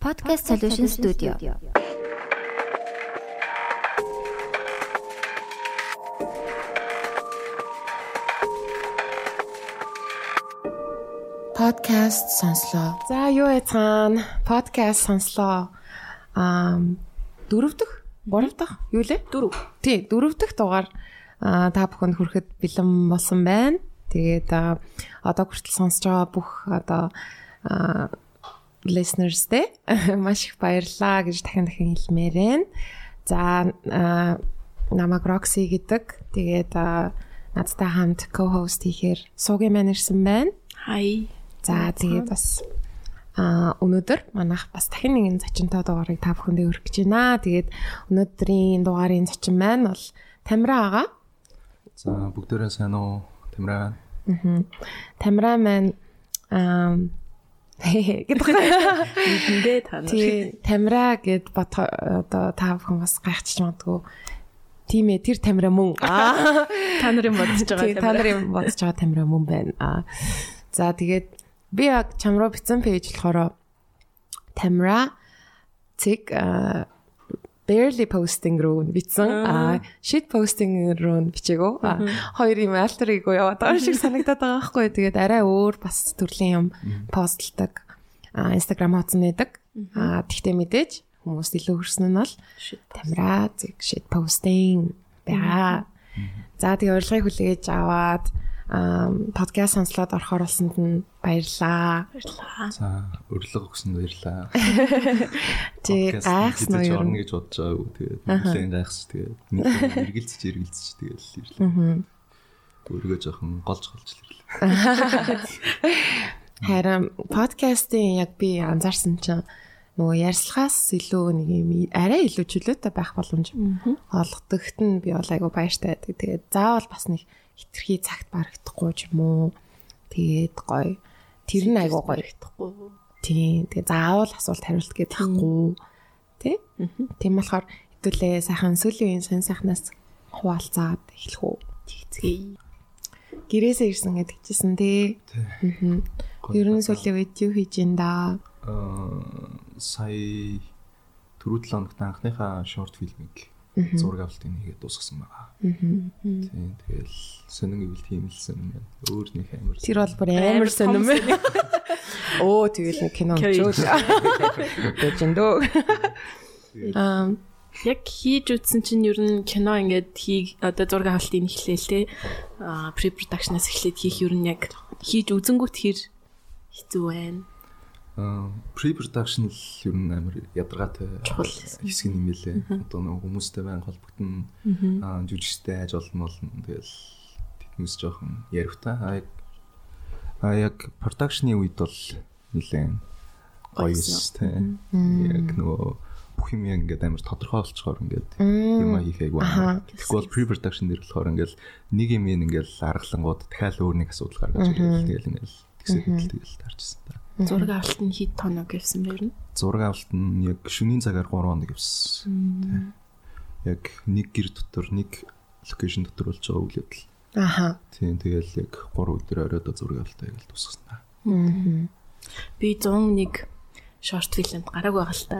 Podcast Solution Studio. Podcast сонслоо. За юу яцгаана? Подкаст сонслоо. Аа дөрөв дэх, гурав дахь юу лээ? Дөрөв. Тий, дөрөв дэх дугаар аа та бүхэнд хүрэхэд бэлэн болсон байна. Тэгээд одоо хүртэл сонсож байгаа бүх одоо listeners те маш их баярлаа гэж дахин дахин хэлмээр байна. За намайг Roxy гэдэг. Тэгээд надтай хамт co-host хийхээр суугийн маань ирсэн байна. Хай. За тэгээд бас а өнөөдөр манайх бас дахин нэгэн зочинтой дугаарыг та бүхэндээ өргөх гэж байна. Тэгээд өнөөдрийн дугаарын зочин маань бол Тамира ага. За бүгдээрээ сайн уу? Тамира. Аа. Тамира маань аа гэдэг. Эхэндээ та нар. Тий, Тамира гэд бат одоо та бүхэн бас гайхчих магадгүй. Тийм ээ, тэр Тамира мөн. Аа, та нарын бодож байгаа Тий, та нарын бодож байгаа Тамира мөн байна. Аа. За тэгээд би яг чам руу бичсэн пэйж болохоор Тамира цэг barely posting руу бичсэн. Аа, shit posting руу бичээгөө. Хоёр юм альтерыг яваад байгаа шиг санагдаад байгаа байхгүй. Тэгээд арай өөр бас төрлийн юм постлдаг. Аа, Instagram хуудсан нэдэг. Аа, тэгтээ мэдээж хүмүүс илүү хөрсөн нь бол Тамира зэг shit posting баа. За тэгээ урилгыг хүлээж аваад подкаст сонслоод орохоор болсонд нь баярлаа. Баярлаа. За өрлөг өгсөнд баярлаа. Тий гайхсан уу нь. гэж бодож байгаагүй. Тэгээд нэлээд гайхсан. Тэгээд эргэлзэж эргэлзэж тэгээд ирлээ. Өөргөө жоохон голж голж ирлээ. Харин подкастын яг би анзаарсан чинь нөгөө ярьслахаас илүү нэг юм арай илүү чөлөөтэй байх боломж олгодогт нь би бол айгу баяртай байдаг. Тэгээд заавал бас нэг хитрхи цагт барагдахгүй ч юм уу. Тэгээд гоё. Тэр нь айгу гоё. Итгэхгүй. Тийм. Тэгээ заавал асуулт хариулт гэдэг байхгүй. Тэ? Тийм болохоор хэдүүлээ сайхан сүүлийн үеийн сан сайхнаас хуваалцаад эхлэх үү. Тэгцгээе. Гэрээсээ ирсэн гэдэг чийсэн тий. Аа. Ер нь сүүлийн үед юу хийж ин да? Аа сая түрүү 7 хоногт анхныхаа шорт фильмийг зураг авалтыг хийгээд дуусгасан байгаа. Тийм тэгэл сонин гэвэл тийм л сонин байна. Өөр нэг амар. Тэр бол бүр амар сонирм байна. Оо тэгэл нэг кино үзүүл. Дэжэндөө. Аа Яг хийж үтсэн чинь ер нь кино ингээд хий одоо зураг авалтыг эхлээл те. Аа pre production-аас эхлээд хийх ер нь яг хийж үзэнгүүт хэр хэцүү байна. Аа pre production л ер нь амар ядаргаатай хэсэг юм билээ. Одоо нэг хүмүүстэй байн холбогдсон аа жүжигчтэй айж олон болно. Тэгэл тэднээс жоохон яривтай. Аа яг аа яг production-ы үед бол нилээн гоё Гоёсэн. юм Яг нөгөө бүх юм ингээд амар тодорхой болцохоор ингээд юм хийхийг байна. Тэгэхгүй бол pre production дээр болохоор ингээд нэг юм ингээд аргалангууд дахиад өөр нэг асуудал гаргаж ирэл тэгэл ингээд тэгсээ тэгэл таарчсан та. Зураг авалт нь хит тоног гэвсэн бэ ер нь. Зураг авалт нь яг шөнийн цагаар 3 хоног. Тэ. Яг нэг гэр дотор нэг локейшн дотор болж байгаа үйл явдал. Аха. Тийм тэгэл яг 3 өдөр оройдоо зураг авалтаа яг л тусгасан та. Би 101 шорт фильмд гарааг байгаа л та.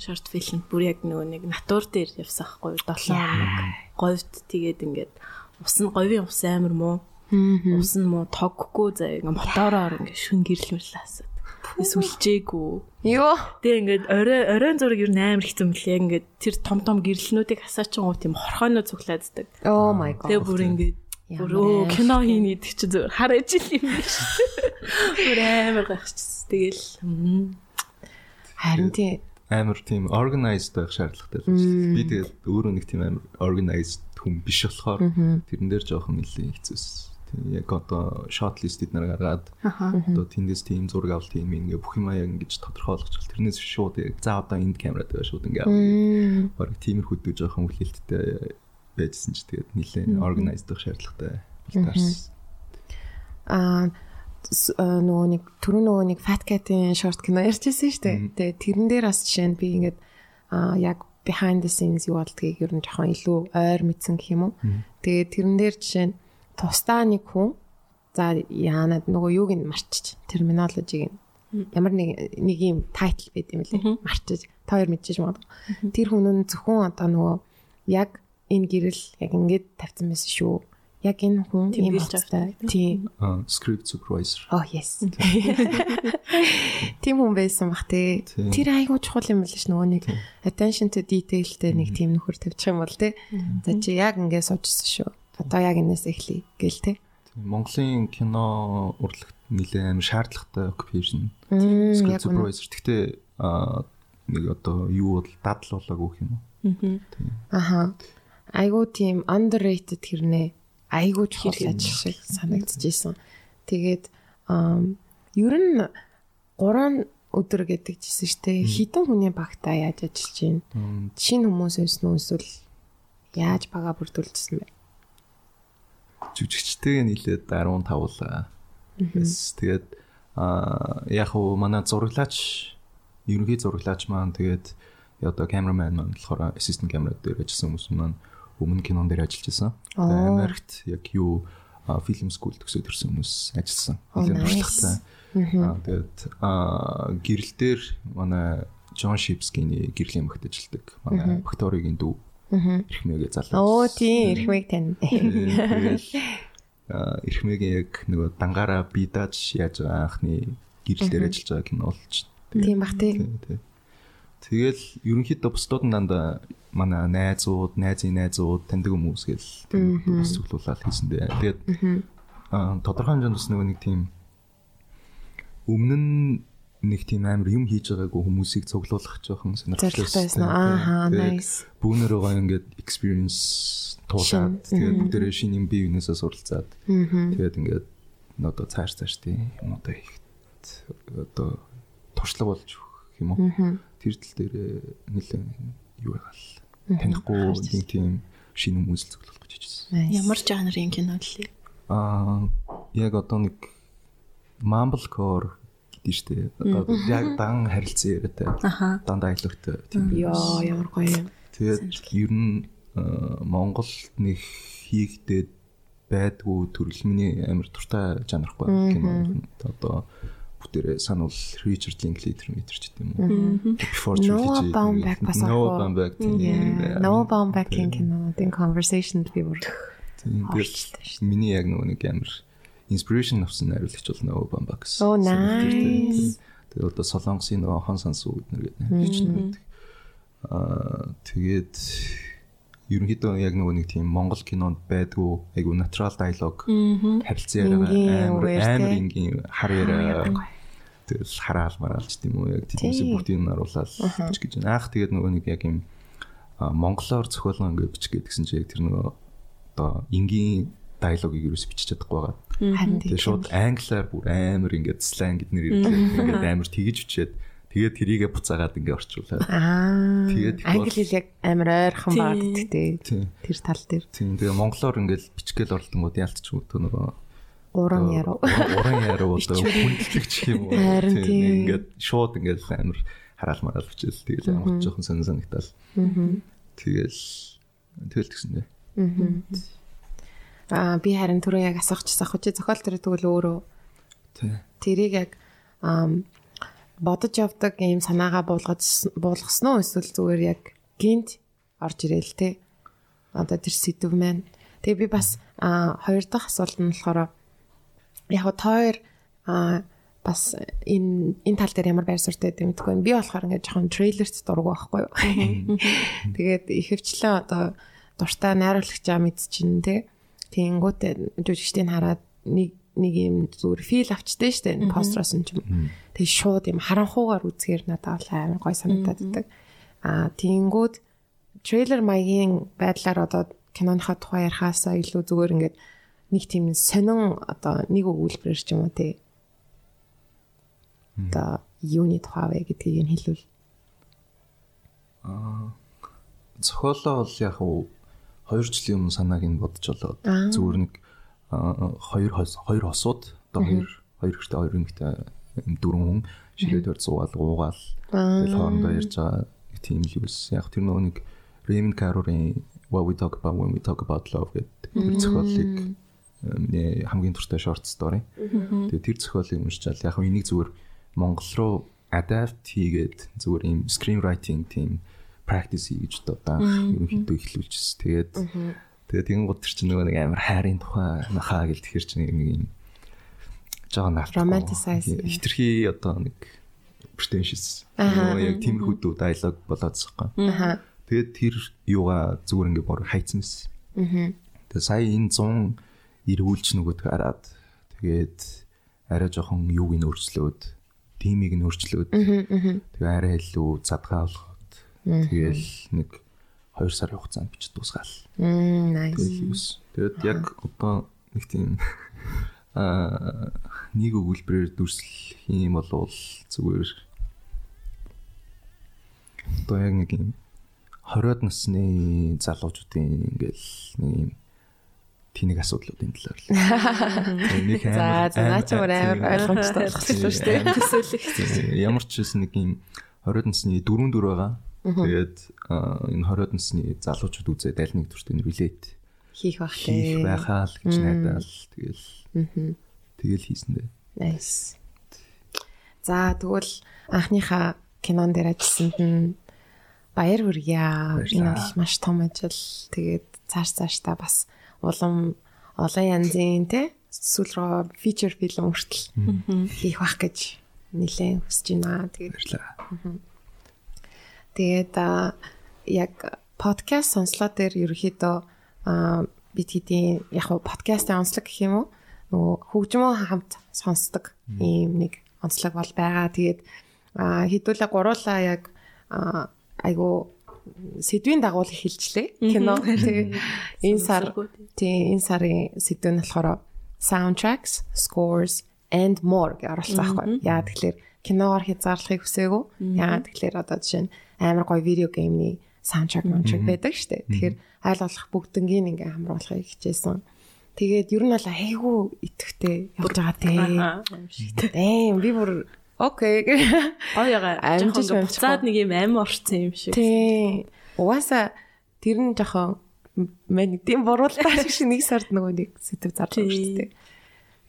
Шорт фильмд бүр яг нөгөө нэг натур дээр явсан хгүй 7 хоног. Говьд тэгээд ингээд ус нь говийн ус амар муу. Ус нь муу тоггүй заа ингээ мотороор ингээ шүн гэрлэмэрлээс. Сүлжээгүй. Йоо. Тэгээ ингээд орой оройн зураг ер нь амар хэцүү мөлий. Ингээд тэр том том гэрлэнүүдийг хасаачингуу тийм хорхойноо цуглааддаг. Oh my god. Тэгээ бүр ингээд бүр өө кино хийн гэдэг чи зөв хар ижил юм биш. Бүр амар гайхчихсан. Тэгэл. Харин тий. Амар тийм organized байх шаардлагатай л байна. Би тэгээд өөрөө нэг тийм амар organized хүн биш болохоор тэрэн дээр жоохон нэлээд хэцүүс. Яг одоо shot list-д нар гаргаад одоо тэндээс тийм зураг авалт юм ингээ бүх юм аяа ингэж тодорхой болгочихвол тэрнээс шууд яг за одоо энд камерад байгаа шууд ингээ авах. Бараг тиймэрхүү дүү жоохон хүлээлттэй байжсэн ч тэгээд нэлээд organized байх шаардлагатай бол таарсан. Аа аа, нөгөө нэг түрүү нөгөө нэг Fat Cat-ийн short кино ярьжсэн шүү дээ. Тэгээ тэрэн дээр бас жишээ нь би ингээд аа яг behind the scenes юу болдгийг ер нь жоохон илүү ойр мэдсэн гэх юм уу. Тэгээ тэрэн дээр жишээ нь тусдаа нэг хүн за яанад нөгөө юуг нь марчиж терминологиг нь ямар нэг нэг юм тайтл байд юм лээ. Марчиж та хоёр мэдчихэж магадгүй. Тэр хүн нь зөвхөн одоо нөгөө яг энэ гэрэл яг ингэж тавьсан байсан шүү. Яг энэ хүн ийм хацтай. Тийм. script supervisor. Oh yes. Тийм хүн байсан бах те. Тэр айгуу чухал юм биш нөгөө нэг attention to detailтэй нэг тийм нөхөр тавьчих юм бол те. За чи яг ингэ суужсэн шүү. Одоо яг энэс эхлэе гэл те. Монголын кино урлагт нэлээд амар шаардлагатай occupation. Script supervisor. Гэхдээ нэг одоо юу бол дадал болоогүй юм уу? Аха. Айгуу тийм underrated хэрнээ айгүй чухал ажил шиг санагдчихсэн. Тэгээд ер нь 3 өдөр гэдэг жисэн штэ хитэн хүний багтаа яаж ажиллаж байна? Шинэ хүмүүс өснө эсвэл яаж бага бүрдүүлчихсэн бэ? Жүжигчтэйг нийлээд 15 л. Тэгээд а яг уу манай зураглаач ерөнхий зураглаач маань тэгээд одоо камерамен маань болохоор ассистент камера дээр ажилласан хүмүүс маань өмнө кинон дээр ажиллаж исэн. Тэгээд Америкт яг юу фильм скул төгсөөд ирсэн хүмүүс ажилласан. Нэлээд туршлагатай. Аа тэгээд гэрэл дээр манай Джон Шипскиний гэрлийн багт ажилладаг. Манай Викторигийн дүү. Эрхмээгээ залуу. Оо тийм эрхмээг тань. Тэгэл эрхмээгийн яг нөгөө дангаараа би дааж яаж анхны гэрэл дээр ажиллаж байгаа кино болж. Тийм бах тийм. Тэгэл ерөнхийдөө бусдууд дандаа манай найзууд, найзын найзууд, таньдаг хүмүүс гэл бас цуглуулаад хийсэндээ. Тэгээд тодорхой хэмжээнд бас нөгөө нэг тийм өмнө нь нэг тийм амар юм хийж байгаагүй хүмүүсийг цуглуулах жоохон сонирхолтой. Ааха, nice. Бүүнөр байгаа ингээд experience туулаад тэгээд бүгдээрээ шинэ юм бие биенээсээ суралцаад тэгээд ингээд одоо цааш цааш тийм юм одоо их одоо туршлага болж өгөх юм уу? Тэр тал дээр нэлээд юу байгаал танихгүй нэг тийм шинэ хүмүүс цуглуулах гэж хэлсэн. Ямар жанрын кино лээ? Аа яг одоо нэг mumblecore гэдэг штэ. Одоо яг дан харилцан яриатай. Дандаа аялогтой тийм. Йоо ямар гоё юм. Тэгээд ер нь Монголд нэг хийгдээд байдгүй төрөл миний амар туртай жанрахгүй кино. Одоо бүгдээрээ сануул Richard Linklater мэтэр ч гэдэм үү. Before Trilogy. No Baumbach бас аа. No Baumbach тийм. No Baumbach-ийн кино. Den conversation би бүр. Тийм. Миний яг нөгөө нэг амар inspiration авсан найруулагч бол Baumbach гэсэн. Oh nice. Тэгээд одоо Солонгосын нөгөө хон сансуу гэднэр гэдэг найруулагч нэг. Аа тэгээд ерөнхийдөө яг нөгөө нэг тийм Монгол кинонд байдгүй айгу natural dialogue харилцан яриагаа амар амар ингийн хар яриа тэгэл хараал мараалч тийм үү яг тиймээс бүгдийг нь харуулаад бич гэж байна. Аах тэгээд нөгөө нэг яг юм монголоор зохиолгоо ингээд бич гэдгсэн чи яг тэр нөгөө одоо энгийн диалогийг юус бичиж чадахгүй байгаа. Тэгээд шууд англиар бүр амар ингээд slang гэднэр ирлээ. Ингээд амар тэгж бичээд тэгээд тэрийгэ буцаагаад ингээд орчуулаад. Аа. Тэгээд англи хэл яг амар ойрхон баад гэдэг. Тэр тал дээр. Тийм. Тэгээ монголоор ингээд бичгээл оролдонгууд ялцч өгдөө нөгөө уран яруу. Уран яруу одоо хүндлэгч юм уу. Тийм ингээд шууд ингээд амар хараал мараал бичээл тэгэл амар жоохон сонир санагтаал. Тэгэл тэгэл тэгсэн дээ. Аа би харин түрүү яг асуучихсан хөө чи зохиол тэр тэгвэл өөрөө тэрийг яг бодож явдаг ийм санаагаа буулгаж буулгасан уу эсвэл зүгээр яг гинт орж ирээл те. Одоо тэр сэдв маань. Тэгээ би бас хоёр дахь асуулт нь болохоор яг тоор а бас энэ энэ тал дээр ямар байр суурьтай гэдэг мэдгүй. Би болохоор ингээд жоохон трейлерт дургу байхгүй юу. Тэгээд ихэвчлэн одоо дуртай найруулагчаа мэдчихин те. Тэнгүүтээ жүжигчдийг хараад нэг нэг юм зүгээр фил авчтай штэ построос нь ч юм. Тэгээ шууд юм харанхуугаар үзгээр надад амар гой санагдаад байдаг. Аа тийнгүүд трейлер маягийн байдлаар одоо киноныхаа тухай ярихаасаа илүү зүгээр ингээд нэг тийм сонин одоо нэг өгүүлбэрээр ч юм уу те. Одоо юуны тухай вэ гэдгийг нь хэлвэл. Аа зохиолоо бол яг уу 2 жилийн өмнө санааг нь бодож болоод зүгээр нэг хоёр хоёр хосууд одоо хоёр хоёр ихтэй хоёр эмэгтэй дөрвөн хүн ширээдээр зугаал гуугаал тэгэл хоорондоо ярьж байгаа тийм л юус. Яг тэр нөгөө нэг Raymond Carver-ийн What We Talk About When We Talk About Love гэдэг зохиолыг миний хамгийн туртай short story. Тэгээ тэр зохиолыг уншчаал яг энийг зүгээр Монгол руу adapt хийгээд зүгээр ийм screenwriting team practice хийж одоо ерөнхийдөө эхлүүлчихсэн. Тэгээд тэгээд тэгэн гот чинь нөгөө нэг амар хайрын тухай нахаа гэл тэгэхэр чинь нэг юм жоо наалт. Romanticize. Хитрхи одоо нэг pretentious. Яг тиймэрхүү дүү диалог болоод захгүй. Аха. Тэгээд тэр юугаа зүгээр ингээ бор хайцсан байсан. Аа. Тэгээд сая энэ 100 эргүүлж нөгөөдгөө хараад тэгээд арай жоохон юуг нь өөрчлөөд тимийг нь өөрчлөөд тэгээ арай илүү задгаа тэгээл нэг 2 сарын хугацаанд бичиж дуусгаал. Тэгээд яг одоо нэг тийм аа нэг өгүүлбэрээр дүрслэх юм бол зүгээр одоо яг нэг юм 20-од насны залуучуудын ингээл нэг юм тэнэг асуудлуудын талаар л. За за наа чи өөр амар ойлгомжтой Ойлгочихлоо шүү дээ. Ямар ч байсан нэг юм 20-од насны дөрөв дүр байгаа. Тэгээд энэ 20-од насны залуучууд үзээд аль нэг төртөө relate хийх бах хийх тий. байхаа л гэж найдаал тэгэл тэгэл хийсэн дээ. Nice. За тэгвэл анхныхаа кинон дээр ажилласанд нь баяр хүргье. Энэ бол маш том ажил. Тэгээд цааш цаашдаа бас улам олон янзын те сүүл рүү фичер фильм хүртэл хийх бах гэж нэлээд хүсэж байна. Тэгээд Баярлалаа. Тэгээд яг подкаст сонслоо дээр ерөөхдөө бид хэдийн яг хуу подкастын онцлог гэх юм уу нөгөө хөгжмөө хамт сонсдог ийм нэг онцлог бол байгаа. Тэгээд хэдүүлээ гуруулаа яг айгу сэдвийн дагуул эхэлжлээ кино. Тэгээд энэ сар тий энэ сарын сэдв нь болохоор soundtracks, scores and more гэж оруулсан байхгүй. Яа тэгэхээр киногоор хязгаарлахыг хүсээгүй. Яа тэгэхээр одоо жишээ нь амар гоё видео геймний soundtrack soundtrack байдаг шүү дээ. Тэгэхээр айл болох бүгднгийн ингээ хамруулахыг хичээсэн. Тэгээд ер нь бол айгүй итгэвтэй явж байгаа тий. Эм би бүр окей. Амжиж амжих буцаад нэг юм амин орцсон юм шиг. Тий. Угаасаа тэр нь жоохон мэн тийм буруултаа шиг нэг сард нөгөө нэг сэдв зардаг шүү дээ.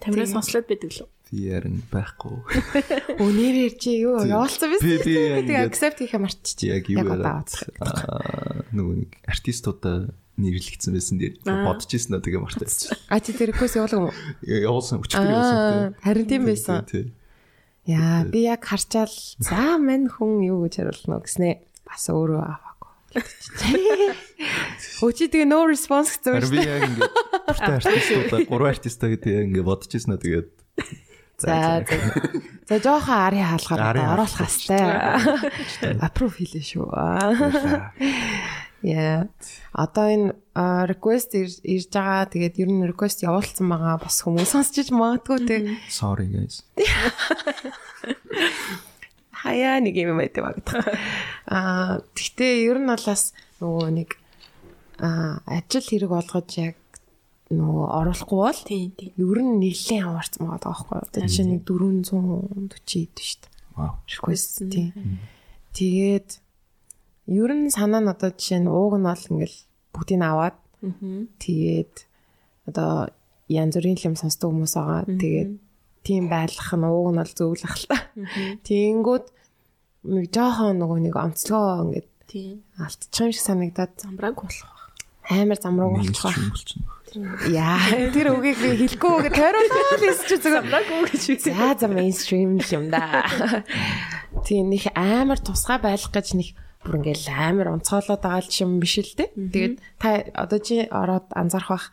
Тамираа сонслоод байдаг лөө. Би ярин байхгүй. Өнөөрөө чи юу явуулсан биз? Би- би Тэгээ accept хийхэ марччих. Яг юу аа, нөгөө нэг артистуудаа нэрлэгдсэн байсан дээр бодож ирсэн аа тэгээ мартаач. А чи тэр request явуулсан уу? Явуулсан өчтөр явуулсан. харин тийм байсан. Яа, би яг харчаал за мань хүн юу гэж хариулна гэснээ бас өөрөө аваагүй. Өчи тэгээ no response гэсэн Харин шүү би дээ. яг ингээд бүртээ артистуудаа гурван артистаа гэдэг яг ингээд бодож ирсэн аа тэгээд За за. За жоохон ари хаалгаар Арын оруулах хастай. Approve хийлээ шүү. Яа. Одоо энэ request ир- ирж байгаа. Тэгээд ер нь request явуулсан байгаа. Бас хүмүүс сонсч иж магадгүй те. sorry guys. Хаяа нэг юм байдаг багтах. Аа тэгтээ ер нь бол бас нөгөө нэг аа ажил хэрэг болгож яг нөгөө оруулахгүй бол Тийм тийм. ер нь нэлээд аваарцсан байгаа байхгүй юу. Жишээ нэг 440 идэв шүү дээ. Вау. Request тийм. Тэгээд ер нь санаа нь одоо жишээ нь ууг нь бол ингээл бүгдийг нь аваад тэгээд одоо янз бүрийн юм сонсдог хүмүүс байгаа. Тэгээд тийм байлах нь ууг нь бол зөвлөх л та. Тэнгүүд нэг жоохон нөгөө нэг онцлогоо ингээд Тийм. алдчих юм шиг санагдаад Замбрааг болох. амар замраг болчих. Болчихно. Яа, тэр үгийг би хэлэхгүй гэж тойруулаад хэлсэж зүгээр. Замбрааг үү гэж үү. За за мейнстрим юм да. Тийм нэг амар тусгай байх гэж нэг бүр ингээл амар онцгойлоод байгаа юм биш л дээ. Тэгээд та одоо чи ороод анзаарах бах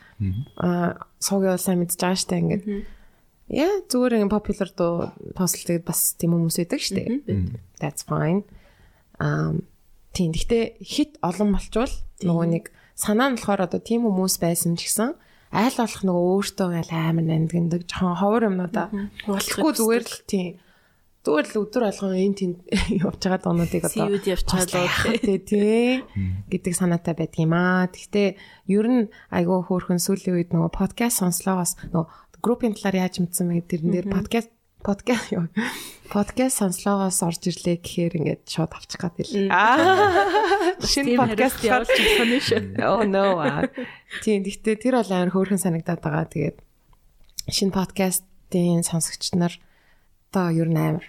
аа суугийн улсаа мэдж байгаа штэ ингээд. Яа зүгээр ингээд popular дуу тослолтыг бас тийм хүмүүс байдаг штэ. That's fine. Um тийм гэхдээ хит олон болчвол нөгөө нэг санаа нь болохоор одоо тийм хүмүүс байсан ч гэсэн айл болох нөгөө өөртөө ингээл амар нандиндаг жоохон ховор юмнуудаа Болохгүй зүгээр л тийм. Зүгээр л өдөр алган энэ тийм явж байгаа доонуудыг одоо яах вэ тий гэдэг санаатай байдаг юм аа. Гэхдээ ер нь айгүй хөөрхөн сүүлийн үед нөгөө подкаст сонслоогоос нөгөө группийн талаар яаж мэдсэн мэ тэрэн дээр подкаст подкаст юу подкаст сонслоогоос орж ирлээ гэхээр ингээд шууд авчих гад л. Аа шинэ подкаст явуулж байгаа нь шүү. Oh no. Тийм гэхдээ тэр бол амар хөөрхөн санагдаад байгаа. Тэгээд шинэ подкастын сонсогч нар одоо ер нь амар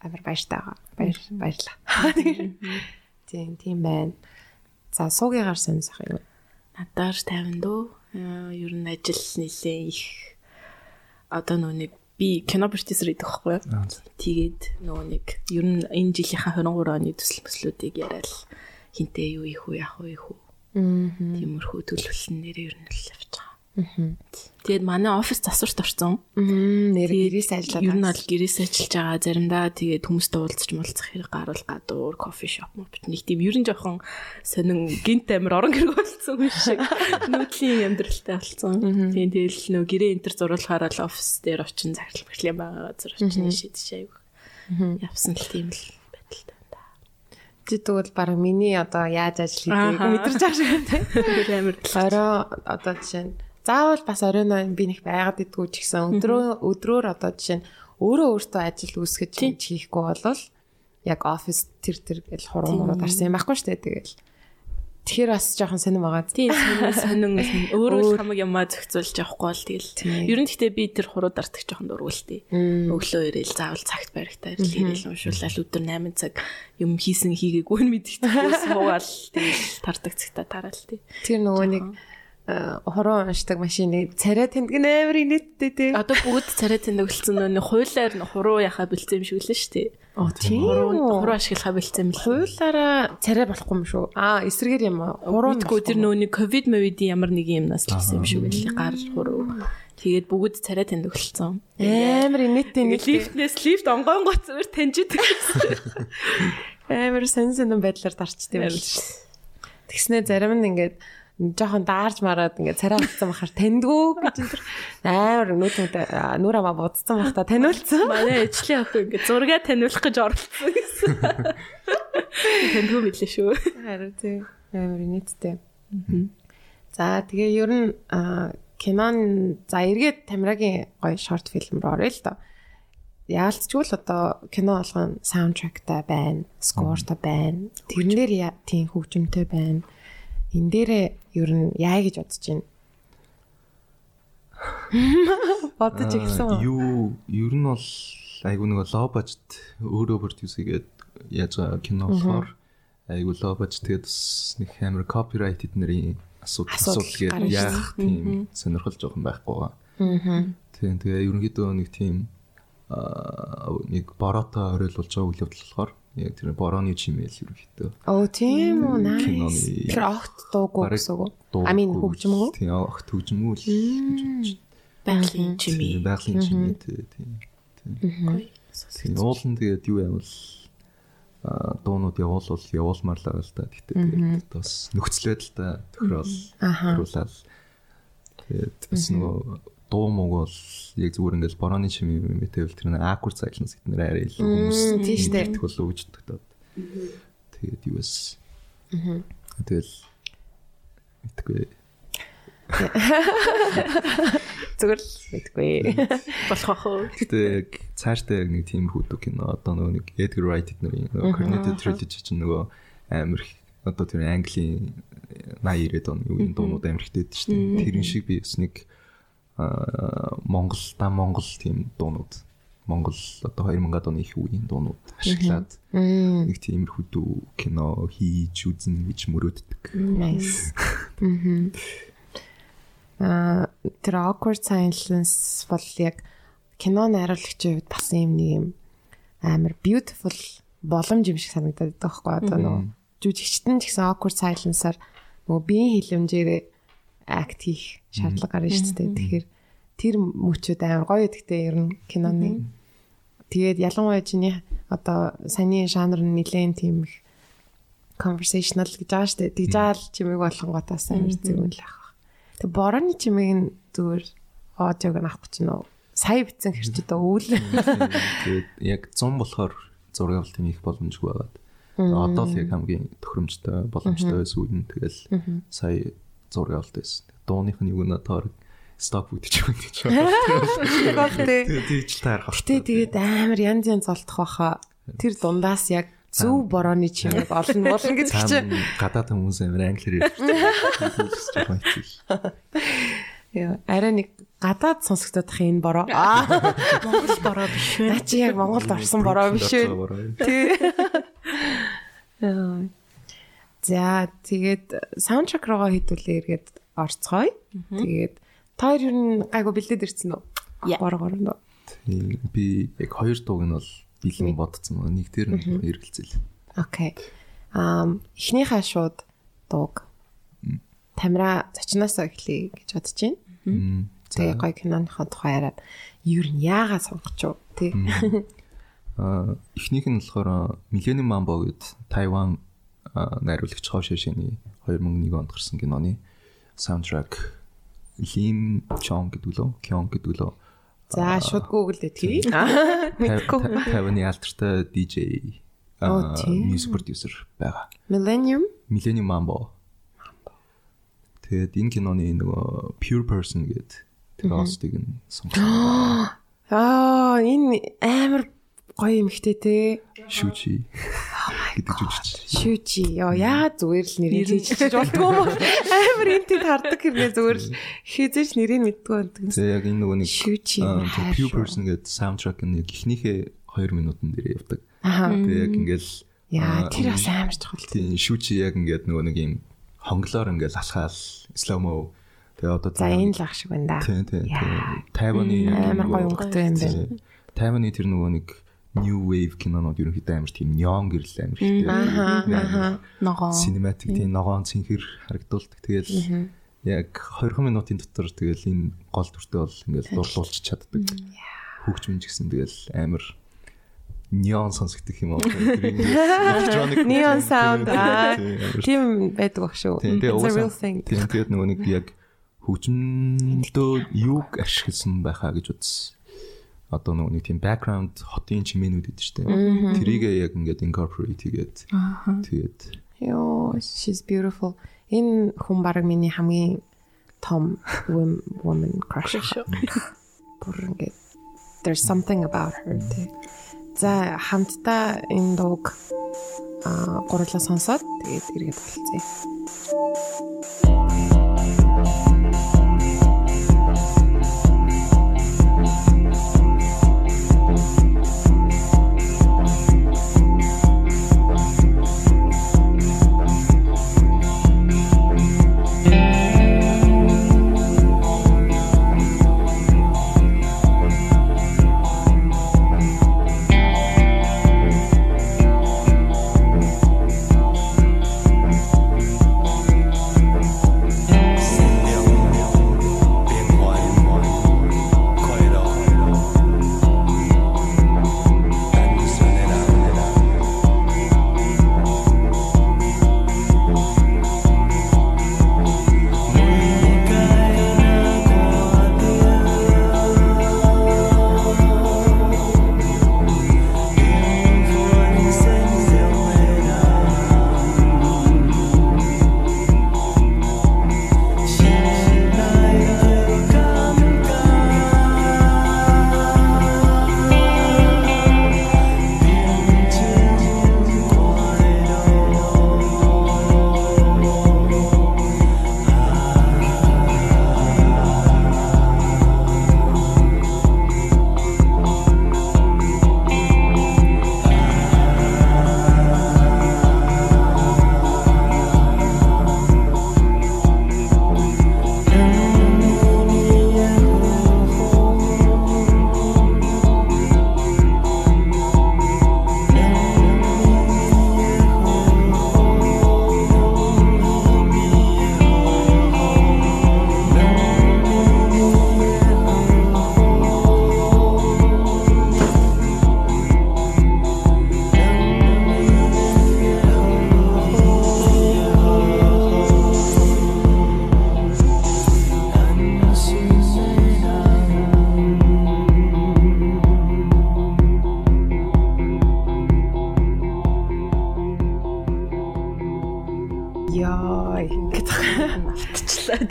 амар баяртай байгаа. Баяр баярлаа. Тийм тийм байна. За суугигаар сонирсах юм. Надаар 50 дөө. Аа, Ер нь ажил нэлээ их одоо нэг би кино продюсер гэдэг байхгүй юу? Тэгээд нөгөө нэг ер нь энэ жилийнхаа 23 оны төсөл төслүүдийг яриад хинтээ юу их үү яах вэ их үү. Аа. Тиймэрхүү төлөвлөлн нэрээ ер нь л явж байгаа. Тэгээд манай офис засварт орсон. Нэр Тэгээд гэрээс ажиллаад. Ер нь бол гэрээс ажиллаж байгаа. Заримдаа тэгээд хүмүүстэй уулзч муулзах хэрэг гарвал гадуур кофе шоп мөн нэг тийм ер нь жоохон сонин гинт амир орон гэрэг болсон юм шиг нүүдлийн амьдралтай болсон. Тийм тэгэл нөө гэрээ энтер зуруулахаар л офис дээр очин захирал бэхлэм байгаа газар очин шийдэж аяг. Явсан л тийм л байдалтай да. Чи тэгвэл баг миний одоо яаж ажил Ааха. мэдэрч байгаа шиг. Тэгэл амир Орой одоо жишээ нь заавал бас оройноо би нэг байгаад идэггүй ч гэсэн өдрөө өдрөөр одоо жишээ нь өөрөө өөртөө ажил үүсгэж хийж хийхгүй болвол яг офис тэр тэр гэл хуруу муруу дарсан юм байхгүй шүү дээ тэгэл. Тэгэхээр бас жоохон сонирм байгаа. Тийм сонин сонин өөрөө хамаг юмаа зохицуулж явахгүй бол тэгэл. Ер нь гэхдээ би тэр хуруу дартах жоохон дургуултий. Өглөө ирээл заавал цагт барихтаа ирэл ирээл уншуулаад өдөр 8 цаг юм хийсэн хийгээгүй нь мэдчихсэн суугаал тэгэл тардаг цагта тараал тий. Тэр нөгөө нэг э, хуруу уншдаг машиныг царай тэмдэг нээр инээдтэй тий. Одоо бүгд царай тэндэглэлсэн нөө хуулаар нь хуруу яхаа бэлцсэн юм шиг лээ шүү дээ. Оо тийм. Хуруу хуруу ашиглахаа бэлцсэн юм л. Хуулаараа царай болохгүй юм шүү. Аа эсрэгээр юм аа. Хуруу Хуруу тэр нөө нэг ковид мовидын ямар нэг юмнаас л гэсэн юм шиг байлээ гар хуруу. Тэгээд бүгд царай тэндэглэлсэн. амар инээдтэй нэг лифтнээс лифт онгоон гоц өөр таньжид гэсэн. амар сонь сонь байдлаар дарчдээ байл шүү. Тэгснэ зарим нь ингээд жоохон даарж мараад ингээд царай авцсан бахаар таньдгүй гэж энэ төр амар нүд нүр амаа бодцсон бах та таниулсан. Манай ажлын охин ингээд зураг таниулах гэж оролцсон гэсэн. Таньдгүй билээ шүү. Харин тийм амар нийттэй. За тэгээ ер нь кинон за эргээд Тамирагийн гоё шорт фильм руу оръё л доо. Яалтчгүй л одоо кино болгон саундтрактай байна, скортай байна. Тэрнэр тийм хөгжимтэй байна. Эн дээрээ ер нь яа гэж бодож байна. Бодож ирсэн үү? Юу ер нь бол айгу нэг лоо бажт өөрөө продюс хийгээд яаж байгаа кино болохоор айгу лоо бажт тэгээд нэг амар копирайт эднэрийн асуудал Асуудал гээд яах тийм сонирхол жоохон байхгүй байгаа. Аа. Тийм тэгээ ерөнхийдөө нэг тийм аа нэг бороотой оройлуулж байгаа үйл явдал болохоор яг тэр борооны чимээл ерөнхийдөө Оо тийм үү nice. Тэр огт дуугүй гэсэн үг. дуу. I mean хөгжим үү? Тийм огт хөгжимгүй л гэж бодож Байгалийн байна. чимээ. Байгалийн чимээ тийм. Тийм уулан тэгээд юу явал а дуунууд явуулвал явуулмаар л байгаа л да. Гэтэ тэгээд бас нөхцөл байдалтай тохирол Аха. харуулаад тэгээд бас нөгөө дуу мууг бол яг зүгээр ингээл борооны чимээ мэтэвэл тэр нэг awkward silence гэдэг нэр арай илүү хүмүүс дээ. тэгэх болоо гэж боддог. Тэгээд юу бас тэгэл мэдгүй Зүгээр л мэдгүй. болох ах уу. Яг цаашдаа яг нэг тийм хүүдэг кино одоо нөгөө нэг Edgar Wright эднэрийн нөгөө Cornetto Trilogy чинь нөгөө амар их одоо тэр Английн 80 90-ад оны үеийн дуунууд амар ихтэй байдаг шүү дээ. Тэрэн шиг би бас нэг аа Монгол да Монгол тийм дуунууд Монгол одоо 2000-ад оны их үеийн дуунууд ашиглаад нэг тиймэрхүү дүү кино хийж үзнэ гэж мөрөөддөг. Nice. Мгм. Аа тэр awkward silence бол яг кино найруулагчийн хувьд бас юм нэг юм амар beautiful боломж юм шиг санагдаад байгаа байхгүй одоо нөгөө жүжигчт нь ч гэсэн awkward silence-аар нөгөө биеийн хилэмжээр акт хийх шаардлага гарна шүү дээ. Тэгэхээр тэр мөчүүд амар гоё гэдэгтэй ер нь киноны. Тэгээд ялангуяа чиний одоо саний жанр нь нэлээд тийм их conversational гэж байгаа шүү дээ. Тэгж аал чимээг болгонгоотаас амар зүг л ах. Тэг борооны чимээг нь зүгээр аудиог нь авах гэж нөө сая битсэн хэрч одоо өвөл. Тэгээд яг 100 болохоор зураг авалт юм их боломжгүй байгаад. Одоо л яг хамгийн тохиромжтой боломжтой байсан үе нь тэгэл сая зураг авалт байсан. Дууных нь юу нэ тоор сток бүтэж өгнө гэж байна. Тэгээд л таарах. Гэтэ тэгээд амар янз янз олдох баха. Тэр дундаас яг зөв борооны чимээг олно болно гэдэг чинь. гадаад хүмүүс амар англиэр ярьж байгаа. Яа, арай нэг гадаад сонсогдох энэ бороо. Аа, Монгол бороо биш үү? наа чи яг Монголд орсон бороо биш үү? Тий. Яа. За тэгээд саундтрек руугаа хідүүлээ эргээд орцгоё. Тэгээд та хоёр ер нь гайгүй бэлдээд ирсэн үү? Яа. Гор горонд. Тийм би яг хоёр дууг нь бол бэлэн бодсон байна. Нэг тэр нь эргэлзэл. Окей. Ам эхнийхээ шууд дууг Тамира зочноосоо эхлэе гэж бодож байна. Тэгээ гоё киноныхоо тухай яриад ер нь яагаад сонгоч юу? Тий. Аа эхнийх нь болохоор Millennium Mambo гэд Тайван аа, найруулагч Хоо Шишиний 2001 онд гарсан киноны саундтрек Лим Чонг гэдэг лөө, Кён гэдэг лөө. За шууд гуглдээ тий. Мэдгүй. Тайваны алдартай DJ music producer байгаа. Millennium Millennium Mambo. Тэгээд энэ киноны нөгөө Pure Person гэдэг тэр хостыг нь сонгосон. Аа энэ амар гоё эмхтэй те. Шүчи гэдэг жүжигч. Шүүчи. Яа яагаад зүгээр л нэрийг хийчих болтгоо юм бол амар энтэд хардаг хэрнээ зүгээр л хизээч нэрийг мэдгүй байдаг. Тэгээ яг энэ нөгөө нэг шүү. Person гэдэг саундтрек нь яг эхнийхээ 2 минутын дээр явдаг. Тэгээ яг ингээл Яа тэр бас амар чухал. тийм шүчи яг ингээд нөгөө нэг юм хонглоор ингээл алхаал сломо тэгээ одоо За энэ л ах шиг байна да. тийм тийм Яа. Тайваны Амар гоё өнгөтэй юм байна. Тайваны тэр нөгөө нэг new wave кинонууд ерөнхийдөө амар тийм neon гэрэл амар ихтэй. Аха. Ногоон. Cinematic тийм ногоон цэнхэр харагдуулдаг. Тэгэл яг 20 минутын дотор тэгэл энэ гол дүртэй бол ингээл дурлуулчих чаддаг. Хөгжмөн ч гэсэн тэгэл амар неон сонсогдох юм уу? Neon sound аа. Тийм, байдаг баг шүү. Тэгээд нөгөө нэг яг хөгжмөндөө юуг ашигласан байхаа гэж үзсэн. Одоо нөгөө нэг тийм background хотын чимээнүүд гэдэг чинь тийм. Тэрийг яг ингээд incorporate хийгээд тэгээд Йоо, she's beautiful. Энэ хүн баг миний хамгийн том wom- woman crush. Бүр ингээд there's something about her тий. За хамтдаа энэ дууг а гурлаа сонсоод тэгээд эргээд болцъя.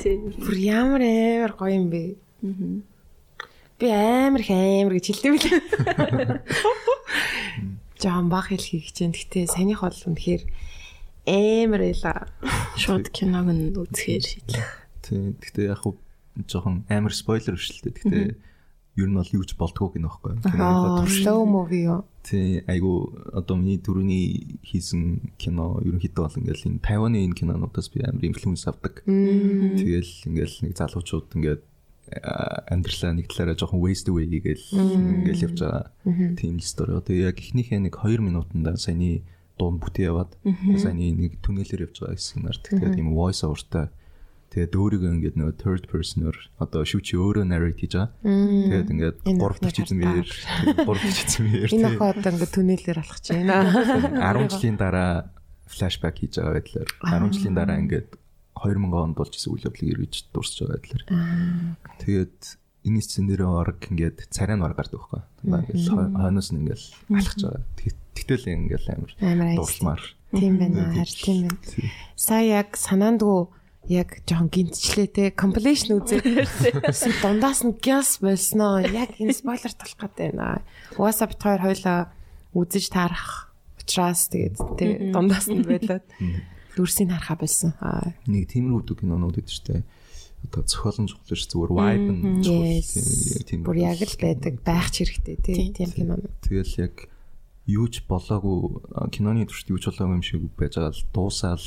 Алтчлаа тий. бүр ямар амар гоё юм бэ. Би амар их амар гэж хэлдэг билээ. Жан баг хэлхийг чинь гэтээ санийх бол үнэхээр амар байла. Шууд киног нь үзэхээр шийдлээ. тийм гэхдээ яг хуу жоохон амар спойлер дээ. Гэхдээ ер нь бол юу ч болдгоо гэнэ байхгүй. Аа, slow movie юу? Тий, айгу одоо миний түрүүний хийсэн кино ерөнхийдөө бол ингээл энэ Тайваны энэ кинонуудаас би амар инфлюенс авдаг. Тэгэл ингээл нэг залуучууд ингээд амьдралаа нэг талаараа жоохон waste away гээл ингээл явж байгаа. Тийм л стори. Тэгээ яг эхнийхээ нэг 2 минутанда саяны дуун бүтээ яваад саяны нэг түнэлээр явж байгаа хэсэг нарт. Тэгээд тийм voice overтай Тэгээд өөрийгөө ингээд нөгөө third person-оор одоо шүүчи өөрөө narrate хийж байгаа. Тэгээд ингээд гурав дахь эзэмээр гурав дахь эзэмээр энэ охоо одоо ингээд түнэлээр алхаж байна. 10 жилийн дараа флашбек хийж байгаа байдлаар 10 жилийн дараа ингээд 2000 онд болж исэн үйл явдлыг эргэж дуусч байгаа байдлаар. Тэгээд энэ сцен дээр орг ингээд царай нь ор гардаг байхгүй. Ингээд хойноос нь ингээд алхаж байгаа. Тэгтэл ингээд амар дуусмаар. Тийм байна. Харин тийм байна. Сая яг санаандгүй яг жоохон гинтчлээ те compilation үзээд дундаас нь gas болсноо яг энэ спойлер талах гэдэг байна. WhatsApp хоёр хоёлаа үзэж таарах учраас тэгээд те дундаас нь байлаад дүрсийг харахаа болсон. Нэг тиймэрхүү кинонууд гэдэг чинь одоо зохиолн чухал ш зүгээр vibe нь чухал тийм бүр яг л байдаг байх ч хэрэгтэй тийм кино. Тэгэл яг юу ч болоогүй киноны төршд юу ч болоогүй юм шиг байж байгаа л дуусаал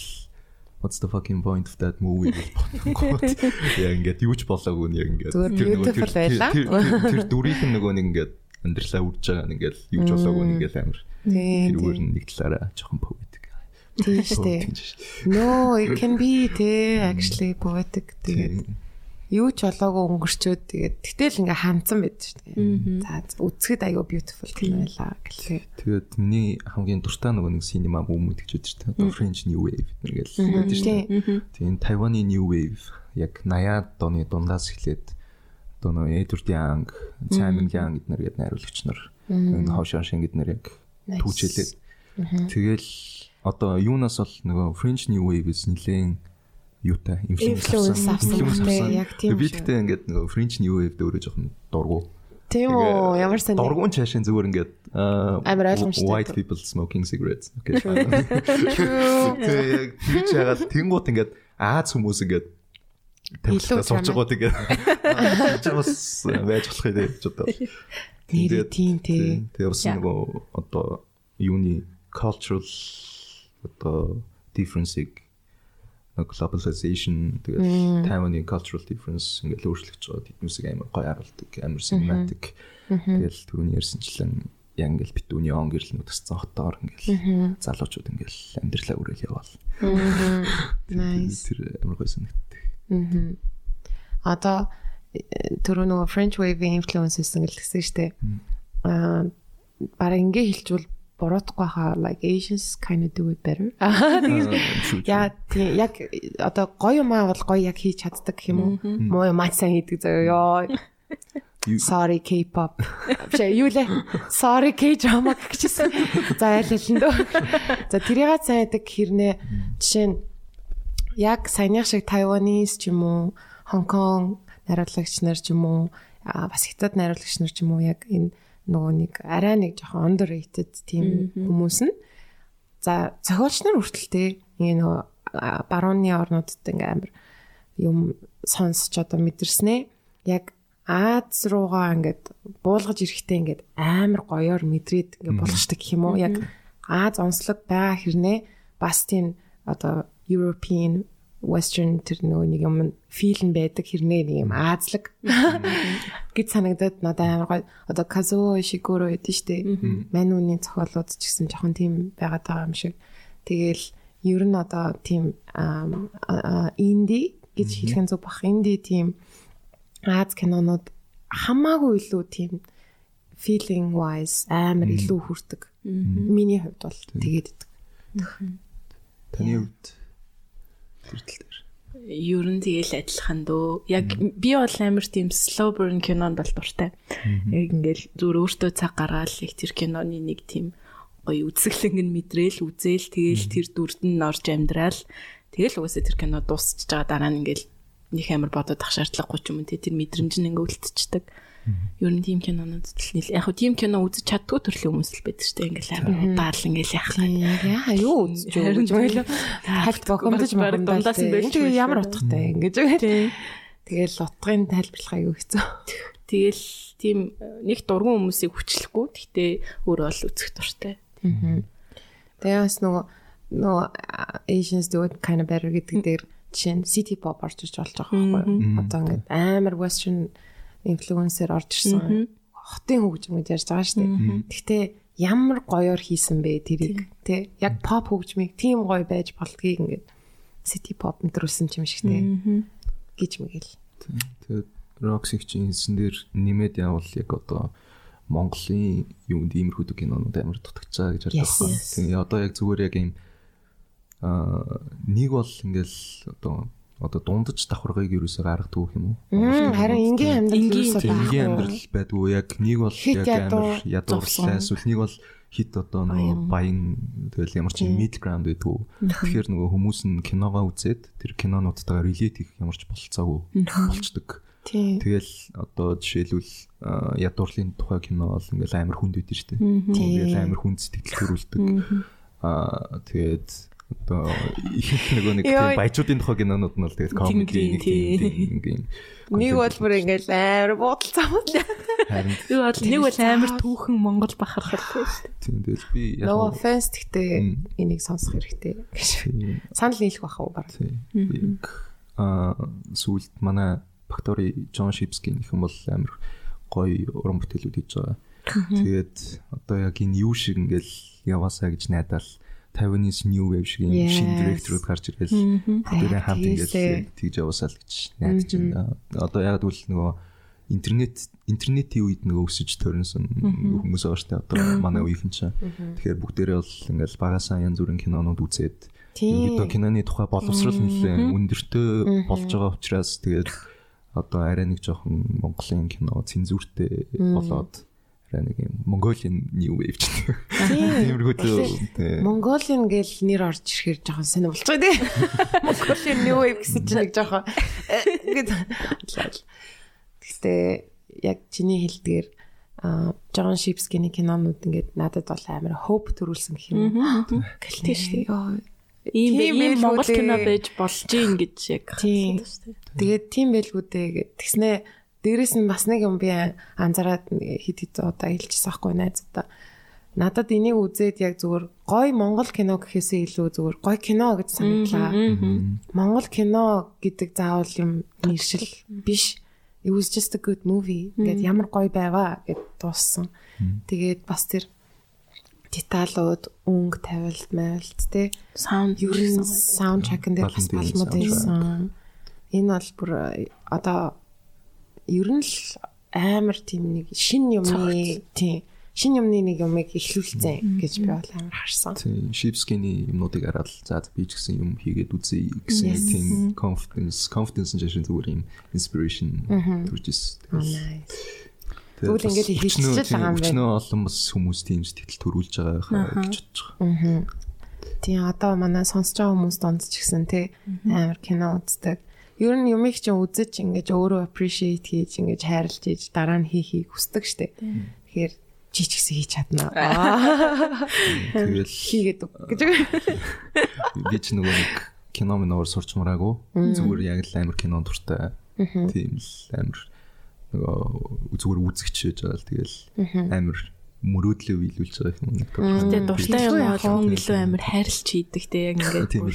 what's the fucking point of that movie гэж бодонгууд яа ингээд юу ч болоогүй нь яг ингээд beautiful байлаа. Тэр дүрийнх нь нөгөө нэг ингээд амьдралаа үрж байгаа нь ингээд юу ч болоогүй нь ингээд амар. Тэрүүгээр нь нэг талаараа жоохон poetic. Тийм шүү дээ. No, it can be те actually poetic тэгээд юу ч болоогүй өнгөрчөөд тэгээд тэгтэл ингээ хандсан байд шүү дээ. За үзэхэд аюу beautiful кино байлаа гэлээ. Тэгээд миний хамгийн дуртай нөгөө нэг cinema movement гэж байдаг шүү дээ. Одоо French New Wave нэгэл байдаг шүү дээ. Тэгээд Тайваны New Wave яг 80-аад оны дундаас эхлээд одоо нөгөө Edward Young, Simon Young гэднэр гээд найруулагч нар энэ Хошон Шин гэднэр яг түүчэлээд тэгэл одоо юунаас бол нөгөө French New Wave-с нэлээд юутай инфлюенс авсан. яг тийм би тэгтээ ингээд нөгөө French New Wave дөөрөө жоохон дургу. Тийм үү ямар сайн дургуун чашин зүгээр ингээд амар ойлгомжтой. white people smoking cigarettes. Okay яг тийч ягаад тэнгуут ингээд Аз хүмүүс ингээд тавилтаа сууж байгаа тэгээд бас байж болох юм гэж бодоо. Нэр тийм тий. Тэгээ бас нөгөө одоо юуны cultural одоо difference-ийг globalization тэгээд Taiwan-ы cultural difference ингээд өөрчлөгдөж байгаа тэднүүсийг амар гоё харуулдаг амар cinematic тэгэл түрүүний ярьсанчлан яг ингээд битүүний он гэрлэн утассан хотоор ингээд залуучууд ингээд амьдралаа өрөөл яваал. Nice. Тэр амар гоё санагддаг. Одоо түрүү нөгөө French wave-ийн influences гэсэн шүү дээ. Аа бараг ингээ хэлжүүл буруутахгүй хаа like Asians kind of do it better. Яа тийм яг одоо гоё юм аа бол гоё яг хийж чаддаг гэх юм уу? Муу юм аа сайн хийдэг заяа. Sorry K-pop. Бишээ юу лээ? Sorry K-drama гэжсэн. За айлын дөө. За тэрийгээ сайн хийдэг хэрнээ жишээ нь яг саяных шиг Taiwanese ч юм уу, Хонконг найруулагч нар ч юм уу, бас хятад найруулагч нар ч юм уу яг энэ нөгөө нэг арай нэг жоохон underrated тийм хүмүүс нь. За зохиолч нар хүртэлтэй ингээ нөгөө барууны орнуудад ингээ амар юм сонсч одоо мэдэрснэ. Яг Аз руугаа ингээд буулгаж ирэхдээ ингээд амар гоёор мэдрээд ингээд болгочдаг гэх юм уу? Яг Аз онцлог байгаа хэрнээ. Бас тийм одоо European western тэр нөгөө нэг юм фил нь байдаг хэрнээ нэг юм аазлаг гэж санагдаад надад амар гоё. Одоо Kazuo Ishiguro гэдэг штэ манууны зохиолууд ч гэсэн жоохон тийм байгаад байгаа юм шиг. Тэгэл ер нь одоо тийм инди гэж хэлэх нь зөв бах. Инди тийм Аз кинонууд хамаагүй илүү тийм feeling wise амар илүү хүрдэг. Миний хувьд бол тэгээд. Таны хувьд хүртэл дээр. Ер нь тэгэл адилхан дөө. Яг би бол амар тийм slow burn кинонд бол дуртай. Яг ингээл зүгээр өөртөө цаг гаргаал их тэр киноны нэг тийм гоё үзэсгэлэнг нь мэдрээл үзээл тэгэл тэр дүрд нь орж амьдрал тэгэл угаасаа тэр кино дуусчихж байгаа дараа нь ингээл нэг амар бодоод ах шаардлагагүй ч юм уу тэр мэдрэмж нь ингээ үлдчихдэг. Ер нь тийм кинонууд л нийл яг хөө тийм кино үзэж чаддгүй төрлийн хүмүүс л байдаг шүү дээ. Ингээл амар удаал ингээл яах вэ? Яа юу үзэж бэ? Хальт бохомдож бохомдож дундаас нь байгаа. Ямар утгатай ингэж. Тэгэл утгын тайлбарлах аюу хэцүү. Тэгэл тийм нэг дургуун хүмүүсийг хүчлэхгүй. Гэхдээ өөрөө бол үзэх дуртай. Тэгээс нөгөө нөгөө Asians do it kind of better гэдэг дээр жишээ нь city pop орж иж болж байгаа байхгүй юу? Одоо ингээд амар western influencer орж ирсэн. Хотын хөгжим гэж ярьж байгаа шүү дээ. Гэхдээ ямар гоёор хийсэн бэ тэрийг тий яг pop хөгжмийг тийм гоё байж болдгийг ингээд city pop мэдрүүлсэн юм шиг тий гэж мэгэл. Тэгээд Roxy чинь хэлсэн дээр нэмээд явал яг одоо Монголын юунд иймэрхүү кинонууд амар дутагчаа гэж ярьж байгаа. Тэгээ одоо яг зүгээр яг юм аа нэг бол ингээл одоо одоо дундаж давхаргыг юусоо гаргадаг юм уу? Харин энгийн амьдрал юусоо энгийн амьдрал байдгүй. Яг нэг бол яг амар ядуурлаа эсвэл нэг бол хит одоо нөгөө баян. тэгэл ямар ч middle ground байдгүй. Тэгэхээр нөгөө хүмүүс нь киногоо үзээд тэр кинонуудтайгаа relate хийх ямар ч болцоогүй болчдөг. Тэгэл одоо жишээлбэл ядуурлын тухай кино бол ингээл амар хүнд шүү дээ. Ингээл амар хүнд сэтгэл төрүүлдэг. Аа тэгээд одоо их нөгөө нэг тийм баячуудын тухай кинонууд нь бол тэгээд комеди нэг тийм ингийн нэг бол бүр ингээл амар буудал замууд харин нэг бол нэг бол амар түүхэн Монгол дээ. Тийм тэгэл би яг No offense гэхдээ энийг сонсох хэрэгтэй гэж. Санал нийлэх баха уу. Тийм. Аа сүлд манай Бактори Джон Шипский нэхэн бол амар гоё уран бүтээлүүд хийж байгаа. Тэгээд одоо яг энэ юу шиг ингээл яваасаа гэж найдаал Taiwanese new wave шиг юм шин директорууд гарч ирэл бүгдээ хамт ингээл тэгж яваасаа л гэж найдаж байна. Одоо яг үл нөгөө интернет интернетийн үед нөгөө өсөж төрөнсөн хүмүүс штэ. Одоо манай үеийн чинь. Тэгэхээр бүгдээрээ бол ингээл багасаа янз бүрийн кинонууд үзээд ерөнхийдөө киноны тухай боловсрал нэлээд өндөртөө болж байгаа учраас тэгээд одоо арай нэг жоохон Монголын кино цензуртэй болоод арай нэг юм Mongolian new wave ч тиймэрхүү Mongolian гэл нэр орж ирэхээр жоохон сонир болчих тий. Mongolian new wave гэсэн чинь нэг жоохон ингээд Гэхдээ яг чиний хэлдгээр Джон Шипскиний кинонууд ингээд надад бол амар hope төрүүлсэн гэх юм. Гэлтэй шүү дээ. ийм ийм Монгол кино байж болж гин гэж яг тийм. Тэгээд тийм байлгүй дээ тэгснээ дээрэс нь бас нэг юм би анзаараад хит хит удаа хэлчихсэн байхгүй найзуудаа. Надад энийг үзээд яг зүгээр гой монгол кино гэхээсээ илүү зүгээр гой кино гэж санагдлаа. Монгол кино гэдэг заавал юм нэршил биш. It was just a good movie. Ингээд ямар гой байваа гэд дууссан. Тэгээд бас тэр деталууд, өнгө тавилт, мавилт те саунд ер нь саундтрекэн дээр бас балмууд байсан. Энэ бол бүр одоо ер нь л амар тийм нэг шин юмны тийм шин юмны нэг юмыг эхлүүлсэн гэж би бол амар харсан. Тийм Shipsky-ний юмнуудыг хараад за би ч гэсэн юм хийгээд үзье гэсэн тийм confidence confidence нь жишээ зүгээр юм inspiration төржс. Тэгвэл ингээд хийчихэл байгаа юм байна. Өчнөө олон бас хүмүүс тийм сэтгэл төрүүлж байгаа гэж бодож байгаа. Тийм одоо манай сонсож байгаа хүмүүс донд ч гэсэн тий амар кино үздэг. Ер нь юмыг чинь үзэж ингэж өөрөө appreciate хийж ингэж хайрлаж иж дараа нь хийхийг хүсдэг штеп. Тэгэхээр чи ч гэсэн хийж чадна. Тэгэл хийгээд гэж. Би ч нөгөө нэг кино миноор сурчмараагүй. Зүгээр яг л амар кинон дуртай. Тийм л амар нөгөө зүгээр үзэгч байж байгаа л тэгэл амар мөрөөдлөө биелүүлж байгаа юм. Тэгээ дуртай юм бол хүн илүү амар хайрлж хийдэг те яг ингээд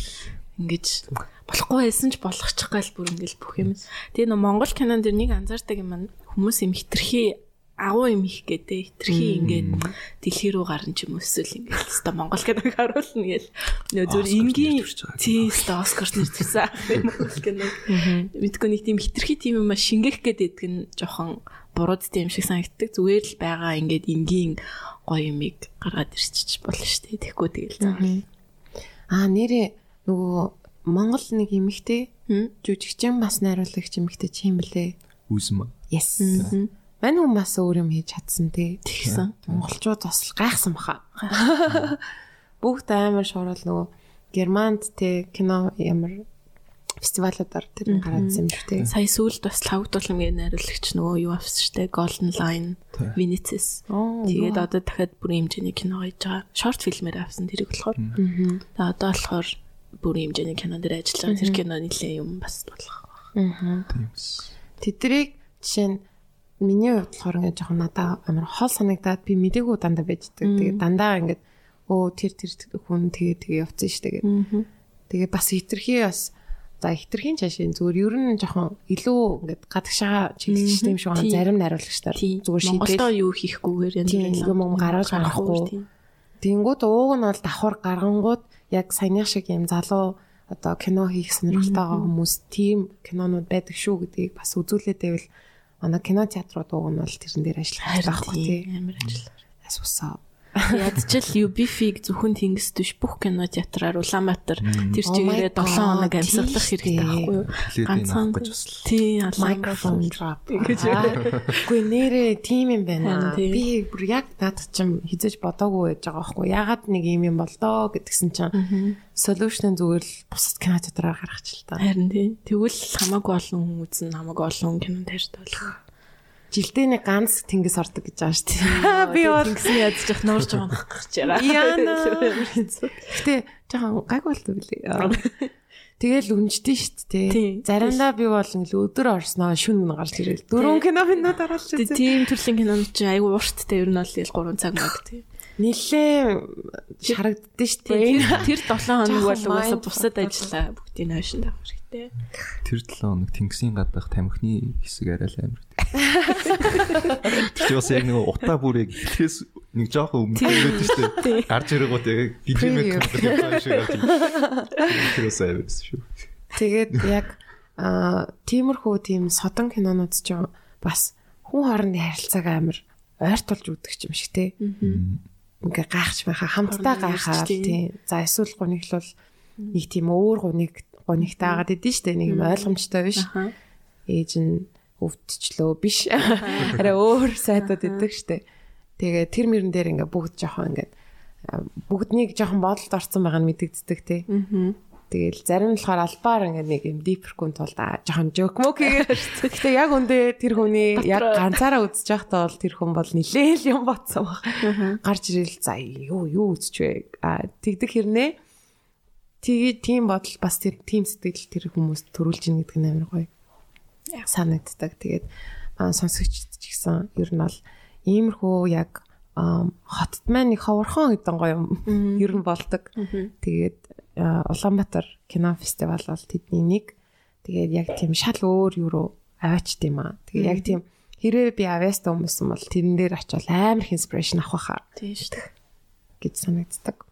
ингэж болохгүй байсан ч болгочих гал бүр ингээл бүх юм. Тэгээ нөө Монгол кинон дэр нэг анзаардаг юм хүмүүс юм хитрхи агуу юм их гэдэг хитрхи ингээд дэлхий рүү гарна ч юм эсвэл ингээд өста Монгол киног харуулна гээл нөө зүр энгийн тий өста Оскарт нэрчсэн Монгол киног. Мэдгүй нэг тийм хитрхи тийм юм шингээх гэдэг нь жоохон бурууд тийм шиг санагддаг. Зүгээр л байгаа ингээд энгийн гоё юмыг гаргаад ирчих болно шүү дээ тэгэхгүй тэгэл заа аа нэрээ нөгөө Монгол нэг эмэгтэй жүжигчин бас найруулагч эмэгтэй чи юм блэ Үзмэ Yes Мань хүн бас өөр юм хийж чадсан тий. Тэгсэн. Монголчууд бас гайхсан баха. Бүгд амар шуурал нөгөө Германд тий кино ямар фестивалуудаар тэр гараад юм шүү дээ. Сая сүүлд бас лавгдуулмын найруулагч нөгөө юу авсан шүү дээ. Golden Line, Venice. Тэгээд одоо дахиад бүрийн хэмжээний кино хийж байгаа. Short фильмээр авсан тэрийг болохоор. Тэгээд одоо болохоор бүрийн хэмжээний кинон дээр ажиллаж байгаа. Тэр кино нэлээ юм бас болох. Аа. Тэдрийг жишээ нь миний хувьд болохоор ингээд жоохон надад амар хол санагдаад би мдэггүй дандаа байждаг. Тэгээд дандаа ингээд өө тэр тэр хүн тэгээ тэгээ явцсан шүү дээ. Тэгээ бас хитрхи бас за хитрхийн чашийн зүгээр ер нь жоохон илүү ингээд гадагшаа чиглэж тийм шиг байна. Зарим найруулагчдаар зүгээр шийдэл юу хийхгүйгээр янз юм юм гаргаж гарахгүй. Тэнгүүд ууг нь бол давхар гаргангууд яг саяных шиг юм залуу одоо кино хийх сонирхолтойгоо хүмүүс тийм кинонууд байдаг шүү гэдгийг бас үзүүлээд байвал манай кино театрууд ууг нь бол тэрэн дээр ажиллах байхгүй тийм амар ажиллаар. Асуусаа Ядчил UB-фиг зөвхөн тэнгис төш бүх кино театраар Улаанбаатар тэр чигээрээ 7 хоног амьсгалах хэрэгтэй байхгүй юу? Ганцхан тий microphone drop гэж. Үгүй нэрээ тийм юм байна. Би бүр яг над чим хизэж бодоогүй байж байгаа байхгүй. Ягаад нэг юм юм болдоо гэдгсэн чинь solution зүгээр л бусад кино театраар гаргачих л та. Харин тий. Тэгвэл хамаагүй олон хүн үзэн хамаагүй олон кино тарьт болох жилдээ нэг ганц тэнгис ордог гэж байгаа шүү дээ. Би бол тэнгисний ядж явах нуурж байгаа нах гэж яра. Яна. Гэтэ жоохон гаг болдог билээ. Тэгэл үнждэн шүү дээ. Заримдаа би бол ингээл өдөр орсноо шүн мөн гарч ирэл. Дөрөв кино минут дараалж үзээ. Тийм төрлийн кинонууд чи айгүй урттай ер нь бол 3 цаг маг тий. Нилээ шарагддсан шүү дээ. Тэр 7 хоног бол угаасаа бусад ажиллаа бүгдийг хойшин тавих хэрэгтэй. Тэр 7 хоног тэнгисийн гадах тамхины хэсэг арай л амар. Тэр бас яг нэг утаа бүрийг эхлээс нэг жоохон өмнө ирээд шүү дээ. Гарч ирэнгүүт яг гижимэд тоглох шиг байна. Тэр бас амар шүү. Тэгээд яг аа тиймэрхүү тийм содон кинонууд ч бас хүн хоорондын харилцааг амар ойртуулж үүдэг юм шиг те. Ингээ гайхаж байхаа хамтдаа гайхаад тийм. За эсвэл гуниглол нэг тийм өөр гуник гуниктай агаад идэв штэ нэг юм ойлгомжтой биш. Ээж нь өвдчлөө биш. Арай өөр сайтууд идэг штэ. Тэгээ тэр мөрөн дээр ингээ бүгд жоохон ингээ бүгднийг жоохон бодолд орсон байгаа нь мэдэгддэг те. Тэгэл зарим нь болохоор албаар ингээ нэг юм дипркүн тулд жоохон жок мөк хийгээд. Гэтэ яг үндэ тэр хүний яг ганцаараа үзэж байхдаа бол тэр хүн бол нилээл юм ботсон баг. Гарч ирэл за юу юу үзэж вэ? Тэгдэг хэрнээ тэгээ тийм бодол бас тэр тийм сэтгэл тэр хүмүүст төрүүлж ийн гэдэг нь амар гоё. Санагддаг. Тэгээд сонсогчд ч гэсэн ер нь бол иймэрхүү яг хотод маань нэг ховорхон гэдэг гоё юм ер нь болдог. Тэгээд Улаанбаатар кино фестивал бол тэдний нэг. Тэгээд яг тийм шал өөр юу руу аваачд юм аа. Тэгээд яг тийм хэрвээ би авьяастай хүмүүссэн бол тэрэн дээр очивол амар их инспирэшн авах байхаа. Тийм шүү дээ. гэж санагддаг.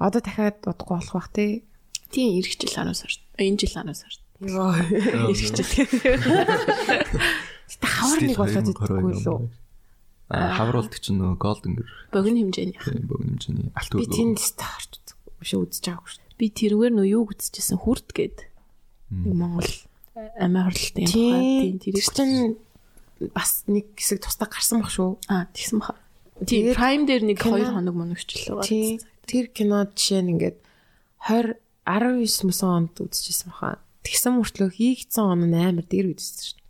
Одоо дахиад удахгүй болох бах тий. Тийм эх жил 10 сард. Энэ жил 10 сард. Йоо. Эх жил. Тэ хавар нэг болоод идэггүй лөө. Хавруулдаг чинь нөгөө голден гэр. Богино хэмжээний. Богино хэмжээний. Алт Би тэнд старч биш үзэж байгаагүй шүү. Би тэрүүгээр нөө юу үзчихсэн хүрт гээд. Монгол амиа хорлолтын тийм тэр чинь бас нэг хэсэг тусдаа гарсан баг шүү. Аа тэгсэн баха. Тийм Prime дээр нэг 2 хоног мөнөгчлөө байгаа. Тэр кино жишээ нь ингээд 20 19 мөсөн онд үзчихсэн баха. Тэгсэн мөртлөө хийгдсэн он нь амар дээр үзсэн шүү.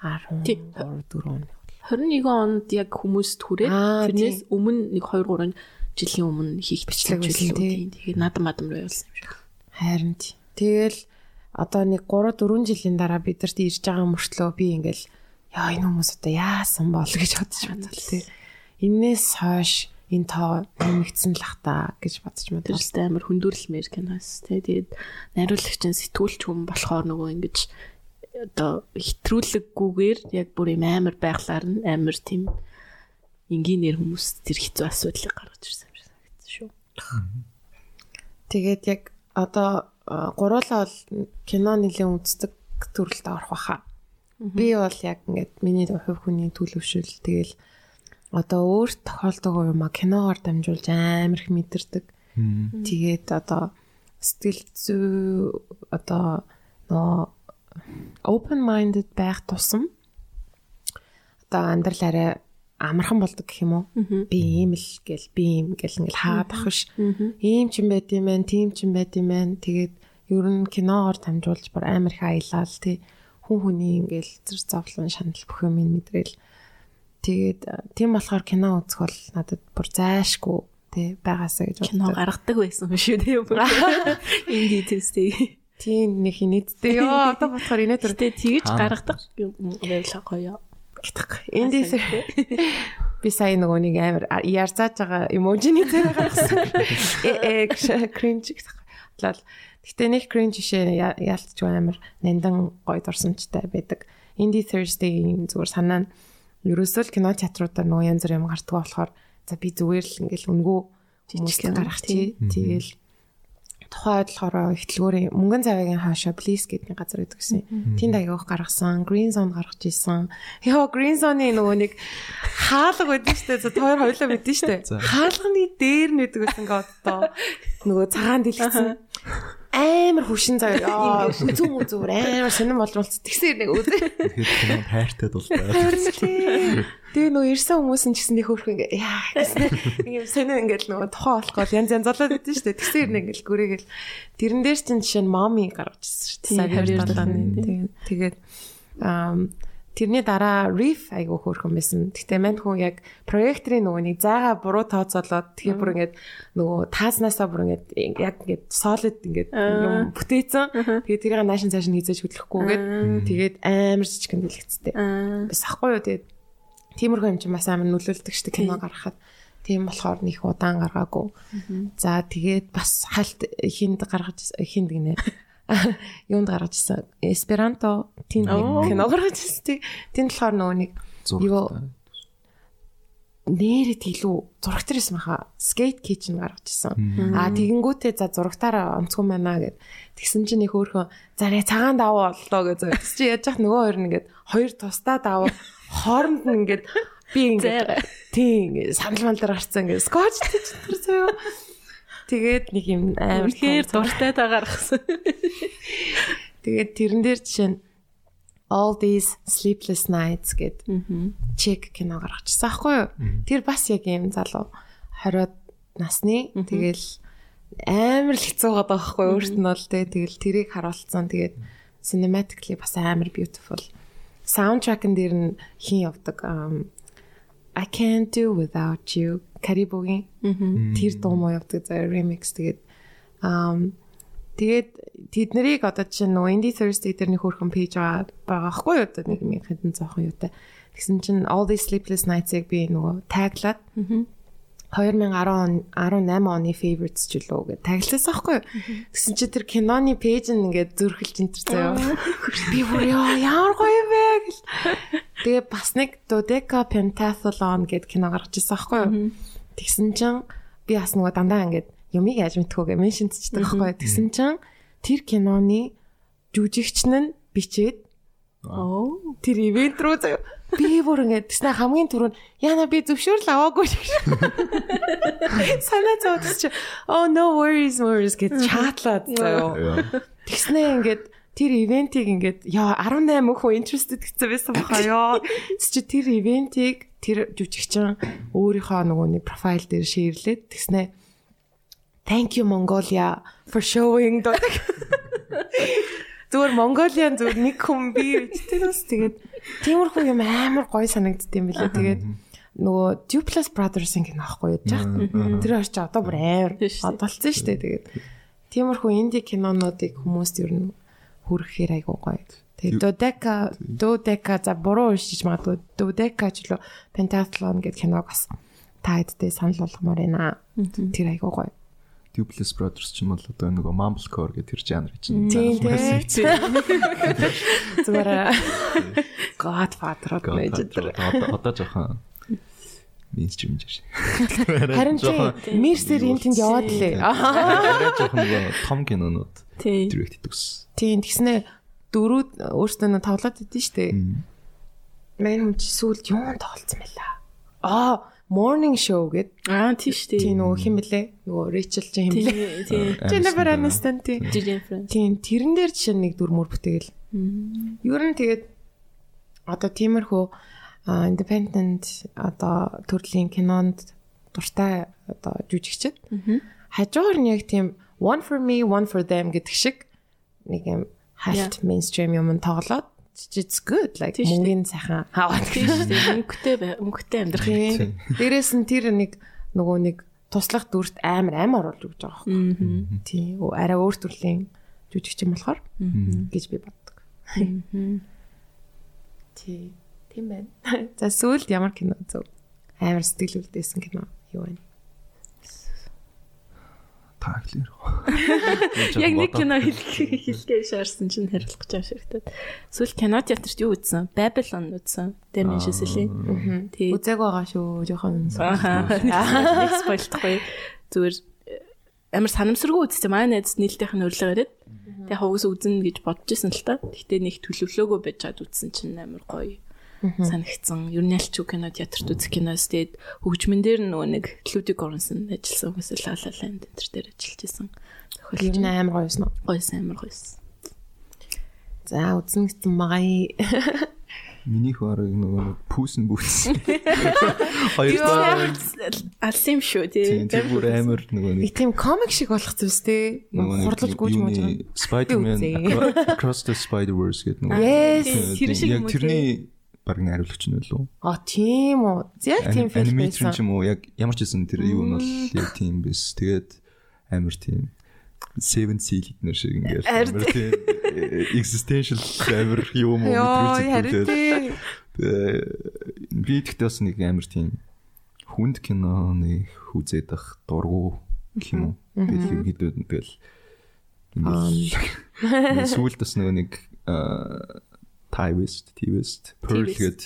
10 3 4 он. 21 онд яг хүмүүст хүрээд тэрнээс өмнө нэг 2 3 жилийн өмнө хийх бичлэг байсан тийм. Тэгээд надам мадам руу явуулсан юм шиг. Харин тий. Тэгэл одоо нэг 3 4 жилийн дараа бидэрт ирж байгаа мөртлөө би ингээл яа энэ хүмүүс одоо яасан бол гэж бодож байна тий. Иннээс хойш энэ тоо нэмэгдсэн л ах та гэж бодож байна. Тэрстэй амар хүндүрлэмээр киноос тий. Тэгээд найруулагч нь сэтгүүлч хүн болохоор нөгөө ингэж одоо хэтрүүлэггүйгээр яг бүр юм амар байглаар нь амар тийм энгийнээр хүмүүс тэр хэцүү асуудлыг гаргаж ирсэн юм шиг санагдсан шүү. Тэгээд яг одоо гуруулаа бол кино нэлээд үздэг төрөлд орох баха. Би бол яг ингээд миний хувь хүний төлөвшөл тэгэл одоо өөрт тохиолдог юм а киногоор дамжуулж амар их мэдэрдэг. Тэгээд одоо сэтгэл зүй одоо нөө open minded байх тусам одоо амьдрал арай амархан болдог гэх юм уу? Би ийм л гэл би ийм гэл ингээл хаагаад ах ш. Ийм ч юм байд юм байна, тийм ч юм байд юм байна. Тэгээд ер нь киногоор дамжуулж бүр амар их аялал тий. Хүн хүний ингээл зэр зовлон шанал бүх юм мэдрээл. Тэгээд тийм болохоор кино үзэх бол надад бүр зайшгүй тий байгаасаа гэж кино гаргадаг байсан шүү дээ. Ийм дийтэстэй. Тийм нэг хинэдтэй. Йоо одоо бодохоор инээ төр. Гэтэ тэгж гаргадаг юм байла гоё. Гэтэх. Энд би сая нөгөө нэг амар ярзааж байгаа эможины дээр гаргасан. Э э кринж гэх. Лал. Гэтэ нэг кринж шишээ яалтч амар нандан гоё дурсамжтай байдаг. Indie Thursday-ийн зүгээр санаа нь ерөөсөө л кино театруудаар нөгөө янз бүр юм гардаг болохоор за би зүгээр л ингээл өнгөө жижиг гаргах чи. Тэгэл тухайд болохоор ихтлгүүрийн мөнгөн завигийн хаашаа please гэдэг газар байдаг гэсэн. Тэнд аягүйх гаргасан, green zone гаргаж исэн. Яа green zone-ийн нөгөө нэг хаалга байдаг штэ. За тоор хоёлоо мэдэн штэ. Хаалганы дээр нь байдаг гэсэн ингээд одоо нөгөө цагаан дэлгэцэн амар хүшин заяа. Үзүүн үзүүр амар сонирн болруулц. Тэгсээр нэг үз. Тэгэхээр кино хайртай дултай. Тэгээ нөө ирсэн хүмүүс нь ч гэсэн нэг хөөрх ингээ яа гэсэн ингээ сонио ингээл нөгөө тухайн болохгүй янз янз болоод идэв шүү дээ. Тэгсээр нэг ингээл гүрээгэл тэрэн дээр чинь жишээ нь моми гаргаж ирсэн шүү дээ. Тэгээд тэгээд аа Тэрний дараа riff айгу хөөрхөн байсан. Гэхдээ мань хүн яг проекторын нөгөө нэг зайгаа буруу тооцоолоод тэгээ бүр ингээд нөгөө тааснасаа бүр ингээд яг ингээд solid ингээд юм бүтээсэн. Тэгээ тэрийг наашин цааш нь хизээж хөдлөхгүйгээд тэгээд амар жижигэн дэлгэцтэй. Бас ахгүй юу тэгээд тиймэрхүү юм чинь бас амар нөлөөлдөг штэ кино гаргахад. Тийм болохоор нэг удаан гаргаагүй. За тэгээд бас хальт хинд гаргаж хинд гинэ юунд гаргаж ирсэн. Эсперанто тийм нэг кино гаргаж ирсэн. Тэнд болохоор нөгөө нэг юу нээрэт илүү зурагт ирсэн баха. Skate kitchen гаргаж ирсэн. Аа тэгэнгүүтээ за зурагтаараа онцгой байна гэд. Тэгсэн чинь их өөрхөн за нэ цагаан даваа боллоо гэж. Тэгс чи яаж яах нөгөө хоёр нь ингээд хоёр тусдаа даваа хооронд нь ингээд би ингээд тийм санал мал дээр гарцсан ингээд скотч тийч заяа Тэгээд нэг юм амар тэгэхээр дуртай та гаргасан. Тэгээд тэрэн дээр жишээ нь All these sleepless nights гэд чек кино гаргачихсан аахгүй юу? Тэр бас яг юм залуу 20-од насны тэгэл амар л хэцүү байгаа байхгүй юу? Өөрт нь бол тэгэл тэрийг харуулсан. Тэгээд cinematically бас амар beautiful. Soundtrack-ын дээр нь хин явдаг I can't do without you Карибогийн тэр дуу муу явдаг заа remix тэгээд um тэгээд тэд нарыг одоо чинь нөгөө Indie Thursday дээр нэг хөрхөн пэйж байгаа байгаа хгүй юу одоо нэг юм хэдэн зоохон юутай тэгсэн чинь All These Sleepless Nights-ыг би нөгөө таглаад 2010 18 оны favorites ч үлээ гэж тагласан аахгүй юу. Тэгсэн чи тэр киноны пэйж нь ингээд зөрхөлж энэ заяа. Би бүр ямар гоё вэ гэл. Тэгээ бас нэг Dodeca Pentathlon гэд кино гаргаж ирсэн аахгүй юу. Тэгсэн чин би бас нөгөө дандаа ингээд юмыг яаж мэдхүүгээ меншнцдэг аахгүй. Тэгсэн чин тэр киноны жүжигч нь бичээд оо. тэр ивент рүү заяа би бүр ингээд тэснэ хамгийн түрүүнд яна би зөвшөөрөл аваагүй санаа зовдос чи oh no worries worries гэж чатлаад заяа тэгснэ ингээд тэр ивентийг ингээд яа 18 хүн interested гэсэн байсан баха ёо. Чи тэр ивентийг тэр жүжигчин өөрийнхөө нөгөө нэг профайл дээр шеэрлээд тэгснэ Thank you Mongolia for showing доо. Зүгээр Mongolian зүгээр нэг хүн би тэгээс тэгээд тиймэрхүү юм амар гоё санагдд юм билээ. Тэгээд нөгөө Duplas Brothers-ийн кино аахгүй яаж яах. Тэр орч одоо бүр амар одолцсон шүү дээ. Тэгээд тиймэрхүү инди кинонуудыг хүмүүс ер нь хүрхэхээр айгуу гоё. Тэгээд Dodeka Dodeka за буруу уншиж магадгүй Dodeka ч лөө Pentathlon гэдэг киног бас та хэдтэй санал болгомоор байна. Тэр айгуу гоё. Duplex Brothers ч юм бол одоо нөгөө Mumblecore гэдэг тэр жанр чинь. Тийм тийм. Зүгээр Godfather гэж одоо одоо жоохон минь ч юм жиш. Харин чи Мерсер энэ тэнд яваад лээ. Арай жоохон нөгөө том кинонууд директ хийдэгс. Тийм тэгснэ дөрүүд өөртөө тоглоод идэв штэ. Мэн хүн чи сүүлд юун тоглолцсон байла. Аа, morning show гэд. Аа, тийм штэ. Тийм нөгөө хин блэ? Нөгөө Rachel ч юм блэ? Тийм. Jennifer Aniston тийм. Тийм, тэрэн дээр жишээ нэг дүрмөр бүтээгэл. Ер нь тэгээд одоо тиймэрхүү independent одоо төрлийн кинонд дуртай одоо жүжигчд. Хажуугаар нь яг тийм one for me, one for them гэдэг шиг нэг юм хальт mainstream юм тоглоод it's good like мөнгөний сайхан хаваад тийм мөнгөтэй мөнгөтэй амьдрах юм. Дээрээс нь тэр нэг нөгөө нэг туслах дүрт амар амар оруулж өгч байгаа байхгүй. Тийм арай өөр төрлийн жүжигчин болохоор гэж би боддог. Тий. Тийм байна. За сүүлд ямар кино зөв? Амар сэтгэл үлдээсэн кино юу вэ? Таглэр. Яг нэг кино хэлхээ шаарсан чинь хариулах гэж шигтэй. Сүүл кино театрт юу үзсэн? Babylon үзсэн. Дэмэн шисэлийн. Тий. Үзээг байгаа шүү. Жохон. Нэг спойлдохгүй. Зүгээр амар санамсаргүй үзсэн. Манай найз нийлтийнх нь өрлөг яриад. Тэгээ хавгас үзэн гэж бодож исэн л та. Гэхдээ нэг төлөвлөгөө байж чад үзсэн чинь амар гоё санагдсан. Ер нь ялч кино театрт үзэх киноос тэгээд хөгжмөн дээр нөгөө нэг Лүдик Оронсон ажилласан хүмүүс л Ла Ланд энэ төр дээр ажиллаж исэн. Ер нь амар гоёсэн уу? Гоёсэн амар гоёсэн. За үзэн гэсэн магай. Минийх барыг нөгөө пүүсэн бүс. Хоёр дахь алсын шүү тий. Тэр бүр амар нөгөө нэг тийм комик шиг болох зүс тий. Хурдлаж гүйж мууж байгаа. Spider-Man Across the Spider-Verse гэдэг нөгөө. Yes, тэр шиг Яг тэрний баг найруулагч нь лөө. А тийм үү. Яг тийм фильм байсан. ч юм уу яг ямар ч гэсэн тэр юу нь бол яг тийм биш. Тэгээд амар тийм Seven Seal эднэр шиг ингээл амар тийм existential амар юм уу мэдрүүлж би тэгтээ бас нэг амар тийм хүнд кино нэг хүзээд ах дургу юм уу тэгэл хэдүүд тэгэл сүүлд бас нөгөө нэг Tivist, Tivist, Pearl гээд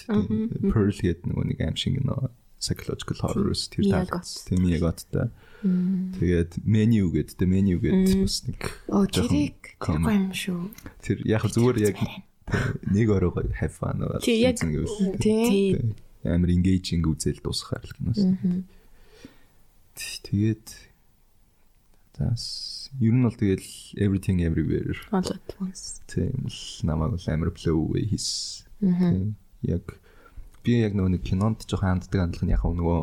Pearl гээд нөгөө нэг аим шиг нөө psychological horrors тэр талаас тийм яг оттой. Тэгээд menu гээд the menu гээд бас нэг Оо тэрийг тэр гоё юм шүү. Тэр яг зүгээр яг нэг орой have fun уу гэсэн гэвэл тийм амар engaging үзэл дуусгахаар л киноос. Тэгээд зас ер нь бол тэгэл everything everywhere болоод бас тийм л намайг бол амар blow away хийс. Яг би яг нөгөө нэг кинонд жоохон ханддаг хандлага нь яг нөгөө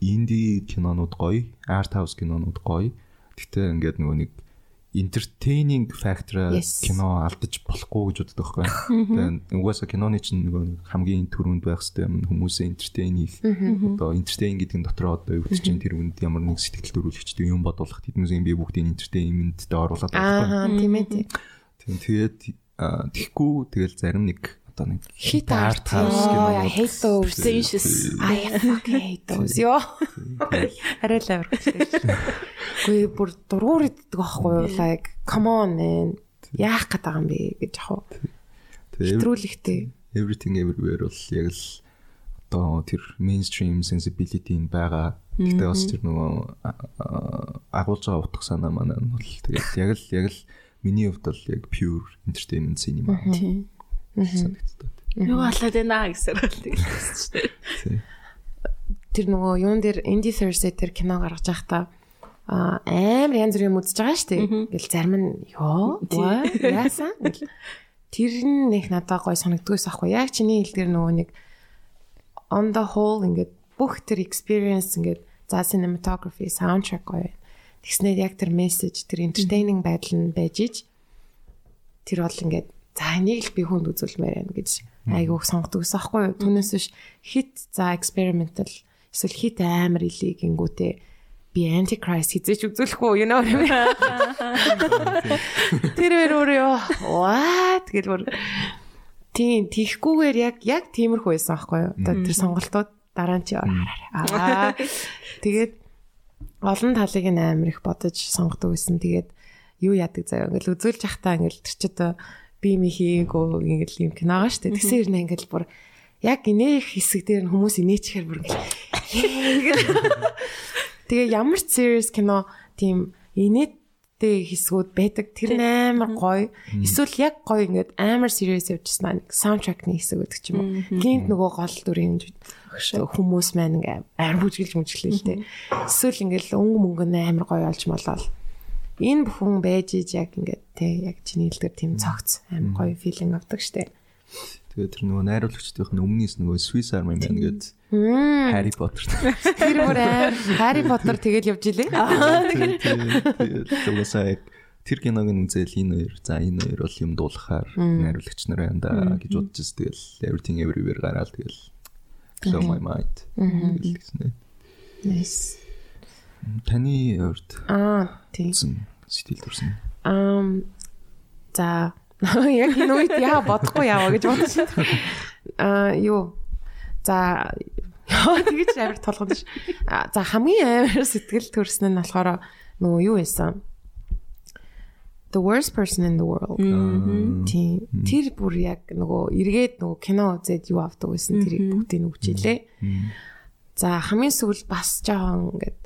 инди кинонууд гоё, art house кинонууд гоё. Гэхдээ ингээд нөгөө нэг entertaining factor кино алдаж болохгүй гэж боддог байхгүй. Тэгээд угаасаа киноны чинь нөгөө хамгийн түрүүнд байх хэрэгтэй юм хүмүүсээ entertain хийх. Одоо entertain гэдэг нь дотроо одоо юу гэж чинь тэр үнд ямар нэг сэтгэл төрүүлэгчтэй юм бодуулах тэднээс би бүгдийг entertainment-д оруулаад байгаа. Аа тийм ээ. Тийм тэгээд тэгэхгүй тэгэл зарим нэг одоо нэг art house кино hate those. Pretentious. I fucking hate those. Ёо арай л авир Гүй бүр дургуур иддэг байхгүй like come on man. Яах гээд байгаа юм бэ гэж яах вэ Хэтрүүлэхтэй everything everywhere бол яг л одоо тэр mainstream sensibility нь байгаа. Гэтэ бас тэр нөгөө агуулж байгаа утга санаа маань нь бол тэгээд яг л яг л миний хувьд бол яг pure entertainment cinema. Тийм санагддаг. Юу болоод байна гэсэн бол тэгсэн шүү дээ. Тэр нөгөө юун дээр Indie Thursday тэр кино гаргаж байхдаа а амар янз бүрийн юм үзэж байгаа шүү дээ. Ингээл зарим нь ёо яасан гэл тэр нь нэг надад гой санагддагс аахгүй. Яг чиний хэлдгэр нөгөө нэг on the whole ингээд бүх тэр experience ингээд за cinematography soundtrack гоё. Тэгснээр яг тэр message тэр entertaining байдал нь байж ич тэр бол ингээд за энийг л би хүнд үзүүлмээр байна гэж айгуух сонгодог ус аахгүй юу. Түүнээс биш хит за experimental эсвэл хит амар илий гингүүтээ би antichrist хийж үзүүлэх үү you know тэр өөрөө what? Гэж бүр тийм тийхгүйгээр яг яг тиймэрхүү байсан аахгүй юу. Тэр сонголтууд дараа нь чи аа. Тэгээд олон талыг нь амар их бодож сонгодог байсан. Тэгээд юу яадаг заяа ингээл үзүүлж явахдаа ингээл тэр чи одоо би ми хийгээгүй ингээл юм киногаа штэ. Тэгсэн хэрнээ ингээл бүр яг инээх хэсэг дээр нь хүмүүс инээчихэр бүр ингээл Тэгээ ямар ч serious кино тийм инээдтэй хэсгүүд байдаг. Тэр нь амар гоё. Эсвэл яг гоё ингээд амар serious явжсан нэг саундтракны хэсэг байдаг ч юм уу. Гинт нөгөө гол дүрийн хүмүүс маань ингээ амар бүжгэлж мүжгэлээ л дээ. Эсвэл ингээл өнгө мөнгө амар гоё олж молоо. Энэ бүхэн байж иж яг ингээд те яг чиний хэлдгээр тийм цогц амар гоё филинг авдаг штэ. Тэгээ тэр нөгөө найруулагчдын өмнөөс нөгөө Swiss Army Man гэдэг Harry Potter. Тэр бүр Harry Potter тэгэл явж илээ. Тэгээд уусаа тэр киног нь үзэл энэ хоёр за энэ хоёр бол юм дуулахаар найруулагч нар байна да гэж бодож ис тэгэл everything everywhere гараал тэгэл blow my mind. Nice. Таны урд Аа тийм сэтгэл төрсөн. Ам за яг энэ үед яа бодохгүй яваа гэж байна. Аа юу. За тэгэж амар толгонд ш. За хамгийн амар сэтгэл төрсөн нь болохоор нөгөө юу байсан? The worst person in the world. Тийм. Тэр бүр яг нөгөө эргээд нөгөө кино үзээд юу авдаг байсан тэрийг бүгдийг үгчилээ. За хамгийн сүүлд бас жоохон ингээд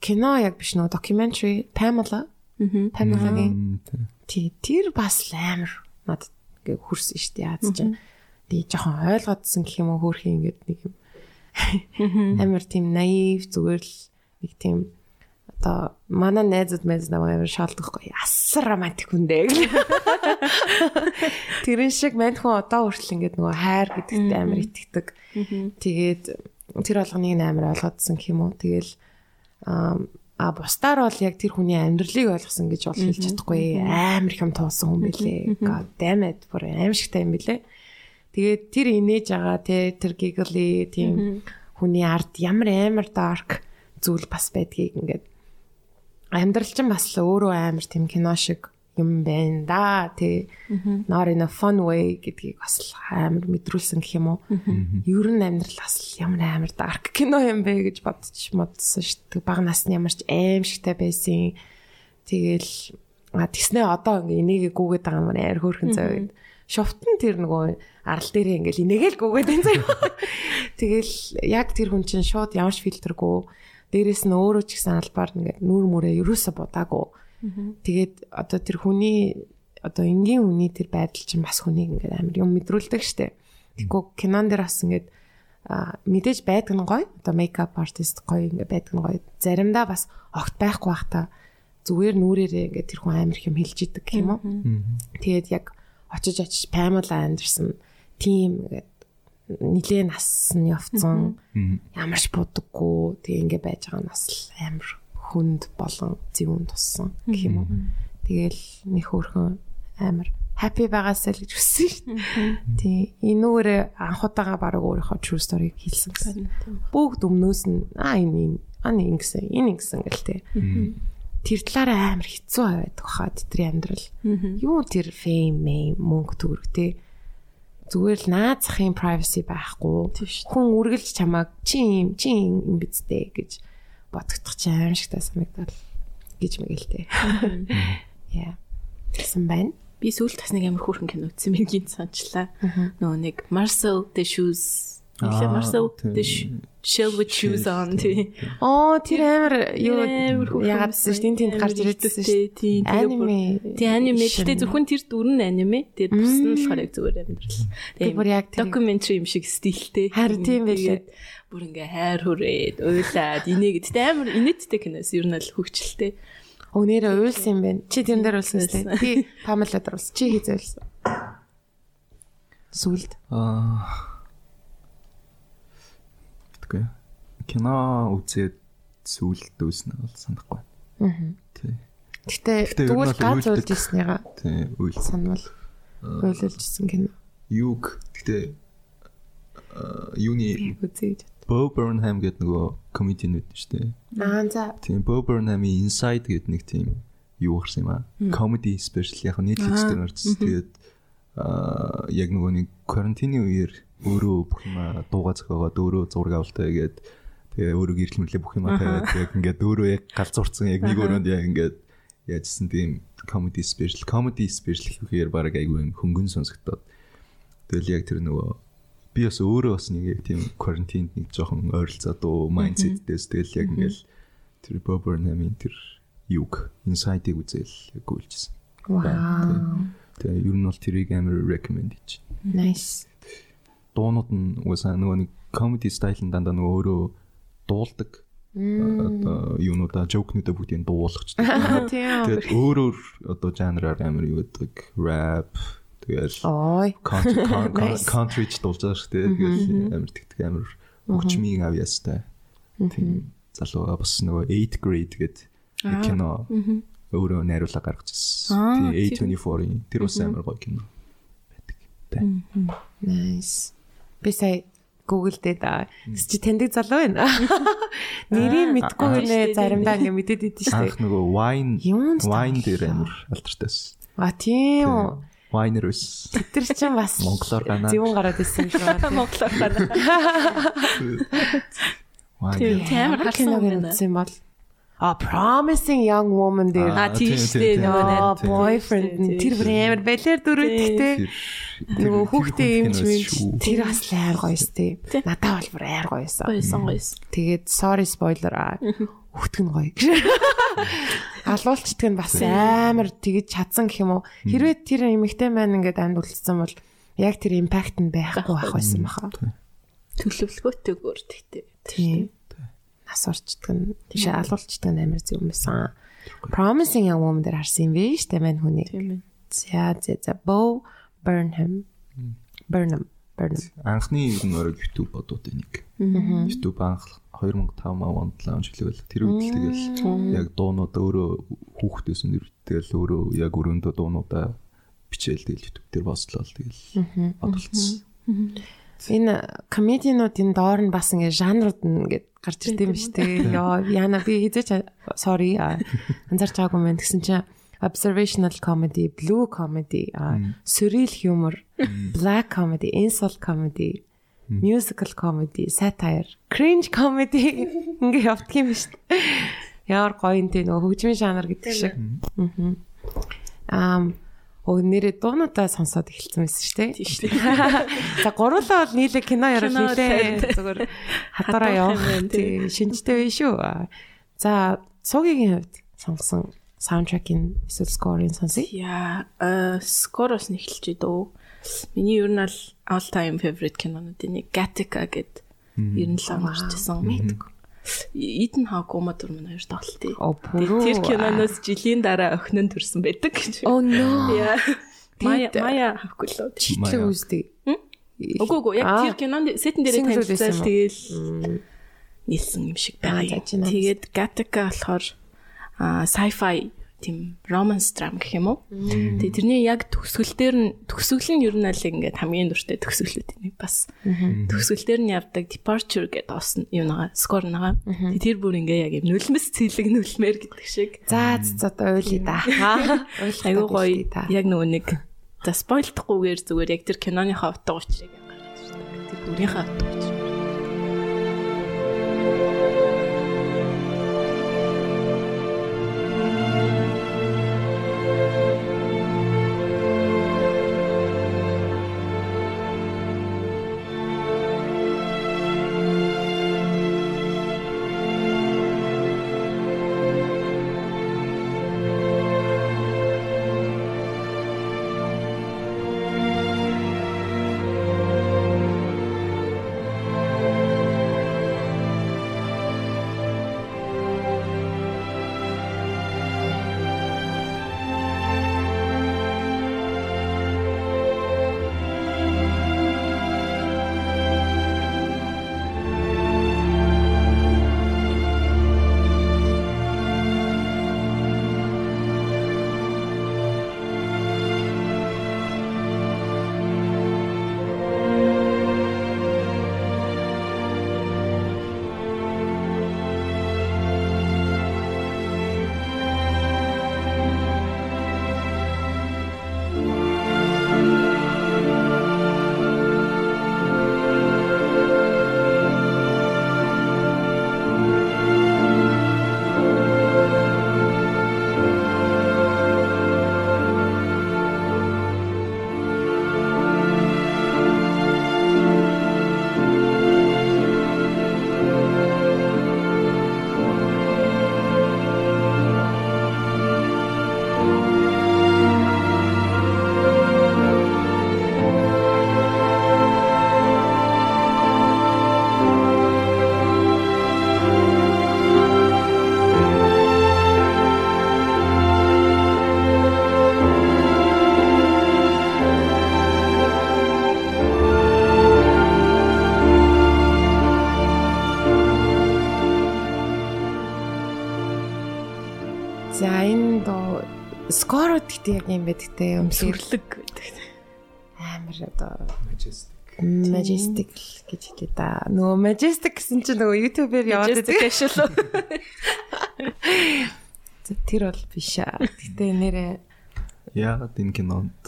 кино яг биш нөгөө documentary Pamela. Pamela-гийн тий тэр бас амар надад ингээ хөрсөн шүү дээ яаж ч. Тэгээ жоохон ойлгоодсэн гэх юм уу хөөрхий ингээд нэг юм амар тийм наив зүгээр л нэг тийм одоо манай найзууд найз намайг амар шаалдахгүй асар романтик хүн дээ гэл. Тэрэн шиг мань хүн одоо хүртэл ингээд нөгөө хайр гэдэгт амар итгэдэг. Тэгээд тэр болгоныг амар ойлгоодсон гэх юм уу. Тэгэл а бусдаар бол яг тэр хүний амьдралыг ойлгосон гэж бол хэлж чадахгүй амар их юм туусан хүн билээ. God damn it бүр аимшигтай юм билээ. Тэгээд тэр инээж байгаа те тэр гигли тийм хүний ард ямар амар dark зүйл бас байдгийг ингээд амьдрал чинь бас л өөрөө амар тийм кино шиг юм байна да. Тий not in a fun way гэдгийг бас амар мэдрүүлсэн гэх юм уу? Ер нь амьдрал бас ямар амар dark кино юм бэ гэж бодчих модсон шүү дээ. Баг насны ямар ч аимшигтай байсан. Тэгэл тэгснэ одоо ингээ энийгээ гүгээд байгаа юм амар хөөрхөн зав. Шовтон тэр нөгөө арал дээрээ ингээл инээгээл гүгээд энэ зав. Тэгэл яг тэр хүн чинь шууд ямарч фильтргүй. Дээрэс нь өөрөө ч гэсэн албаар ингээд нүүр мүрээ ерөөсө будаагүй Тэгээд одоо тэр хүний одоо энгийн хүний тэр байдал чинь бас хүнийг ингээд амар юм мэдрүүлдэг штэ. Тэгэхгүй кинон дээр бас ингээд мэдээж байдаг нь гоё. Одоо мейкап артист гоё ингээд байдаг нь гоё. Заримдаа бас огт байхгүй бах та зүгээр нүрээрээ ингээд тэр хүн амар юм хэлж идэг гэх юм уу. Тэгээд яг очиж очиж Pamela Anderson тим ингээд нилээ нас нь явцсан ямарч будаггүй тэгээ ингээ байж байгаа нь бас амар хүнд болон зөвүүн туссан гэх юм уу. Тэгэл нэг хөөрхөн амар happy байгаасаа л гэж хүссэн шүү дээ. Тий. Энүүгээр анхудаага баг өөрийнхөө true story-г хэлсэн гэсэн. Бүгд өмнөөс нь аа энэ юм нэг ингэсэн энэ ингэсэн гэл тий. Тэр талаараа амар хэцүү байдаг хаа тэдний амьдрал. Юу тэр fame мөнгө төгрөг тий. Зүгээр л наацхийн privacy байхгүй. Хүн үргэлж чамааг чи юм чи юм бидтэй гэж бодогдох чи аимшигтай санагдал гэж мэгэлтэй. Яа. Тэгсэн байна. Би сүүлд бас нэг амар хөөрхөн кино үзсэн юм гин санчлаа. Нөгөө нэг Marcel the Shoes Илээ Marcel the Shell with shoes on тий. Оо тэр амар юу ягаад гэсэн чинь тэнд гарч ирээдсэн шүү дээ. Аниме. Тий аниме. Гэтэ зөвхөн тэр дүр нь аниме. Тэгээд бус нь болохоор яг зүгээр амьдрал. Тэгээд бүр яг documentary юм шиг стилтэй. Харин тийм байлээ бүр ингээ хайр хүрээд уйлаад инээгээд тэ амар инээдтэй киноос ер нь л хөвчлөлтэй. Өнөөрөө уйлсан юм байна. Чи тэрэн дээр уйлсан үстэй. Би Памела дээр уйлсан. Чи хийзээ уйлсан. Сүлд. Аа. Тэгвэл кино үзээд сүлд дүүснэ бол санахгүй. Аа. Тий. Гэтэ тэгвэл гац уйлж ирснийга. Тий, уйл. Санвал уйлжсэн кино. Юг. Гэтэ юуны үзээд Bo Burnham гэдэг нөгөө комедиан үүд шүү дээ. Аа за. Тийм Bo Burnham-ийн Inside гэдэг нэг тийм юу гарсан юм аа. Comedy special яг нийтлэгч дээр гарсан. Тэгээд аа яг нөгөө нэг карантины үеэр өөрөө бүх юм дууга зохиогоод өөрөө зураг авалтаа тэгээд тэгээ өөрөө гэрэл мэрлээ бүх юм тавиад яг ингээд өөрөө яг галзуурсан яг нэг өрөөнд яг ингээд яажсэн тийм comedy special comedy special гэхээр баг айгүй хөнгөн сонсогдоод тэгэл яг тэр нөгөө би бас өөрөө бас нэг яг тийм карантинд нэг жоохон ойролцоо дуу майндсетдээс тэгэл яг ингээл тэр Bob Burnham-ийн тэр юг инсайдыг үзэл яг үйлчсэн. Вау. Тэгээ ер нь бол тэрийг амар recommend хийж. Nice. Дуунууд нь уусаа нөгөө нэг comedy style-ын дандаа нөгөө өөрөө дуулдаг одоо юунуудаа жокнуудаа бүгдийг дуулахч. Тэгээд өөрөөр одоо жанраар амар юу гэдэг rap Тэгэл ой country ч дуулж байгаа шүү дээ. Тэгэл амар тэгтэг амар хүчмийн авьяастай. Тийм залууга бас нөгөө 8th grade гэдэг кино өөрөө найруулга гаргаж ирсэн. Тийм A24-ийн тэр бас амар гоё кино байдаг. Nice. Би сая гуглдээд аа. Тэс чи таньдаг залуу байна. Нэрийг мэдгүй нэ заримдаа ингээ мэдээд идэв шүү Анх нөгөө wine wine дээр амар алдартай байсан. А тийм үү. Winer ус. Тэр чинь бас Монголоор гана. зөвөн гараад ирсэн юм шиг байна. Монголоор. Тийм амар харсан киног юм байна. үзсэн бол А promising young woman дээр А тийм, нөгөө boyfriend тэр бүр амар балер дөрөвдөлтэй. Нөгөө хүүхдээ имж мэмж тэр бас л амар гоё сте. Надаа бол бүр амар гоёсэн. Гойсон гойсон. Тэгээд sorry spoiler нь гоё. Алуулчдаг нь бас амар тэгж чадсан гэх юм уу. Хэрвээ тэр эмэгтэй маань ингээд амьд үлдсэн бол яг тэр импакт нь байхгүй байх байсан баха. Төлөвлөгөөтэй өөр тэгтэй. Тийм. Нас орчдөг нь тийш алуулчдаг нь амар зөв юм байсан. Promising young woman дээр харсан юм биш үү мань хүний. Тийм ээ. За за за Bo Burnham. Burnham. Burnham. Анхны ер нь өөрөө YouTube бодууд энийг. YouTube анх 2005 онд лаунч хийлээ. Тэр үед л тэгэл яг дуунуудаа өөрөө хүүхдээс нэр тэгэл өөрөө яг өрөөндөө дуунуудаа бичээл тэгэл YouTube дээр бослоо тэгэл бодолцсон. Энэ комедиануудын доор нь бас ингээ жанрууд нь ингээ гарч ирд юм шүү дээ. Яа, яна. Би хизээч sorry а, анзаарч байгаагүй мэн гэсэн чинь observational comedy, blue comedy, surreal humor, black comedy, insult comedy, musical comedy, satire, cringe comedy юм шүү дээ. Ямар гоё юм те нөгөө хөгжмийн жанр гэдэг шиг. Аа Өө нэрээ дуунуудаа сонсоод эхэлсэн байсан шүү дээ. Тийм шүү дээ. За гурлаа бол нийлээ кино нийлээ тавь. зүгээр юм явах байна, тий шинжтэй bay шүү. За цугийн хувьд сонгосон саундтрекийн эсвэл скорын сонсъё. Яа, э скороос нь эхэлж идөө. Миний ер нь ал all time favorite кинонуудын нэг Gattaca гэд ер нь л амарчсан. Мэдгүй. Eden Hawk Uma Thurman хоёр тоглолтыг. Тэр киноноос жилийн дараа охин нь төрсэн байдаг гэж. Oh no. Мая Мая хавгүй л. Читлэг үздэг. Үгүй үгүй яг тэр кинонд сетэн дээр юм уу? тэгэл нийлсэн юм шиг Аа, байгаа. наас. Тэгээд Gattaca болохоор sci-fi тийм romance drama гэх юм уу? Тэгээд тэрний яг төгсгөл дээр нь төгсгөл нь ер нь аль ингээд хамгийн дуртай төгсгөлүүд нэг бас төгсгөл дээр нь явдаг departure гэдэг ос юм байгаа скор нагаа. Тэгээд тэр бүр ингээ яг юм нулимс цэлэг нүлмээр гэдэг шиг. За за одоо уйлъя да. Айгуу гоё. Яг нөгөө нэг за спойлдохгүйгээр зүгээр яг тэр киноныхаа утга учирыг гаргаж ирсэн. Тэр бүрийнхээ утга учир. Яг юм байдаг те. Өмсөрлөг гэдэг. амар одоо Majestic. Majestic гэж хэлээ да. Нөгөө Majestic гэсэн чинь нөгөө YouTube-ээр яваад байдаг. ашил. Тэр бол биш аа. Гэтэ нэрээ Яагаад энэ кинонд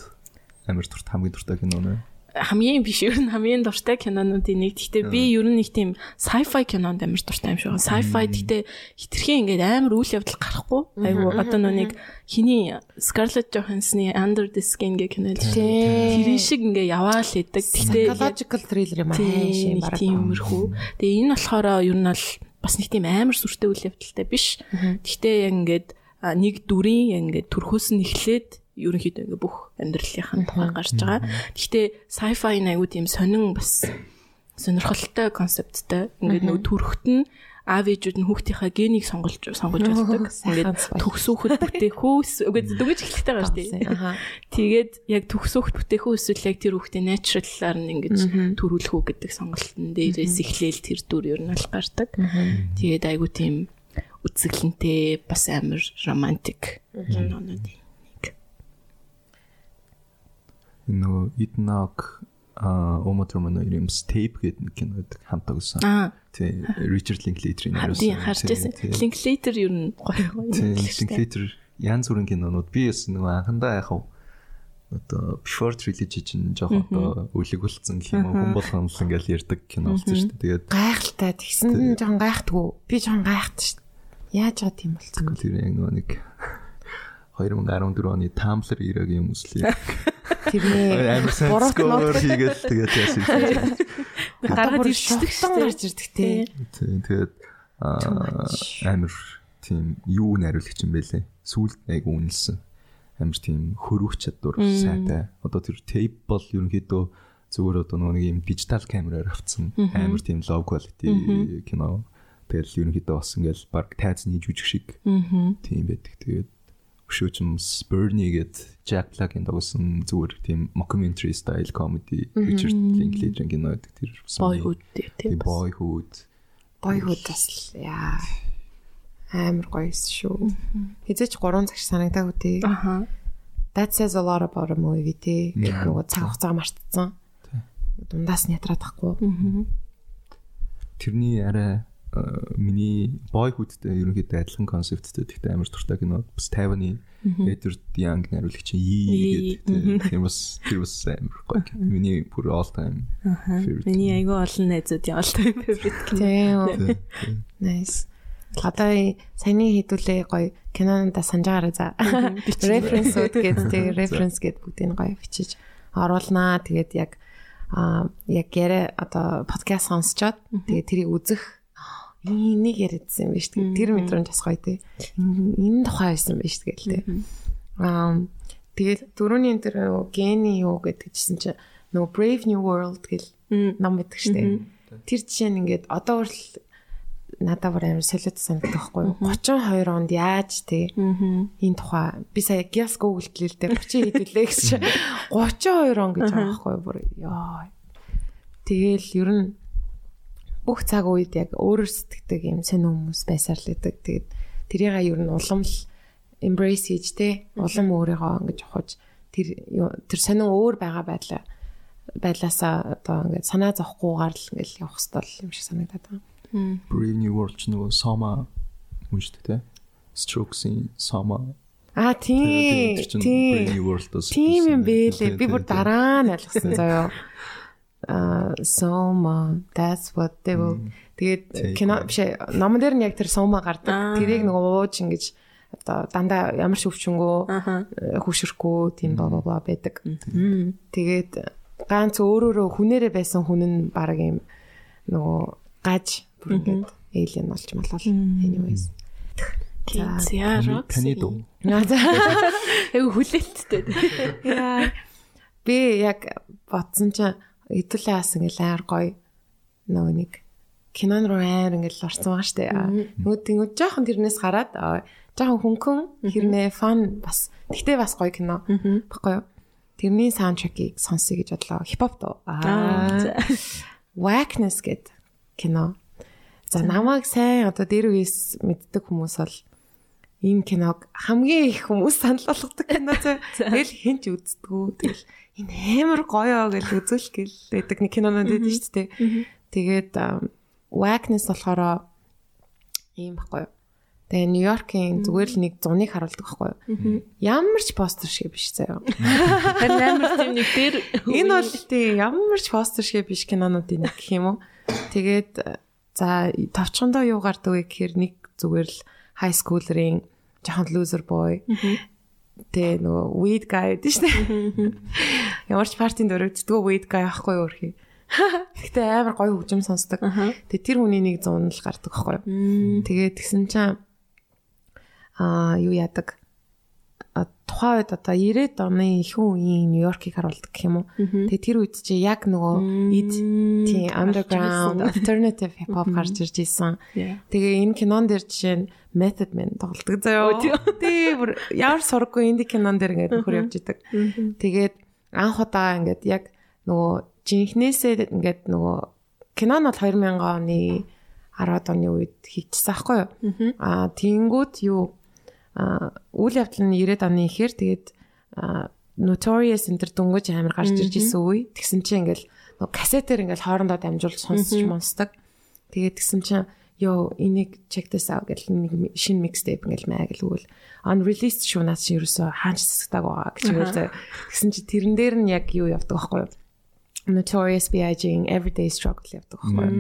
амар турт хамгийн туртай кино нэ? Хамгийн биш ер нь хамгийн дуртай кинонуудын нэг. Гэхдээ би ер нь нэг тийм sci-fi кинонд амар дуртай юм шиг. Sci-fi гэхдээ хитрхийн ингээд амар үйл явдал гарахгүй. Айгу одоо нүг хиний Scarlett Johansson-ы Under the Skin гэх кино л. Тийм. Тэр шиг ингээ яваал идэг. Гэхдээ psychological thriller юм аа. тийм нэг тиймэрхүү. Тэгээ энэ болохоор ер нь бол бас нэг тийм амар сүртэй үйл явдалтай биш. Гэхдээ яг ингээд нэг дүрийн яг ингээд төрхөөс нь эхлээд ерөнхийдөө ингээ бүх амьдралынхаа тухай гарч байгаа. Гэхдээ sci-fi аягүй тийм сонин бас сонирхолтой концепттэй. Ингээд нөгөө төрхт нь аав ээжүүд нь хүүхдийнхаа генийг сонгож сонгож болдог. Ингээд төгсөөхөд бүтэехөөс үгүй дүгэж эхлэхтэй гарч тий. Тэгээд яг төгсөөхт бүтэехүү эсвэл яг тэр хүүхдээ natural-аар нь ингэж төрүүлэх үү гэдэг сонголтын дээрээс эхлээл тэр дүр ер нь бол гардаг. Тэгээд айгу тийм үзэсгэлэнтэй бас амар романтик кинонууд. Энэ нөгөө Иднаг а Thurman хоёрын Tape гэдэг нэг кино байдаг хамтаа гэсэн. Аа, Тий, Richard Linklater-ийн тийм харж байсан. Linklater ер нь гоё гоё. Дээ. Linklater янз бүрийн кинонууд би бас нөгөө анхандаа яхав одоо Before Trilogy чинь жоох одоо үлэг болцсон гэх юм уу хүн болгоно л ингээл ярьдаг кино болсон шүү дээ. Тэгээд Гайхалтай. Тэгсэн нь жоохон гайхтгүй. Би жоохон гайхдаг шүү. дээ. Яаж байгаа тийм болцсон бэ? тэр яг нөгөө нэг 2014 оны Tumblr ирээгийн хүмүүслээ Тэрний амар сайн Буруу скор хийгээл тэгээд яасан юм. Гаргаад бүр ирчихдэг шүү гарч ирдэг тий. Тэгээд аа, амар тийм юу нариулагч юм бэлээ. Сүүлд яг үнэлсэн. Амар тийм хөрвөх чадвар сайтай. Одоо тэр tape бол ерөнхийдөө зүгээр одоо нэг юм дижитал камераар авцсан амар тийм low quality кино. Тэгэл ерөнхийдөө бас ингээл баг тайзны жүжиг шиг тийм байдаг. Тэгээд өшөөчмс Bernie гээд Jack Black-ийн дагуулсан зүгээр тийм mockumentary style comedy Richard Linklater-ийн кино байдаг. Тэр Boyhood Тийм boyhood Бойхуд бас яа. Амар гоёс шүү. Хизээч 3 цагш санагдаагүй тий. Аха. That says a lot about a movie тий. Нөгөө цаг хугацаа мартцсан. Дундаас нь ятраад тахгүй. тэрний арай миний boyhood-тэй ерөнхийдөө адилхан концепттэй тэгтээ амар туртай кино бас Тайваны Edward Young нариулагч Yi. Гэдэг тэр бас тэр бас амар гоё. Миний бүр all time favorite. Миний айгүй олон найзууд яваалтай favorite кино. Тийм. Тийм. Nice. Одоо саяны хэдүүлээ гоё кинонда санаж байгаарай за. Reference-ууд гэдэг тэгээ reference гэдэг бүгдийг гоё бичиж оруулнаа. Тэгээд яг аа яг яриа одоо подкаст сонсчоод тэгээд тэрийг үзэх энийг яриадсан юм биш тэгээд тэр мэдрэмж бас гоё тий. Энэ тухай байсан биш тэгээд тий. Аа тэгээд дөрөвний тэр гений юу гэдэг чинь чи нөгөө Brave New World гэл ном байдаг штэ. Тэр жишээ нь ингээд одоо хүртэл надад бүр амар солиод санагдах байхгүй юу? 32 онд яаж те энэ тухай би сая л дээ 30 хэдүүлээ чинь 32 он гэж байгаа байхгүй юу? Бүр ёо. Тэгэл ер нь бүх цаг үед яг өөрөөр сэтгэдэг юм сонир хүмүүс байсаар л байдаг. Тэгээд тэрийг ер нь улам л embrace хийж те улам өөрийгөө ингэж ухаж тэр тэр сонин өөр байгаа байдлаа байлаасаа одоо ингээд санаа зовхгүйгээр л ингээд явах хэрэгтэй юм шиг санагдаад байна. Brave New World ч нөгөө Soma үнштэй те. Strokes-ийн Soma Аа тийм. Тийм. Brave New World-оос Тийм юм бэлээ. Тийм, Би бүр дараа нь ойлгосон заяа. Soma that's what they will. Тэгээд кино биш номон дээр нь яг тэр Soma Аа. гардаг. Тэрийг нөгөө ууж ингэж одоо дандаа ямар ч өвчнгөө хөшөрхгүй тийм бла бла байдаг. Тэгээд ганц өөрөөрөө хүнээрээ байсан хүн нь баг юм нөгөө гаж бүр ингэж alien болж малгал. Anyways. За. Айгүй хүлээлттэй. Яа. Би яг бодсон чинь хэдүүлээ бас ингээл аяар гоё нөгөө нэг кинон руу аяар ингээл орсон байгаа штэ. Нөгөө тэнгууд жоохон тэрнээс гараад аа, жоохон хөнгөн хэрнээ фан бас тэгтээ бас гоё кино баггүй юу? Тэрний саундтрекийг сонсъё гэж бодлоо. Хипхоп дуу. Аа. Wackness гэд кино. За намайг сайн одоо дээр үес мэддэг хүмүүс бол энэ киног хамгийн их хүмүүс санал болгодог кино зөө. Тэгэл хэн ч үздэггүй. Тэгэл энэ амар гоё гэж үзүүл гэл байдаг нэг кинонод байдаг шүү дээ. Тэгээд Wagness болохоор ийм байхгүй юу? Тэгээ Нью-Йоркийн зүгээр л нэг зуныг харуулдаг байхгүй юу? Ямар ч постэр шиг биш заяа. Харин амар тийм нэг дээр Энэ бол тийм ямар ч постэр шиг биш кинонуудын нэг гэх юм уу? Тэгээд за товчхондоо юу гардаг вэ гэхээр нэг зүгээр л high schooler-ийн жоохон loser boy. Тэгээ нөгөө weed guy гэдэг шүү дээ. Ямар ч партинд өрөвддгөө weed guy ахгүй юу өрхий. Гэтэ амар гоё хөгжим сонсдог. Тэгээ тэр хүний нэг зун л гардаг байхгүй юу? Тэгээ тэгсэн чинь аа юу яадаг? Тухайн үед одоо 90-ад оны ихэнх үеийн Нью-Йоркийг харуулдаг гэх юм уу. Тэгээ тэр үед чи яг нөгөө ид тийм underground alternative hip hop гарч ирж исэн. Тэгээ энэ кинон дээр жишээ нь Method Man тоглолдог заяа. Тэгээ бүр ямар сурггүй инди кинон дээр ингээд нөхөр явж идэг. Тэгээд анх удаа ингээд яг нөгөө жинхнээсээ ингээд нөгөө кино нь бол 2000 оны 10-ад оны үед хийчихсэн аахгүй юу. Аа тэнгүүд юу үйл явдал нь 90-ад оны ихээр тэгээд Notorious энэ төр дөнгөж амар гарч ирж исэн үе. Тэгсэн чинь ингээл нөгөө кассетээр ингээл хоорондоо дамжуулж сонсч монсдаг. Тэгээд тэгсэн чинь ёо энийг check this out гэл нэг шинэ mixtape ингээл маяг л үйл unreleased шуунаас чи ерөөсөө хаач засагдаг байгаа гэж хэлээ. Тэгсэн чи тэрэн дээр нь яг юу явдаг байхгүй юу? Notorious B.I.G-ing Everyday Struggle явдаг байхгүй юу?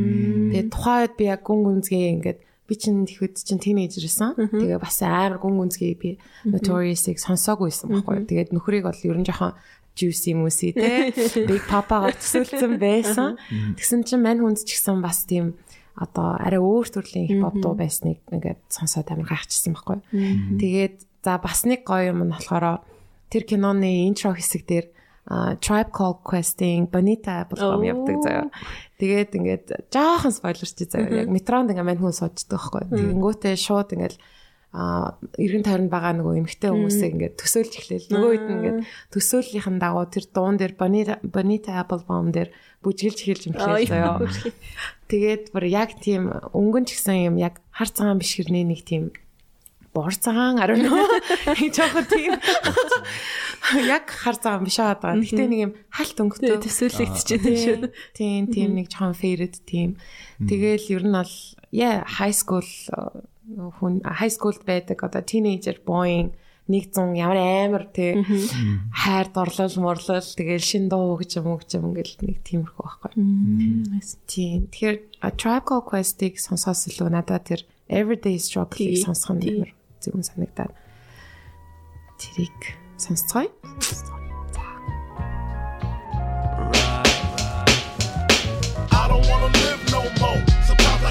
Тэгээд тухайд би яг гүн гүнзгээ ингээд би чинь тэгэхэд чинь тинейжер байсан. Тэгээ бас амар гүн гүнзгий би Notorious-ыг сонсоогүйсэн байхгүй. Тэгээд нөхрийг бол ер нь жоохон juicy мөсий те big papa-гаар төсөөлсөн байсан. Тэгсэн чинь мань хүнд ч гэсэн бас тийм одоо арай өөр төрлийн хип хоп дуу байсныг ингээд сонсоод амар гайхчихсан байхгүй. Тэгээд за бас нэг гоё юм нь болохоор тэр киноны интро хэсэг дээр Tribe Called Quest-ing Bonita болгоом явдаг заяа. Тэгээд ингээд жоохон спойлерч заяа. Яг метронд ингээд мань хүн суучдаг байхгүй. Тэгэнгүүтээ шууд ингээд а эргэн тойронд байгаа нөгөө эмгтэй хүмүүсийг ингээд төсөөлж эхлэв. Нөгөө хэд ингээд төсөөллийнхэн дагуу тэр дуун дээр Bonita Bonita Applebaum дээр бүжгэлж эхэлж юм хэлээ заяа. Тэгээд бүр яг тийм өнгөн ч гэсэн юм яг хар цагаан биш хэрнээ нэг тийм бор цагаан ариун нөө жоохон тийм. Яг хар цагаан биш байгаа. Гэхдээ нэг юм хальт өнгөтэй. Төсөөлөгдчихэв шүү. Тийм тийм нэг жоохон фэрэд тийм. Тэгэл ер нь бол яа high school хүн high schoolд байдаг одоо teenager boy 100 ямар амар тий хайр дорлол морлол тэгэл шин дуу гэж юм уу гэж юм ингээл нэг тиймэрхүү байхгүй. Тийм. Тэгэхээр Tribe Called Quest-ийг сонсоос илүү надад тэр Everyday Struggle-ийг сонсох нь амар sie uns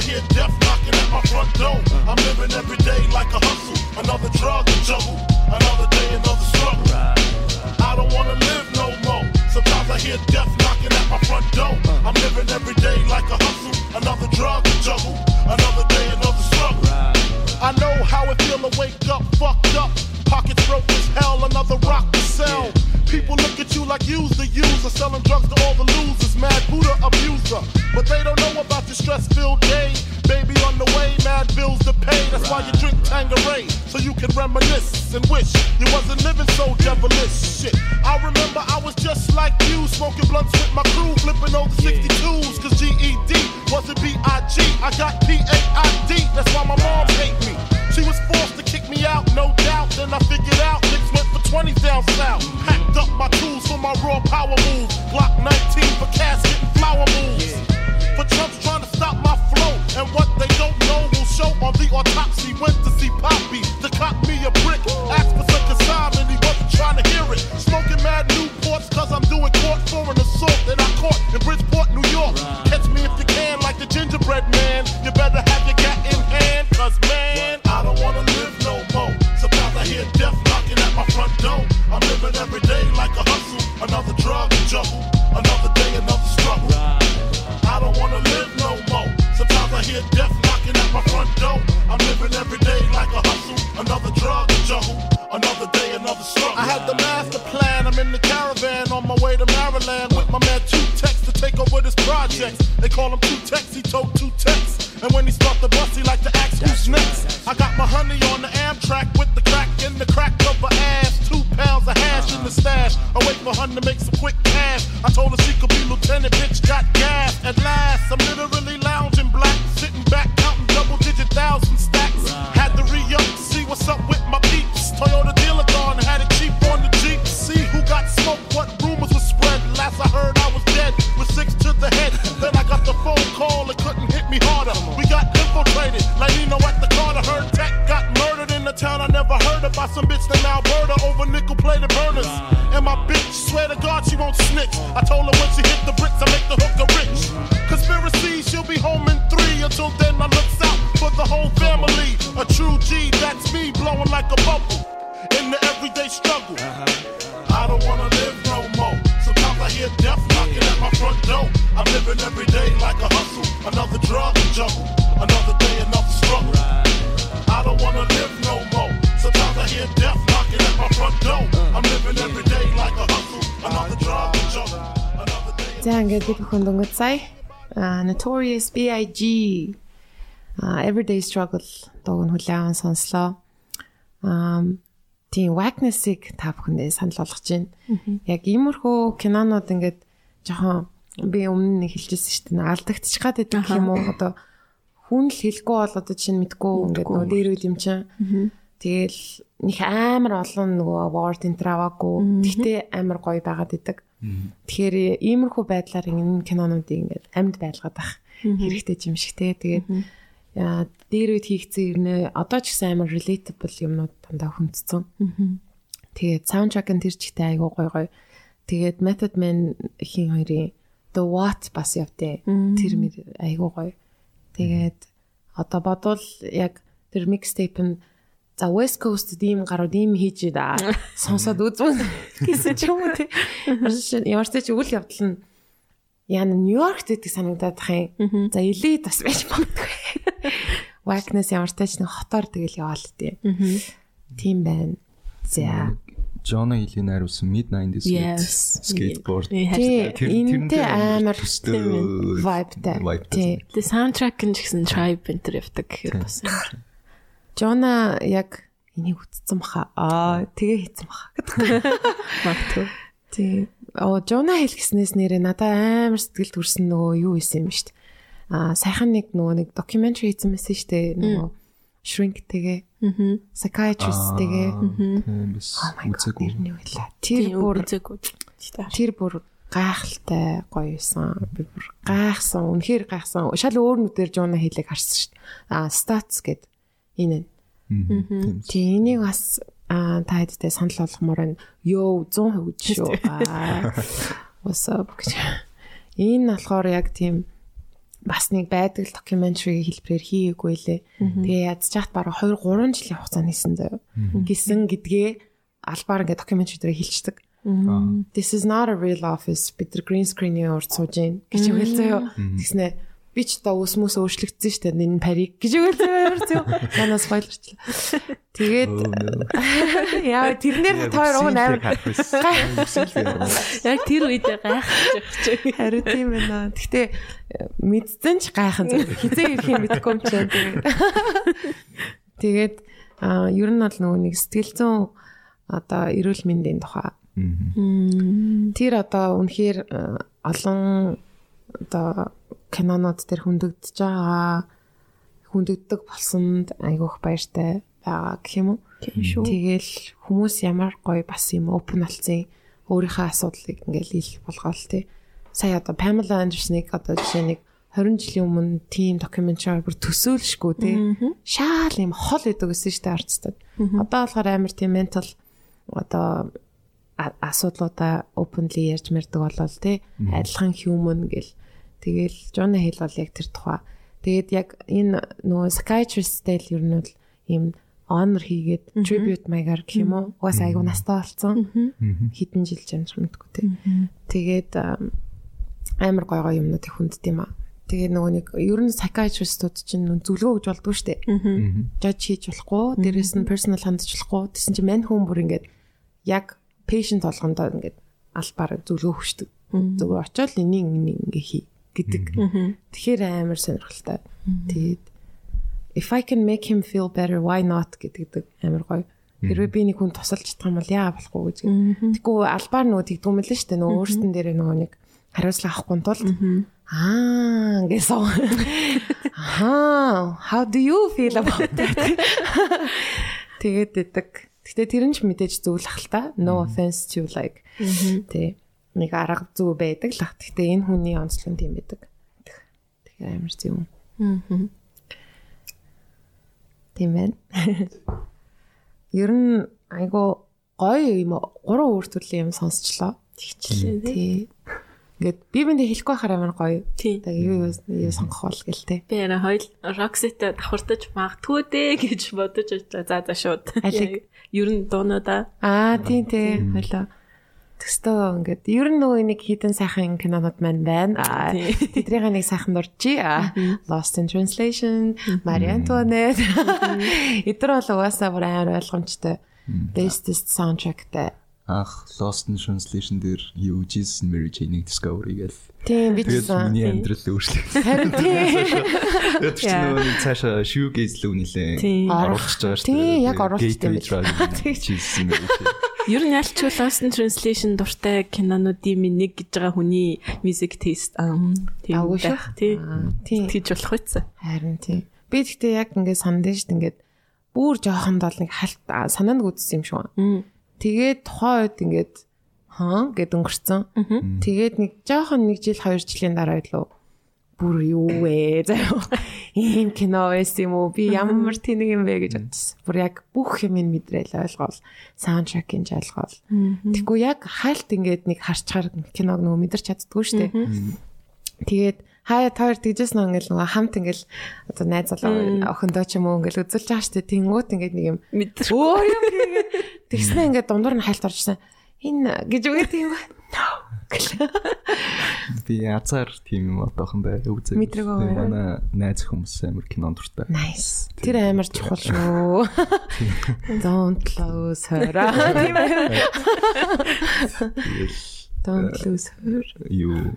hear death knocking at my front door. I'm living every day like a hustle. Another drug to juggle. Another day, another struggle. I don't wanna live no more. Sometimes I hear death knocking at my front door. I'm living every day like a hustle. Another drug to juggle. Another I know how it feel to wake up fucked up. Pockets broke as hell, another rock to sell. People look at you like you's the user, selling drugs to all the losers, mad Buddha abuser. But they don't know about the stress-filled day. Baby on the way, mad bills to pay. That's why you drink Tangeray, so you can reminisce and wish you wasn't living so devilish. Shit, I remember I was just like you, smoking blunts with my crew, flipping over 62s, cause GED wasn't B-I-G. I got P-A-I-D, that's why my mom hate me. She was forced to kick me out, no doubt. Then I figured out niggas went for 20 down south. Packed up my tools for my raw power move. Glock 19 for casket and flower moves. For chumps trying to stop my flow. And what they don't know will show on the autopsy. Went to see Poppy to cop me a brick. Asked for some consignment, he wasn't trying to hear it. Smoking mad Newports cause I'm doing court for an assault that I caught in Bridgeport, New York. Catch me if you can, like the gingerbread man. You better have your cat in hand, cause man, I don't wanna live no more. Sometimes I hear death knocking at my front door. I'm living every day like a hustle, another drug juggle, hear death knocking at my front door. I'm living every day like a hustle. Another drug, juggle. Another day, another struggle. I have the master plan. I'm in the caravan on my way to Maryland with my man Two Tex to take over this project. They call him Two Tex. He told Two Tex. And when he stopped the bus, he like to ask who's next. I got my honey on the Amtrak with the crack in the crack of her ass. Two pounds of hash in the uh-huh. stash. I wait for honey to make some quick cash. I told her she could be lieutenant, bitch. Got gas at last. I'm literally бүхэн дөнгөж сая Notorious B.I.G. Everyday Struggle дууг нь хүлээвэн сонслоо. Аа тийм Wackness-ыг та бүхэндээ санал болгож байна. Яг иймэрхүү кинонууд ингээд жоохон би өмнө нэг хэлжсэн шүү дээ. Алдагдчих гад байдаг юм уу? Одоо хүн л хэлэхгүй бол одоо чинь мэдгүй ингээд нөгөө дээр үт юм чинь. Тэгэл них амар олон нөгөө award энэ траваагүй. Гэхдээ амар гоё байгаад идэг. Тэгэхээр иймэрхүү байдлаар энэ кинонуудыг ингээд амьд байлгаад ах хэрэгтэй юм шиг те. Тэгээд дээр үед хийгдсэн ирнэ одоо ч гэсэн амар relatable юмнууд дандаа хүндцэн. Тэгээд саундтрак нь тэр чигтээ айгуу гоё гоё. Тэгээд Method Man хин хоёрын The What бас явтээ. Тэр мэр айгуу гоё. Тэгээд одоо бодвол яг тэр mixtape нь за West Coast ийм гарууд ийм хийж да сонсоод үзвэл гэсэн ч юм уу тий. Ямар ч ч үйл явдал нь яна Нью-Йоркт гэдэг санагдаад ах юм. За элит бас байж магадгүй. Wackness ямар ч тач нэг хотоор тэгэл яваал тий. Тийм байна. За. Жона Хилийн найруулсан Mid 90s Yes. skateboard. Тэрнтэй амар vibeтай. Тэгээ саундтрак нь ч гэсэн tribe enter явдаг гэхээр бас амар. Жона яг энийг үтцсэн баха. Аа, тэгээ хийцэн баха гэдэг. Магадгүй. Тий. Оо, Жона хэл гэснээс нэрээ надад амар сэтгэл төрсэн нөгөө юу исэн юм шүү дээ. Аа, сайхан нэг нөгөө нэг documentary хийсэн байсан шүү дээ. Нөгөө shrink тэгээ, Мгм. psychiatrist тэгээ. God, Үзээгүй. нэрний байлаа. Тэр бүр үзээгүй. тэр бүр гайхалтай гоё юусан. Би бүр гайхсан. Үнэхээр гайхсан. Шал өөр нүдээр Жона хэлийг харсан шүү дээ. Аа, stats гэд энэ. Тий, энийг бас та хэдтэй санал болгомоор байна. Йоо 100% шүү. Аа. What's up гэж. Энэ болохоор яг тийм бас нэг байдаг documentary хэлбэрээр хийгээгүй лээ. Тэгээ чад бараг 2 3 жилийн хугацаанд хийсэн заяа. Гисэн гэдгээ албаар ингээ documentary дээр хэлчихдэг. Аа. This is not a real office. Бид green screen-ийн урд сууж гин гэж үгэл заяа. Тэгснэ би ч одоо ус мөс өөрчлөгдсөн шүү дээ. Энэ парик гэж заяа ямар заяа. Янаа спойлерчлаа. Тэгээд яа тэрнэр хоёр уг амар Яг тэр үедээ гайхаж явчих. Харин тийм байна. Гэхдээ мэдсэн ч гайхан зүйл. Хизээ ирэх юм мэдэхгүй юм чинь тэгээд. Ер нь бол нөгөө нэг сэтгэл зүйн одоо эрүүл мэндийн тухай. Тэр одоо үнэхээр а, олон одоо кинонууд төр хүндэгдэж байгаа хүндэгддэг болсонд айгүйх баяртай байгаа гэх юм уу? Тийм шүү. Тэгэл хүмүүс ямар гоё бас юм open болсон өөрийнхөө асуудлыг ингээл ил болгоол тээ. Сая одоо Pamela Anderson-ыг одоо жишээ нэг 20 жилийн өмнө тийм докюментари бүр төсөөлшгүй тий. Шаал юм хол идэг гэсэн шүү дээ арцтад. Одоо болохоор амар тийм mental одоо асуудлуудаа openly ярьж мэрдэг болол тий. Адилхан human гэл. Тэгэл John Hill бол яг тэр тухай. Тэгээд яг энэ нөгөө psychiatrist-тэй л ер нь бол ийм honor хийгээд tribute маягаар гэх юм уу? Угаас айгу настай болсон. Хэдэн жил жамж мэдгүй тий. Тэгээд ам, амар гой гой юмнуудыг хүндд юм аа. Тэгээ нөгөө нэг ер нь psychiatrist-ууд чинь зөвлөгөө өгж болдгоо штэ. Judge хийж болохгүй, дээрэс нь personal хандж болохгүй. Тэсэн чинь мань хүн бүр ингээд яг patient болгондоо ингээд албаар зөвлөгөө өгчдөг. Зөвхөн очиод энийг энийг ингээ хий гэдэг. Тэгэхээр амар сонирхолтой. Тэгээд if I can make him feel better why not гэдэг амар гоё. Хэрвээ би нэг хүн тусалж чадах юм бол яа болохгүй гэж. Тэгэхгүй албаар нөгөө тэгдгүм мэл шүү дээ. Нөгөө өөрсдөн дээрээ нөгөө нэг хариуцлага авахгүй тулд аа гэсэн. Аа, how do you feel about that? Тэгээд идэг. Гэтэ тэр нь ч мэдээж зөвлөх л та. No offense to like. Тэ нэг арга зүй байдаг л ах. Гэтэ энэ хүний онцлог нь тийм байдаг. Тэгэхээр амар зөв. Аа. Тийм байна. Ер нь айгу гоё юм гурван өөр төрлийн юм сонсчлоо. Тэгчлээ тий. Тий. Ингээд би биндээ хэлэхгүй байхаар амар гоё. Тий. Тэгээ юу юу сонгох бол гэл те. Би яра хоёул Roxy-тэй давхартаж магтгүй дээ гэж бодож ажиллаа. За за шууд. Алиг. Ер нь дуунуудаа Аа тийм тий. Хойлоо. Тэстөө ингээд ер нь нөгөө нэг хідэн сайхан кинонууд маань байна. Аа Тий. тэдний нэг сайхан дурчи. Lost in Translation, Marie Antoinette. Эдгээр бол угаасаа бүр амар ойлгомжтой. Bestest soundtrackтай. Ах Lost in Translation дээр юу Jesus and Mary Jane-ийг discovery гээл. Тийм би Тэгээд ч миний амьдрал өөрчлөгдсөн. харин тийм. Тэгээд чи нөгөө нэг цаашаа shoegaze лөө нилээ гэж байгаа шүү Тийм, яг оруулчихсан байж байгаа. Jesus and Mary Jane. Ер нь ялч Lost in Translation дуртай кинонуудын минь нэг гэж байгаа хүний music taste аа тийм байх. Тийм. Тэгж болох байсан. Харин тийм. Би гэхдээ яг ингээд сандаж шүү дээ ингээд бүр жоохонд бол нэг халт аа, санаанд гүйтсэн юм шиг байна. Тэгээд тухайн үед ингээд хаа гэд өнгөрцөн. Тэгээд нэг жоохон нэг жил хоёр жилийн дараа илүү бүр юу вэ заяа. Ийм кино байсан юм уу? Би ямар тэнэг юм бэ гэж бодсон. Бүр яг бүх юм ин мэдрээл ойлгоол. Саундтрекийн ч ойлгоол. Тэгэхгүй яг хальт ингээд нэг харчаар киног нөгөө мэдэрч чаддгүй шүү дээ. Тэгээд хаяа таар тэгжсэн ингээл нөгөө хамт ингээл одоо найз залуу охиндоо ч юм уу ингээл үзүүлж байгаа шүү дээ. Тэнгүүт ингээд нэг юм өөр юм хийгээд тэгснэ ингээд дундуур нь хальт орчихсан. Энэ гэж үгээд байна. Би язаар тийм юм одоохондоо үзээ. Мэдрэг байгаа. Манай найз хүмүүс амар кинон дуртай. Nice. Тэр амар чухал шүү. Don't lose her. Тийм ээ. Don't lose her. юу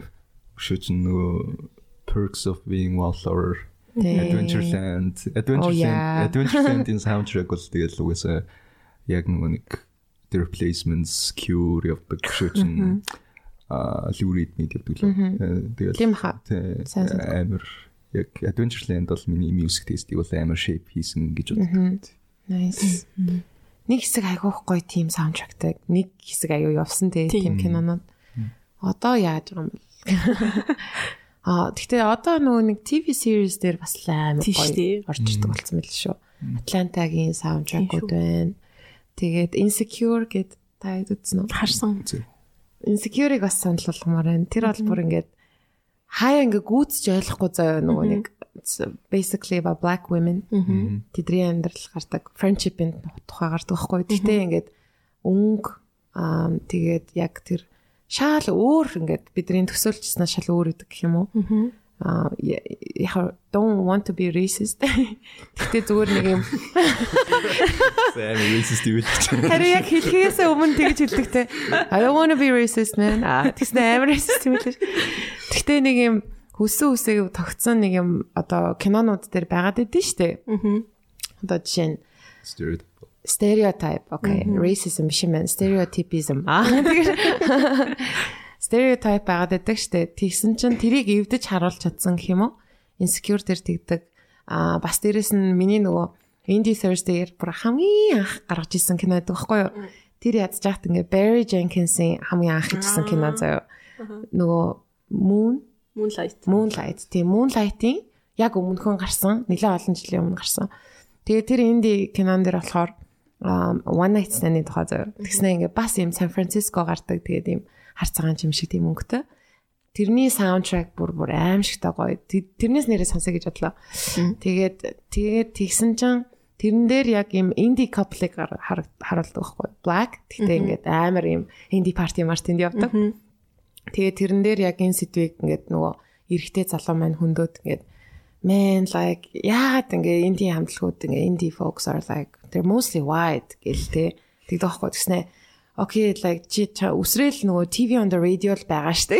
шүүч нөгөө Perks of Being Wallflower. Adventureland Oh, Adventureland yeah. Adventureland-ийн soundtrack бол тэгэл угаасаа яг нөгөө нэг The Replacements Cure явдаг шүүч нь а Lou Reed мэд явдаг л. Э, Тэгэл Тийм санагдав. амар яг Adventureland бол миний music taste-ийг бол амар shape хийсэн гэж боддог. Nice. Нэг хэсэг айгуух гоё team soundtrackтай. Нэг хэсэг аюу явсан Тийм. кинонод. Одоо яаж байгаа юм бэ? Аа гэхдээ одоо нөгөө нэг TV series дээр бас л амар гоё орж ирдэг болсон байл шүү. Atlanta-гийн soundtrack-ууд байна. Тэгээд Insecure гэд та үзсэн үү? Харсан. Insecure-ыг бас санал болгомоор байна. Тэр бол бүр ингээд хаяа ингээ гүйцэж ойлгохгүй заяа нөгөө нэг basically about black women. Тэдний амьдрал гардаг friendship-ийн тухай гардаг байхгүй. Гэхдээ ингээд өнгө аа тэгээд яг тэр шал өөр ингээд бидний төсөөлжснаа шал өөр гэдэг гэх юм уу? Аа яг don't want to be racist. Гэхдээ зүгээр нэг юм Амар racist юу гэж. Харин яг хэлхээс өмнө тэгж хэлдэгтэй. I don't want to be racist man. Аа тэгсэн амар racist юм лээ. Гэхдээ нэг юм хүссэн үсэг тогтсон нэг юм одоо кинонууд дээр байгаад идэв штэ. Аа. Одоо жишээ нь Stereotype. Stereotype. Okay racism биш юм stereotypism. Аа. Тэгэхээр stereotype байгаад байдаг штэ. Тэгсэн чинь тэрийг эвдэж харуулж чадсан гэх юм уу? Insecure дээр тэгдэг. Аа бас дээрэс нь миний нөгөө Indie Thursday-ээр бүр хамгийн анх гаргаж исэн кино байдаг байхгүй юу? Тэр ядж яахт ингээ Barry Jenkins-ийн хамгийн анх хийсэн кино заяа нөгөө Moon? Moonlight. Moonlight. Тийм Moonlight-ийн яг өмнөхөн гарсан. Нэлээд олон жилийн өмнө гарсан. Тэгээ тэр инди кинон дээр болохоор One Night Stand-ийн тухай заяа. Тэгснэ ингээ бас юм Сан Франциско гардаг тэгээд юм харцагаан юм шиг тийм өнгөтэй. Тэрний саундтрак бүр бүр аимшигтай гоё. Тэ- Тэрнээс нэрээ сонсоё гэж бодлоо. Тэгээд тэгээд тэгсэн чинь тэрэн дээр яг юм инди хар- харуулдаг байхгүй. Black. Тэгтээ ингээд амар юм инди party мартинд явдаг. Тэгээ тэрэн дээр яг энэ сэдвийг ингээд нөгөө эрэгтэй залуу маань хөндөд ингээд man like яагаад ингээ инди хамтлагууд ингээ инди folks are like they're mostly white гэлтэй тэгдэг байхгүй гэснэ окей like чи үсрээл нөгөө TV on the radio л байгаа штэ.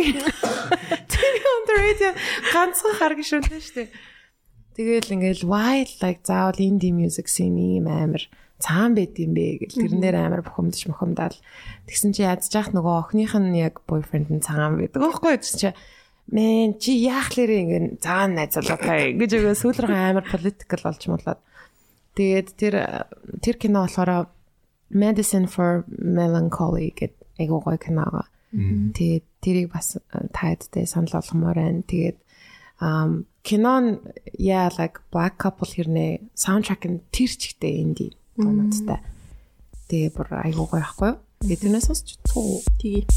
TV on the radio ганцхан хар гişүнтэй штэ. Тэгэл ингээл white like заавал indie music scene ийм амар цаан байд юм бэ гэл. Тэрэн дээр амар бухимдаж мохомдаал тэгсэн чи ядж яах нөгөө охиных нь яг бойфренд нь цаан байдаг байхгүй чи мэн чи яах лэрэ ингэн цаан найзлаатай гэж өгөө сүүлрэх амар политикал болж молоод тэгээд тэр тэр кино болохоор Medicine for Melancholy гэдэг айгуу гоё кино. Тэгээд тэрийг бас таадтай санал болгомоор байна. Тэгээд um кинон яа like black couple хэрнээ саундтрак нь тэр чигтэй инди дуунуудтай. Тэгээ бүр айгуу гоё ахгүй юу? Тэгээд тэрнээс сонсч туу. Тэгээ.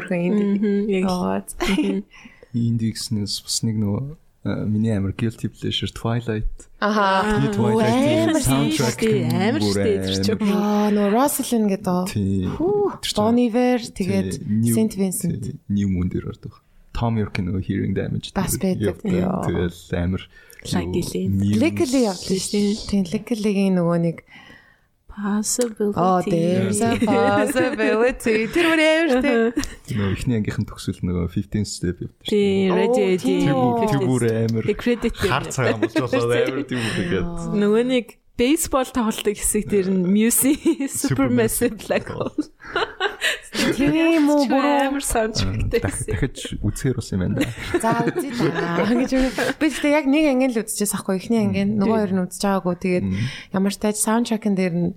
Инди. Яг л. Оо. Индикснээс бас нэг нөгөө э, миний амар guilty pleasure Twilight. Аха. Twilight soundtrack штэ, амар штэ. Аа, нөө Rosalind гэдэг. Bon Iver тэгээд Saint Vincent. New Moon дээр ордог. Tom York нөгөө hearing damage. Бас байдаг. Тэгэл амар Luckily. Legally явдаг шүү дээ. Тийм Legally-гийн нөгөө нэг Possibility. Oh, there's a possibility. Тэр үр амар штэ. нөгөө ихний ангийнхан төгсөл нөгөө 15 step явдаг шүү. Тий, ready ready. үү. Тэр бүр амар credit. хар цагаан болж болоод амар тийм үгээд. Нөгөө нэг бейсбол тоглолтын хэсэг дээр нь Musi Supermassive Black Hole. Тийм үү буруу. амар саундтректэй. дахи- дахиж үзэхэр бас юм байна да. За үзье да. гэж би тэгтээ яг нэг анги л үзчихээс ахгүй эхний анги нөгөө хоёр нь үзэж байгаагүй тэгээд ямар ч тааж саундтрекэн дээр нь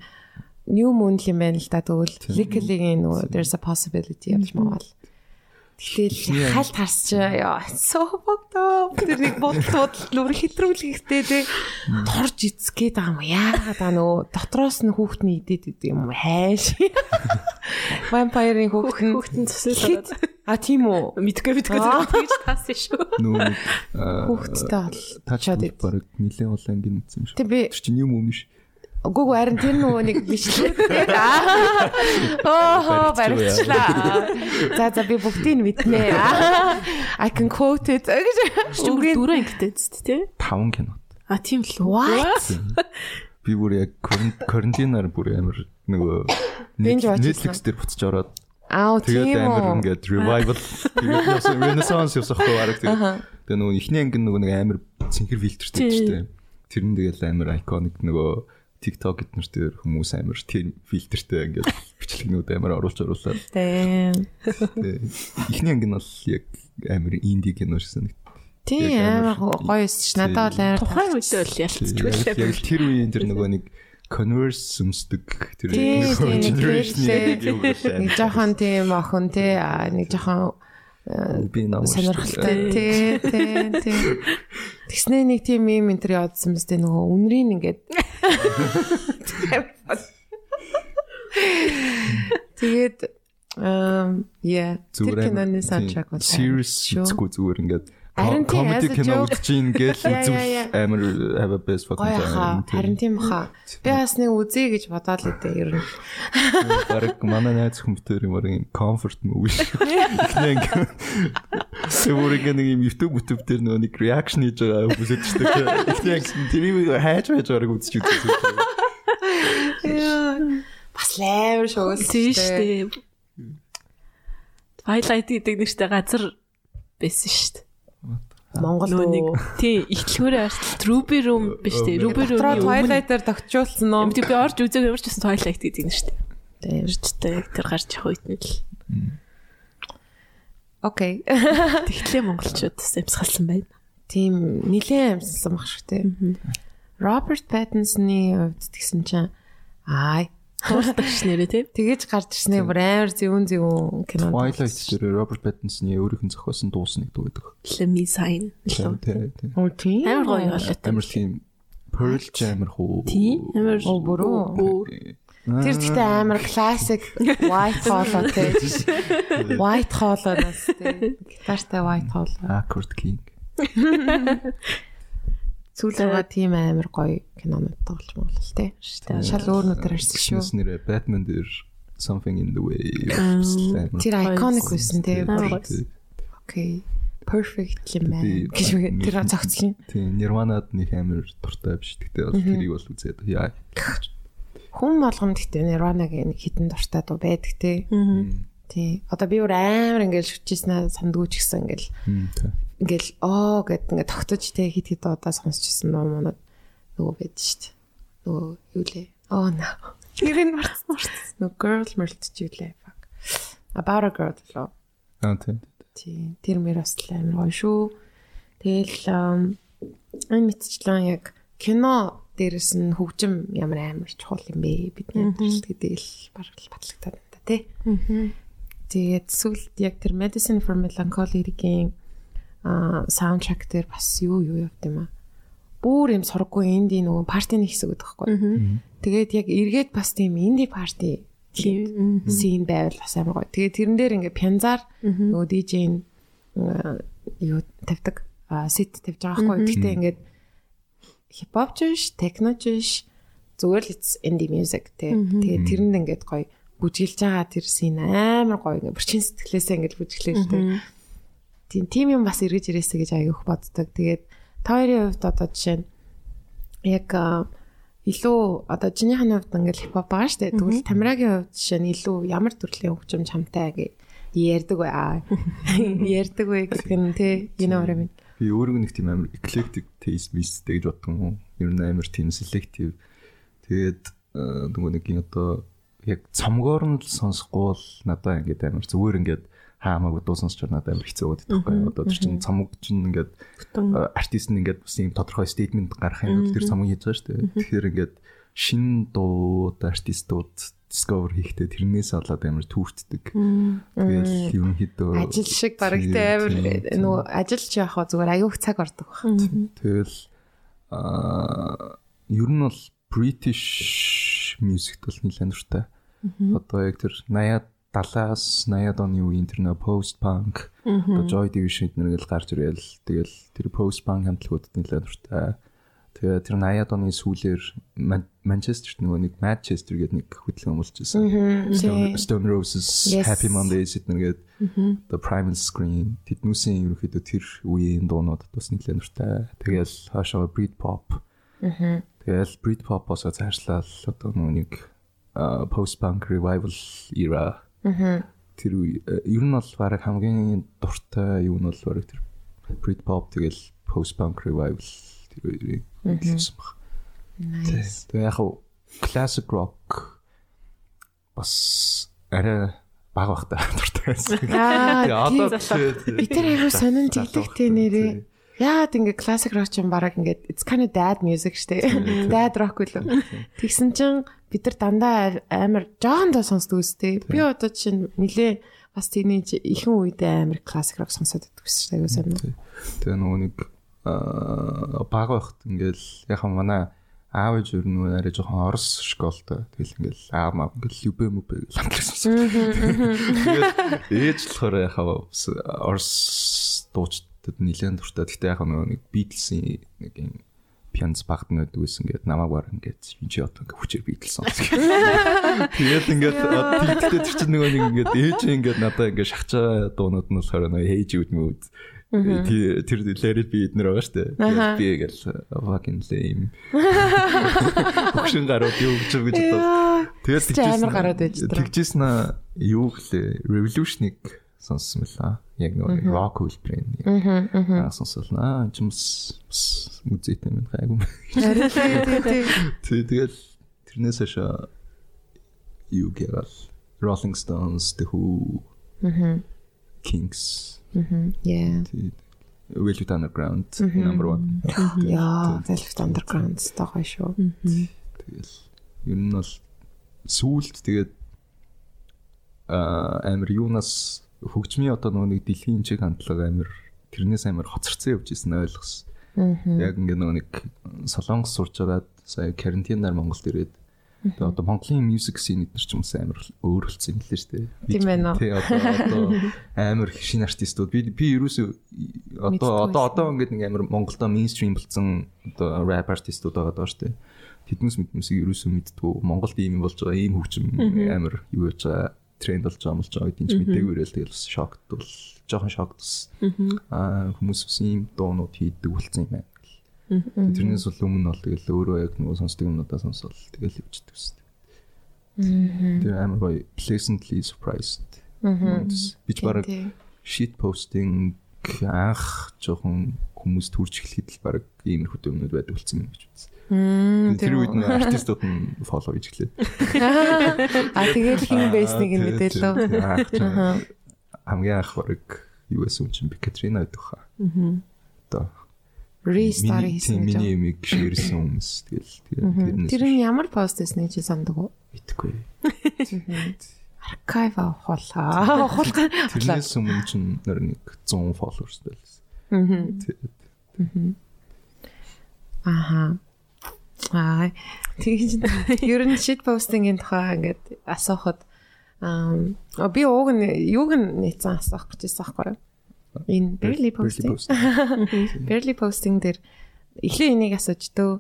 new moon юм байна л да тэгвэл lickling нөгөө there's a possibility явж мавал. Тэгэл яа so fucked up. Тэр нэг бодлууд нүр хэтрүүлэхтэй те. Торж эцгээд байгаа юм яагаад аа нөгөө дотроос нь хүүхдний идэт идэв юм хайш. Vampire-ийн хүүхд нь Хүүхдэн цэсэл а тийм үү? Мэдгүй мэдгүй. Тэгж таасан шүү. Нөө хүүхдтэй бол тач чад ид. баг нилээн улаан гин үзсэн юм. Тэг би Тэр чинь юм юм биш. Ээ харин тэр нөгөө нэг бичлээ. Аа баригчлаа. За за би бүгдийг нь мэднэ. Аа, I can quote it. Үгүй дөрөв ангитай зү тий. Таван кино. А тийм л үү. What? Би бүр яг каран- карантинаар бүр амар нөгөө Netflix дээр буцаж ороод Аа тийм тэгээд амар ингээд revival тэгээд renaissance явсан хөө арга тэгээд тэгээд нөгөө ихний анги нөгөө нэг амар цэнхэр фильтртэй шүү дээ. Тэр нь тэгэл амар iconic нөгөө TikTok эднэр дээр хүмүүс амар тийм фильтртэй ингээд бичлэгнүүд амар оруулж оруулаад Тийм. ихний анги нь бол яг амар инди кино шсэн. Тийм амар гоё өсч надад бол амар Тухайн үедээ бол ялцчихгүй лээ. яг тэр үеийн тэр нөгөө нэг converse өмсдөг тэр тийм. юм байна. нэг жоохон тийм охин аа нэг жоохон би намайг сонирхолтой тий тий тий Тэгснэ нэг тийм юм энэ төр явуулсан мэт нөгөө үнрийн ингээд. Тэгээд эм яа тэр киноны саундтрак бол serious зүгээр ингээд Харин тийм, comedy кино Yeah, yeah, үзвэл амар have a best fucking time. харин тийм хаа би бас нэг үзье гэж бодоод л үдээ ер нь Бараг манай найз хүмүүстэр юм юм comfort movie ингээд Сэвүрэг нэг юм YouTube YouTube дээр нөгөө нэг reaction хийж байгаа бүсэд ч тийм. Ихнээ тэрийг хайж байж байгааг үзэж үзсэн. бас лайвэр шоус Тийм шүү дээ. Twilight гэдэг нэртэй газар байсан шүү дээ. Монгол Нөө нэг тий ихлгүүрээ арчил Ruby Room биш дээ. Ruby Дотроо Room-ийн өмнө. Twilight-аар тогтчулсан Юм нөө тий би орж үзег ямар ч гэсэн Twilight гэдэг нь шүү дээ. Тийм. Ирчтэй яг тэр гарч явах үед нь л. Окей. Тэгтлээ монголчууд амсгалсан байна. тийм нилээн амссан баг шүү те Роберт Паттинсны хувьд тэгсэн чинь аа Туулдагч нэрээ тий. тэгэж гарч ирснээр бүр амар зөвүүн зөвүүн кино Twilight дээр Роберт Паттинсны өөрийнх нь зохиосон дуус нэг дуу байдаг. Леми сайн. Тийм тийм. Оо тийм Амар гоё болоо. Амар тийм Pearl Jam хуу. Тий. Амар Оо, бүрөө. Тэр гэхдээ амар классик white hollow те white hollow-наас те гитартай white hollow Awkward King. сүүлээ тийм амар гоё кинонууд тоглож байгаа л те. Шал өөр нүдээр харсан шүү. Шинэс нэрэ Batman дээр Something in the way. тэр iconic байсан те. окей. Perfectly man Би- гэж тэр зогцлоо Тийм Nirvana-д нэг амар дуртай биш. Гэтэ бол тэрийг бол үзээд яа. хүн болгонд гэхдээ Nirvana-гийн нэг хитэн дуртай дуу байдаг те тий. Одоо би өөр амар ингээл шүтчихсэн сандгүй ч гэсэн ингээл. Ингээл оо гэд ингээд тогтож те хит хит удаа сонсчихсан нуу монод нөгөө байд штт нөгөө юу лээ? Оо на тэрийг марцсан марцсан нөгөө girl мөрөлтч юу лээ? Fuck. About a girl лөө. Аа тий. тий. Тэр мэр бас л амар гоё шүү. Тэгэл энэ мэтчлэн яг кино дээрэс нь хөгжим ямар амар чухал юм бэ? Бидний амьдралд гэдэг л бараг л батлагтаад байна та тий Тэгээд сүлд яг тэр Medicine for Melancholy-ийн аа саундтрак дээр бас юу юу явд юм аа. Бүүр юм сургаггүй инди нөгөө партины хэсэг гэдэг байхгүй. Тэгээд яг эргээд бас тийм инди парти Тийм. син байвал бас амар гоё. Тэгээд тэрэн дээр ингээ пянзаар нөгөө DJ-ийн юу тавьдаг аа сет тавьж байгаа байхгүй. Гэхдээ ингээд хипхоп ч биш, техно ч биш зүгээр л it's indie music тий. Тэгээд тэрэнд ингээд гоё бүжиглж байгаа тэр син амар гоё ингээ бүрчин сэтгэлээсээ ингээд бүжиглээ л тий. Тийм тийм юм бас эргэж ирээсэ гэж аяг их боддог. Тэгээд та хоёрын хувьд одоо жишээ нь яг илүү одоо чинийхний хувьд ингээл хипхоп байгаа шүү дээ. Тэгвэл Тамирагийн хувьд жишээ нь илүү ямар төрлийн хөгжим чамтай гэж ярьдаг бай. Аа, Ярьдаг бай гэх нь тий. You know what I mean? Би өөрөө нэг тийм амар eclectic taste мистэй гэж боддог юм. Ер нь амар тийм selective. Тэгээд нөгөө нэг юм одоо яг цомгоор нь л сонсохгүй бол надаа ингээд амар зүгээр ингээд хаамаагүй дуу сонсчоор надад амар хэцүү байдаг байхгүй одоо тэр чинь цомог чинь ингээд э, артист нь ингээд бас юм тодорхой стейтмент гаргахын тулд тэр цомог хийж байгаа шүү дээ. Тэгэхээр ингээд шин дуу артистууд discover хийхдээ тэрнээс болоод амар түүртдэг тэгэл ерөнхийдөө ажил шиг барагтай амар нөгөө ажилч явах зүгээр аюух цаг ордог баг. Тэгэл аа ер нь бол British music бол нэлээд дуртай. Одоо яг тэр 80-аад 70-аас 80-аад оны үеийн тэр нөө post punk одоо Joy Division нэргээл гарч ирээл тэгэл тэр post punk хамтлагуудад нэлээд дуртай. Тэгээ тэр 80-аад оны сүүлээр Манчестерт нөгөө нэг Manchester гэдэг нэг болж байсан. Stone- Roses. Happy Mondays эднэргээд The Primal Scream тэднүүсийн ерөнхийдөө тэр үеийн дуунуудад бас нэлээд дуртай. Тэгэл хаашаа Britpop. Тэгэл Britpop-оос цаашлал одоо нөгөө нэг post punk revival era. Тэр үе э, ер нь бол баг хамгийн дуртай юу нь бол баг тэр Britpop тэгэл post punk revival тэр үеийн хэлсэн баг. Nice. Тэгээ яг classic rock бас арай баг бахта дуртай байсан. Аа, Тэгээ одоо. Би тэр аягүй сонин тэгдэгтэй нэрээ. Яагаад ингээ классик рок ч юм бараг ингээ it's kind of dad music штэ. Dad rock үлээ. Тэгсэн чинь бид нар дандаа амар жоон доо сонсдог үстэй. Би одоо чинь нилээ бас тийнейж ихэнх үедээ амар классик рок сонсоод байдаг дээ. Аягүй сонин. Тэгээ нөгөө нэг аа баг байхад ингээл яхаа манай аав ээж өөр нөгөө арай жоохон орос школтой. Тэгэл ингээл аав маа ингээл любэ мүбэ хамтлсан. Тэгээд ээж болохоор яхаа орос дуучдад нэлээд дуртай. Гэхдээ яхаа нөгөө нэг Beatles-ийн нэг юм пианс багт нөд үйсэн гээд намайг бар ингээд чи одоо ингээд хүчээр бийтэлсэн. Тэгээд ингээд тэгтээ тэр чинь нөгөө нэг ингээд ээж ингээд надаа ингээд шахчаа дуунууд нь болохоор нөгөө хейж үдмүүд тэр лэрит би эднэр байгаа штэ. Би ингээд fucking lame. Бүгшин гарууд юу гэж гэж бодоод. Тэгээд. Тэгжсэн аа юу гэлээ revolution-ыг сонссон мэлээ. Яг нөгөө rock хэлбэрийн. Аа сонссон. Аа ч юм бас музейтэй юм гайгүй. Харин тий тий. Тэг тэгэл тэрнээс хашаа юу гэрэл Rolling Stones, The Who, Kings, Yeah. Velvet Underground number 1. Яа, Velvet Underground стагаа шүү. Тэгэл ер нь бол сүулт тэгээд аа амир юунаас хөгжмийн одоо нөгөө нэг дэлхийн чиг хандлага амир тэрнээс амир хоцорсон явж исэн ойлгосон. Яг ингээ нөгөө нэг солонгос сурж байгаад сая карантинаар Монголд ирээд тэгээ одоо Монголын music scene эднэр ч юм уу амир өөрөлдсөн юм лээ шүү дээ. Тийм байна уу? Тий одоо одоо амир шинэ артистууд би би ерөөсөө одоо одоо одоо ингээд нэг амир Монголдо mainstream болсон одоо rap артистууд байгаа даа шүү дээ. Тэднээс мэдмэсийг ерөөсөө мэдтгүү Монголд ийм юм болж байгаа ийм хөгжим амир юу яаж байгаа тренд болж байгаа юм болж байгаа гэдгийг ирээл. Тэгэл бас шокт бол жоохон шокт бас. Аа хүмүүс бас ийм дуунууд хийдэг болсон юм байна. Тэрнээс бол өмнө бол тэгэл өөрөө яг нөгөө сонсдог юмудаа сонсвол тэгэл шүү дээ. Тэр амар гоё pleasantly surprised. Би ч бараг shit posting анх жоохон хүмүүс төрж эхлэхэд л баг иймэрхүү юмнууд байдаг болсон юм гэж үзсэн. Тэр үед нэг артистууд нь фоллоу хийж эхлэв. А тэгэл хин бэснийг нь ч хамгийн анх баг юу юм чинь би Катрина гэдэг хаа. Одоо миний- хийсэн гэж. Миний юмыг ширсэн хүмүүс тэгэл тэрнээс Тэр нь ямар пост хийсэн чи санддаг уу? итгэхгүй. Archive авахлаа. Авахлаа. Тэрнээс өмнө чинь нэг 100 followers байлсан. Тэгээд Аха. Аа. Тэгээд ер нь shit posting-ийн тухай ингээд асуухад аа би ууг нь юуг нь нийцэн асуух гэж байсан байхгүй юу? Энэ barely posting. Barely posting дээр эхлээ энийг асууж төө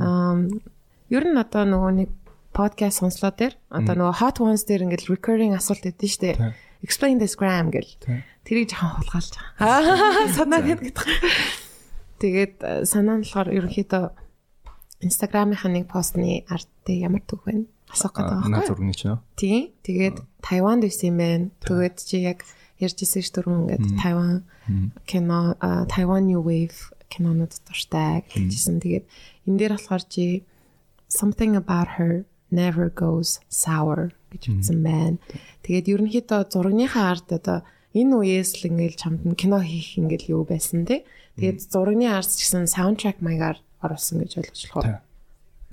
аа ер нь одоо нөгөө нэг подкаст сонслоо дээр одоо нөгөө hot ones дээр ингээд recurring асуулт өгдөн штэ. Explain this gram гэл. Тэрийг жоохон хулгайлж байгаа. Санаа гэдэг. Тэгээд э, санаа нь болохоор ерөнхийдөө Instagram-ийн нэг постны артыг ямар төг вэ? Асуух гэдэг наа байгаа байхгүй юу? зургийн чинь Тийм. Тэгээд Тайванд байсан юм байна. Тэгээд чи яг ярьжсэн ш дөрөв ингээд Тайван кино Тайван New Wave кинонууд дуртай гэжсэн. Тэгээд энэ дээр болохоор чи something about her never goes sour гэж утсан байна. Тэгээд ерөнхийдөө зурагныхаа арт одоо энэ үеэс л ингээл чамд нь кино хийх ингээл юу байсан те. Тэгээд зурагны арт ч гэсэн саундтрак маягаар оруулсан гэж ойлгож болохоор.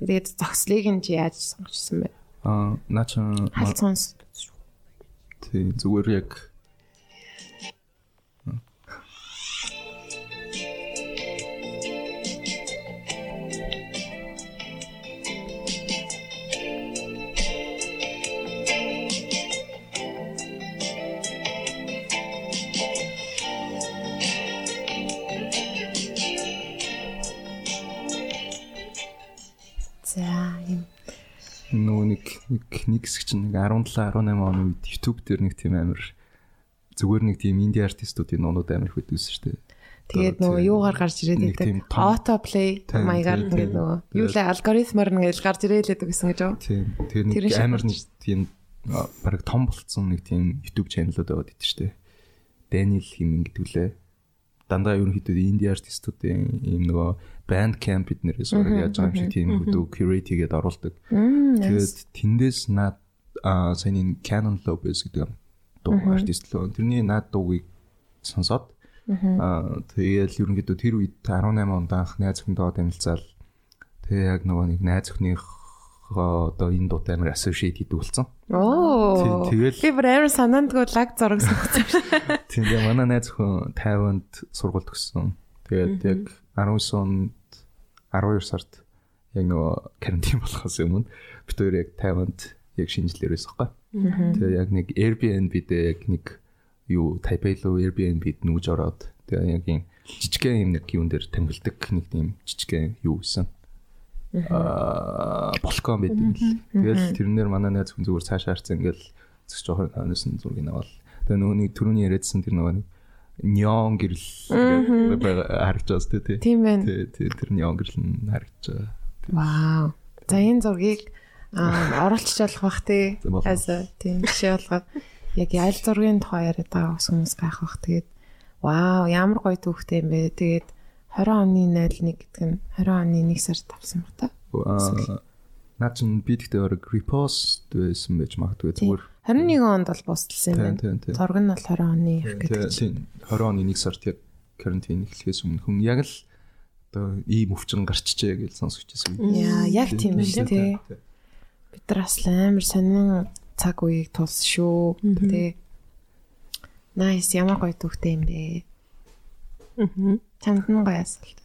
Тэгээд зогслыг нь чи яаж сонгочихсон бэ? Аа наа чи Халт сонс. тий зүгээр яг нэг нэг хэсэг чинь нэг 17 18 оны үед YouTube дээр нэг тийм амар зүгээр нэг тийм инди артистуудын нуунууд амар их байдгүйсэн шүү дээ. Тэгээд нөгөө юугаар гарч ирээд байдаг. Autoplay маягаар ингээд нөгөө юу лээ алгоритмаар ингээд гарч байдаг гэсэн гэж юу? Тийм. Тэр нэг амар нэг тийм а, бараг том болцсон нэг тийм YouTube чаналууд байгаад идэв шүү дээ. Daniel химэн гэдэг үлээ. Дандаа ерөнхийдөө инди артистуудын ийм нөгөө band camp биднэрээс ураг яаж байгаа юм шиг тийм хөдөө curate хийгээд оруулдаг. Тэгээд тэндээс наад а саяны Canon Lopez гэдэг дуу артист л тэрний наад дуугийг сонсоод аа тэгээд ерөнхийдөө тэр үед 18 онд анх найз охиндоо танилцаал. Тэгээ яг нөгөө нэг найз охиных одоо энэ дуутай амар associate хийдэг болсон. Оо. Тэгэл- би бүр амар санаандгүй лаг зураг сонгосон. Тэгээ манай найз охин Тайванд сургууль төгссөн. Тэгээд яг 19 онд 12 сард яг нөгөө карантин болохоос өмнө бид хоёр яг Тайванд яг шинжилээр байсан байхгүй. Тэгээ яг нэг Airbnb дээр яг нэг юу Taipei руу Airbnb-д нүүж ороод тэгээ яг юм жижигхэн юм нэг юун дээр тэмгэлдэг нэг тийм жижигхэн юу гэсэн. Аа балкон байдаг л. Тэгэл тэрнээр манай найз хүн зүгээр цаашаа харцсан ингээл зөв жоохор ханаас нь зургийг аваад тэгээ нөгөө нэг түрүүний яриадсан тэр нөгөө нэг неон гэрэл харагдаж байна тий. Тийм байна. Тий, тэр неон гэрэл нь харагдаж байгаа. Вау. За энэ зургийг оруулчих болох бах тий. Аса тийм жишээ болгоод яг аль зургийн тухай яриад байгаа хүмүүс гайх бах. Тэгээд вау ямар гоё түүхтэй юм бэ. Тэгээд 20 оны 01 гэдэг нь 20 оны 1 сард тавсан баг та. Аа наад чинь би тэгтээ орог repost байсан байж магадгүй зүгээр 21 онд бол босдолсон юм байна. Зураг нь бол 20 оны их гэдэг чинь. тийм 20 оны 1 сард яг карантин эхлэхээс өмнө хүн яг л одоо ийм өвчин гарчжээ гэж сонсож байсан. Яа, яг тийм шүү тий. Бид нар бас амар сонин цаг үеийг тулсан шүү. Тэ. Nice ямар гоё түүхтэй юм бэ. Мгм. Чамд нь гоё асуулт.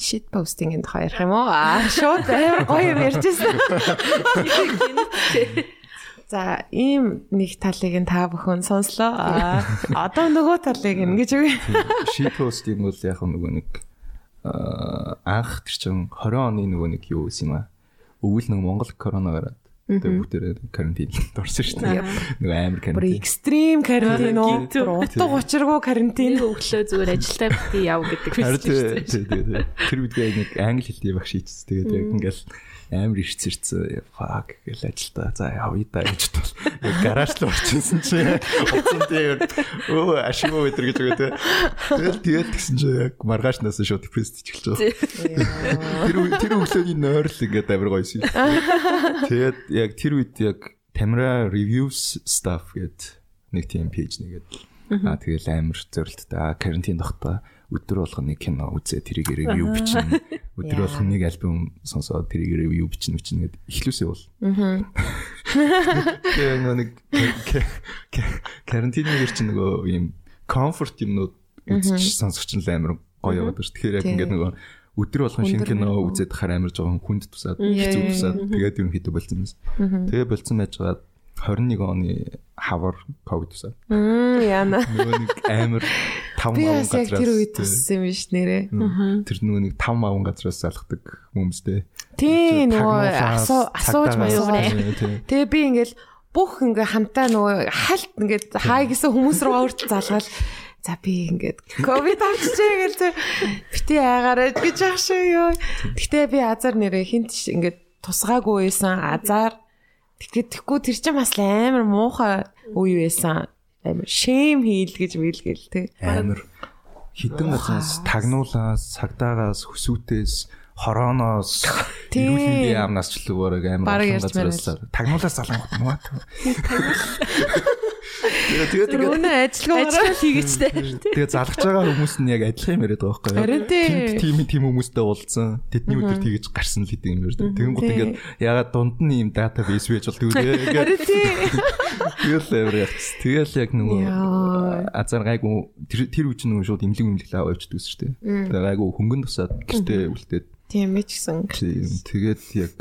Shit posting-ийн тухай ярих юм уу? Аа, шууд амар гоё юм ярьжсэн. За, ийм нэг талыг нь та бүхэн сонслоо. Аа, одоо нөгөө талыг ингэж үгүй. She post юм бол яг нөгөө нэг аа, анх тэр чин 20 оны нөгөө нэг юу юм аа. Өвөл нэг Монгол корона гараад тэгээ бүгдээ карантинд орсон шүү дээ. Нөгөө амар Бүр карантин. экстрим карантин уу? Бүр утга учиргүй карантин. Өглөө зүгээр ажилдаа бити яв гэдэг байсан шүү дээ. Тэр үедээ нэг англи хэлний баг шийдсэн. Тэгээд яг ингээл амар ирцэрсэн. Fuck гэл ажилдаа. За явъя да гэж бол. Гараж руу орчихсон чи. Утсан дээр өө ашиггүй өдр гэж үгүй тий. Тэгэл тэгээд тэгсэн чи яг маргаашнаас шууд депресд эхэлж байгаа. Тэр тэр өглөөний нойрл ингээд амар гоё шин. Тэгээд яг тэр үед яг Tamra reviews stuff гэд нэг тийм пэйж нэгээд аа тэгэл амар зөрөлттэй карантин тогтоо өдөр болгоно нэг кино үзээ тэрийг ревю бичнэ. Өдөр болгоно нэг альбом сонсоод тэрийг ревю бичнэ бичнэ гэд эхлүүлсэй бол тэгээ нэг карантинээр чинь нөгөө юм комфорт юмнууд үзчих сонсогч нь л амар гоё яваад шүү. Тэгэхээр яг ингээд нөгөө өдөр болгон шинэ кино үзээд хахаар амар жоохон хүнд тусаад хэцүү тусаад тэгээд ерөнхийдөө болцсон байсан. Тэгээ болцсон байж байгаа 21 оны хавар ковид тусаад Мм, яана. нөгөө нэг амар 5 Би маван бас яг тэр үед туссан юм биш нэрээ. тэр нөгөө нэг 5 маван газраас залхдаг хүмүүстэй Тийм нөгөө асуу асууж маяг. Тэгээ би ингээл бүх ингээ хамтаа нөгөө хальт ингээд хай гэсэн хүмүүс рүү урд залгаал. За би ингээд ковид авчихжээ гэж бити аагаарай гэж яах шиг ёо. Гэтэ би азар нэрээ хинт ингээд тусгаагүй байсан азар. Тэгэхээр тэггүй тэр чинь бас амар муухай үе байсан. Амар шэм хийл гэж бийлгээл те. амар хідэн газраас тагнуулаас цагдаагаас хөсүүтээс хорооноос мэндийн яамнаас ч л өөр амар газараас тагнуулаас залангууд муу. Тэгээ тэгээ Тэр өнөө ажиллагаа Ажил хийгээчтэй. тэгээ залгаж байгаа хүмүүс нь яг адилхан юм яриад байгаа байхгүй юу? Харин тий. тийм тийм хүмүүстэй уулзсан. Тэдний өдөр тэгэж гарсан л гэдэг юм ярьж. Тэнгууд ингээд ягаад дунд нь ийм database байж бол тэгвэл ингээд тэгэл амар явц. Тэгэл яг нөгөө азар гайгүй тэр тэр үуч нөгөө шууд имлэг имлэг аваа явчихдаг шүү дээ. Тэгээ гайгүй хөнгөн тусаад гэртээ үлдээд Тийм ээ ч гэсэн. тийм тэгээд яг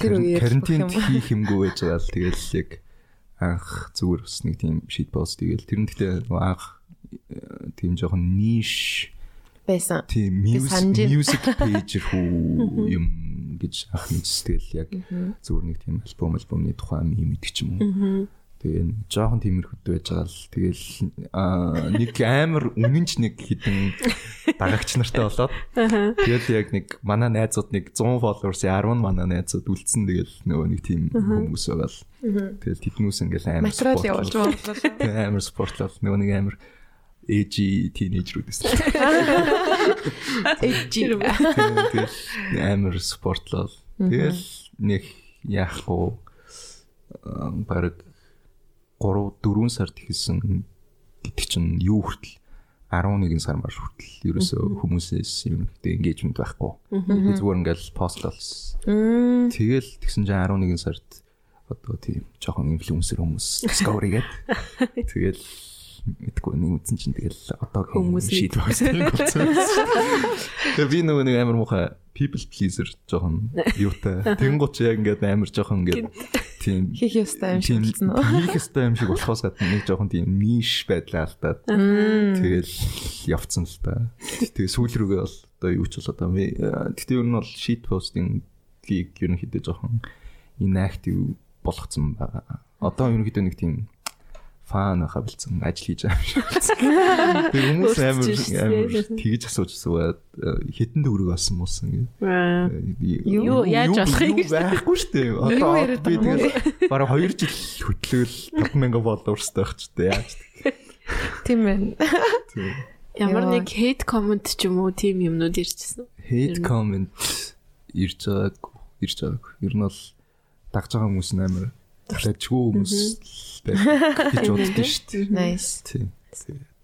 Тэр үеэр карантин бүх юм. хийх юмгүй байж байгаа л тэгэл яг анх зүгээр бас нэг тийм шийд пост тэгэл тэр нь гэхдээ анх тийм жоохон ниш байсан. тийм music page хүү юм гэж анх мэдстэл яг зүгээр нэг тийм альбом альбомны тухай юм мэдчих юм уу. Тэгээ жоохон тиймэрхүүд байж байгаа л тэгэл аа, нэг амар үнэнч нэг хідэн дагагч нартай болоод тэгэл яг нэг манай найзууд нэг 100 followers 10 манай найзууд үлдсэн тэгэл нөгөө нэг тийм хүмүүс байгаа л тэгэл тэднүүс ингээл амар спортлол. явуулж боллоо. Амар спортлол нөгөө нэг амар эжи тинейжрүүд байсан. Эжи. Тэгэл амар спортлол. Тэгэл нэг яахгүй аа, бараг 3 4 сард хийсэн гэдэг чинь юу хүртэл 11 сар маш хүртэл ерөөсөө хүмүүсээс юм гэдэг engagement байхгүй. Би зүгээр ингээл пост болсон. Тэгэл тэгсэн чинь 11 сард одоо тийм жоохон инфлюенсер хүмүүс discovery гээд тэгэл мэдгүй нэг үтсэн чинь тэгэл одоо Хүмүүс шийд болсон болсон. Тэгээ би нөгөө нэг амар муухай people pleaser жоохон юутай. Тэнгуут яг ингээд амар жоохон ингээд тийм Хийх ёстой юм шиг болсон уу? хийх ёстой юм шиг болохоос гадна нэг жоохон тийм ниш байдлаа алдаад тэгэл явцсан л та. Тэгээ сүүл рүүгээ бол одоо юу ч бол одоо би гэхдээ ер нь бол sheet posting гиг ерөнхийдөө жоохон inactive болгоцсон байгаа. Одоо ерөнхийдөө нэг тийм фан хавлцсан ажил хийж байгаа юм шиг. Тэгээ хүмүүс амар амар тэгж асууж суугаад хитэн төгрөг олсон муусан гээ. Юу- яаж болох юм байхгүй шүү дээ. Одоо яриад би тэгэл бараг 2 жил хөтлөөл 5000 followersтай байх ч дээ. Яаж Тийм ээ. тийм. Ямар нэг hate comment ч юм уу тийм юмнууд ирчихсэн. Hate comment ирж байгааг ирж байгааг. Ер нь бол дагж байгаа хүмүүс амар дажгүй хүмүүс байх гэж боддоо шүү дээ. Nice. Тийм. Тэгээд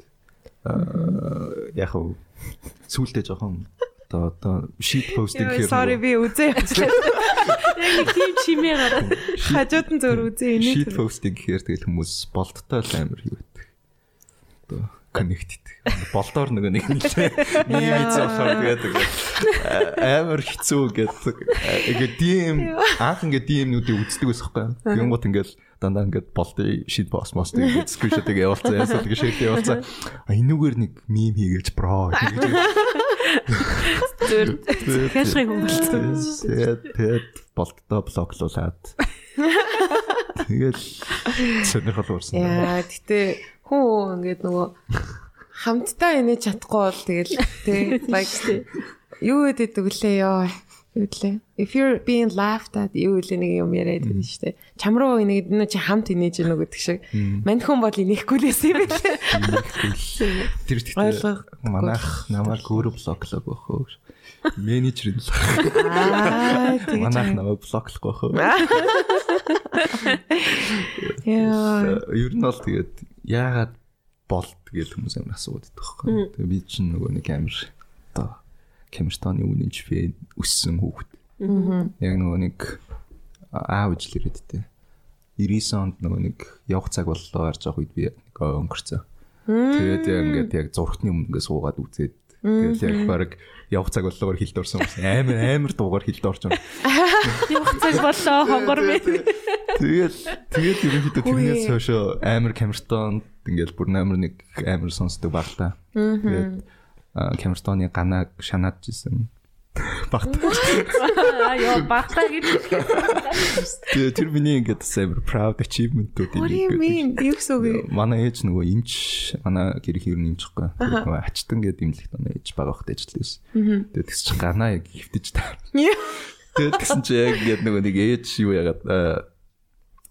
аа яг хөө сүултээ жоохон одоо одоо sheet posting хийх. Sorry би үзээ. Яг тийм чимээ гараад. Хажууд нь зөөр үзээ энийг. sheet posting гэхээр тэгэл хүмүүс болттой л амар юу connected. Болдоор нөгөө нэг нэлээ нийгмийн зохиол гэдэг. Амар хэцүү гэдэг. Ингээ DM анх ингээ DM-нүүдийг үздэг байсан. Тэгэн гот ингээл дандаа ингээд болтын шид бос мос тэгээд скриншотыг явуулсан ясаа тэгээд шийд явуулсан. А энүүгээр нэг мим хийгээч бро гэж. Зөөр хэшрэг хүн болчихсон. Тэгээд тэгээд болтдоо блоклуулад. Тэгэл сонирхол уурсан. Яа, гэтээ хүн ингээд нөгөө хамтдаа инеж чадахгүй бол тэгэл тий like юу гэдэг вүлээ ёо гэлээ if you're being laughed at юу гэлээ нэг юм яриад байдаг шүү дээ чам руу инег энэ чи хамт инеж гэнэ гэдэг шиг. Маньхан бол инехгүй лээс юм билээ Тэр ихтэй манайх намайг өөрөө блоклог уу. Менежер л. аа Манайх намайг блоклох байх уу. яа. Ер нь бол тэгээд яагаад болт гэж хүмүүс амар асуудаг байхгүй. Тэгээд би чинь нөгөө нэг амар одоо Камертоны үнэнч фэн өссөн хүүхэд. Яг нөгөө нэг аав ижил ирээд тээ. 99 онд нөгөө нэг явах цаг боллоо гарч явах үед би нэг өнгөрцөө. Тэгээд яг ингээд яг зургтны өмнө суугаад үзээд тэгээд яг баг явах цаг боллоор хилд орсон хүмүүс амар амар дуугаар хилд орж байгаа. Явах цаг боллоо хонгор мэн. Тэгэл тэгэл ерөнхийдөө тэрнээс хойшоо амар камертонд ингээл бүр амар нэг амар сонсдог багтаа. Тэгээд камертоны ганаг шанаад жисэн. Багтаа. Аа ёо багтаа гэж. Тэгээ тэр миний ингээд амар proud achievement-үүд what do you mean юу гэсэн үг вэ? Манай ээж нөгөө имч манай гэр их ер нь имчихгүй. Нөгөө ачтан гэдэг имлэгт манай ээж байгаа хөхтэй ажилласан. Тэгээ тэгс чинь ганаа яг хөвтөж таа. Тэгээ тэгсэн чи яг ингээд нөгөө нэг ээж юу ягаад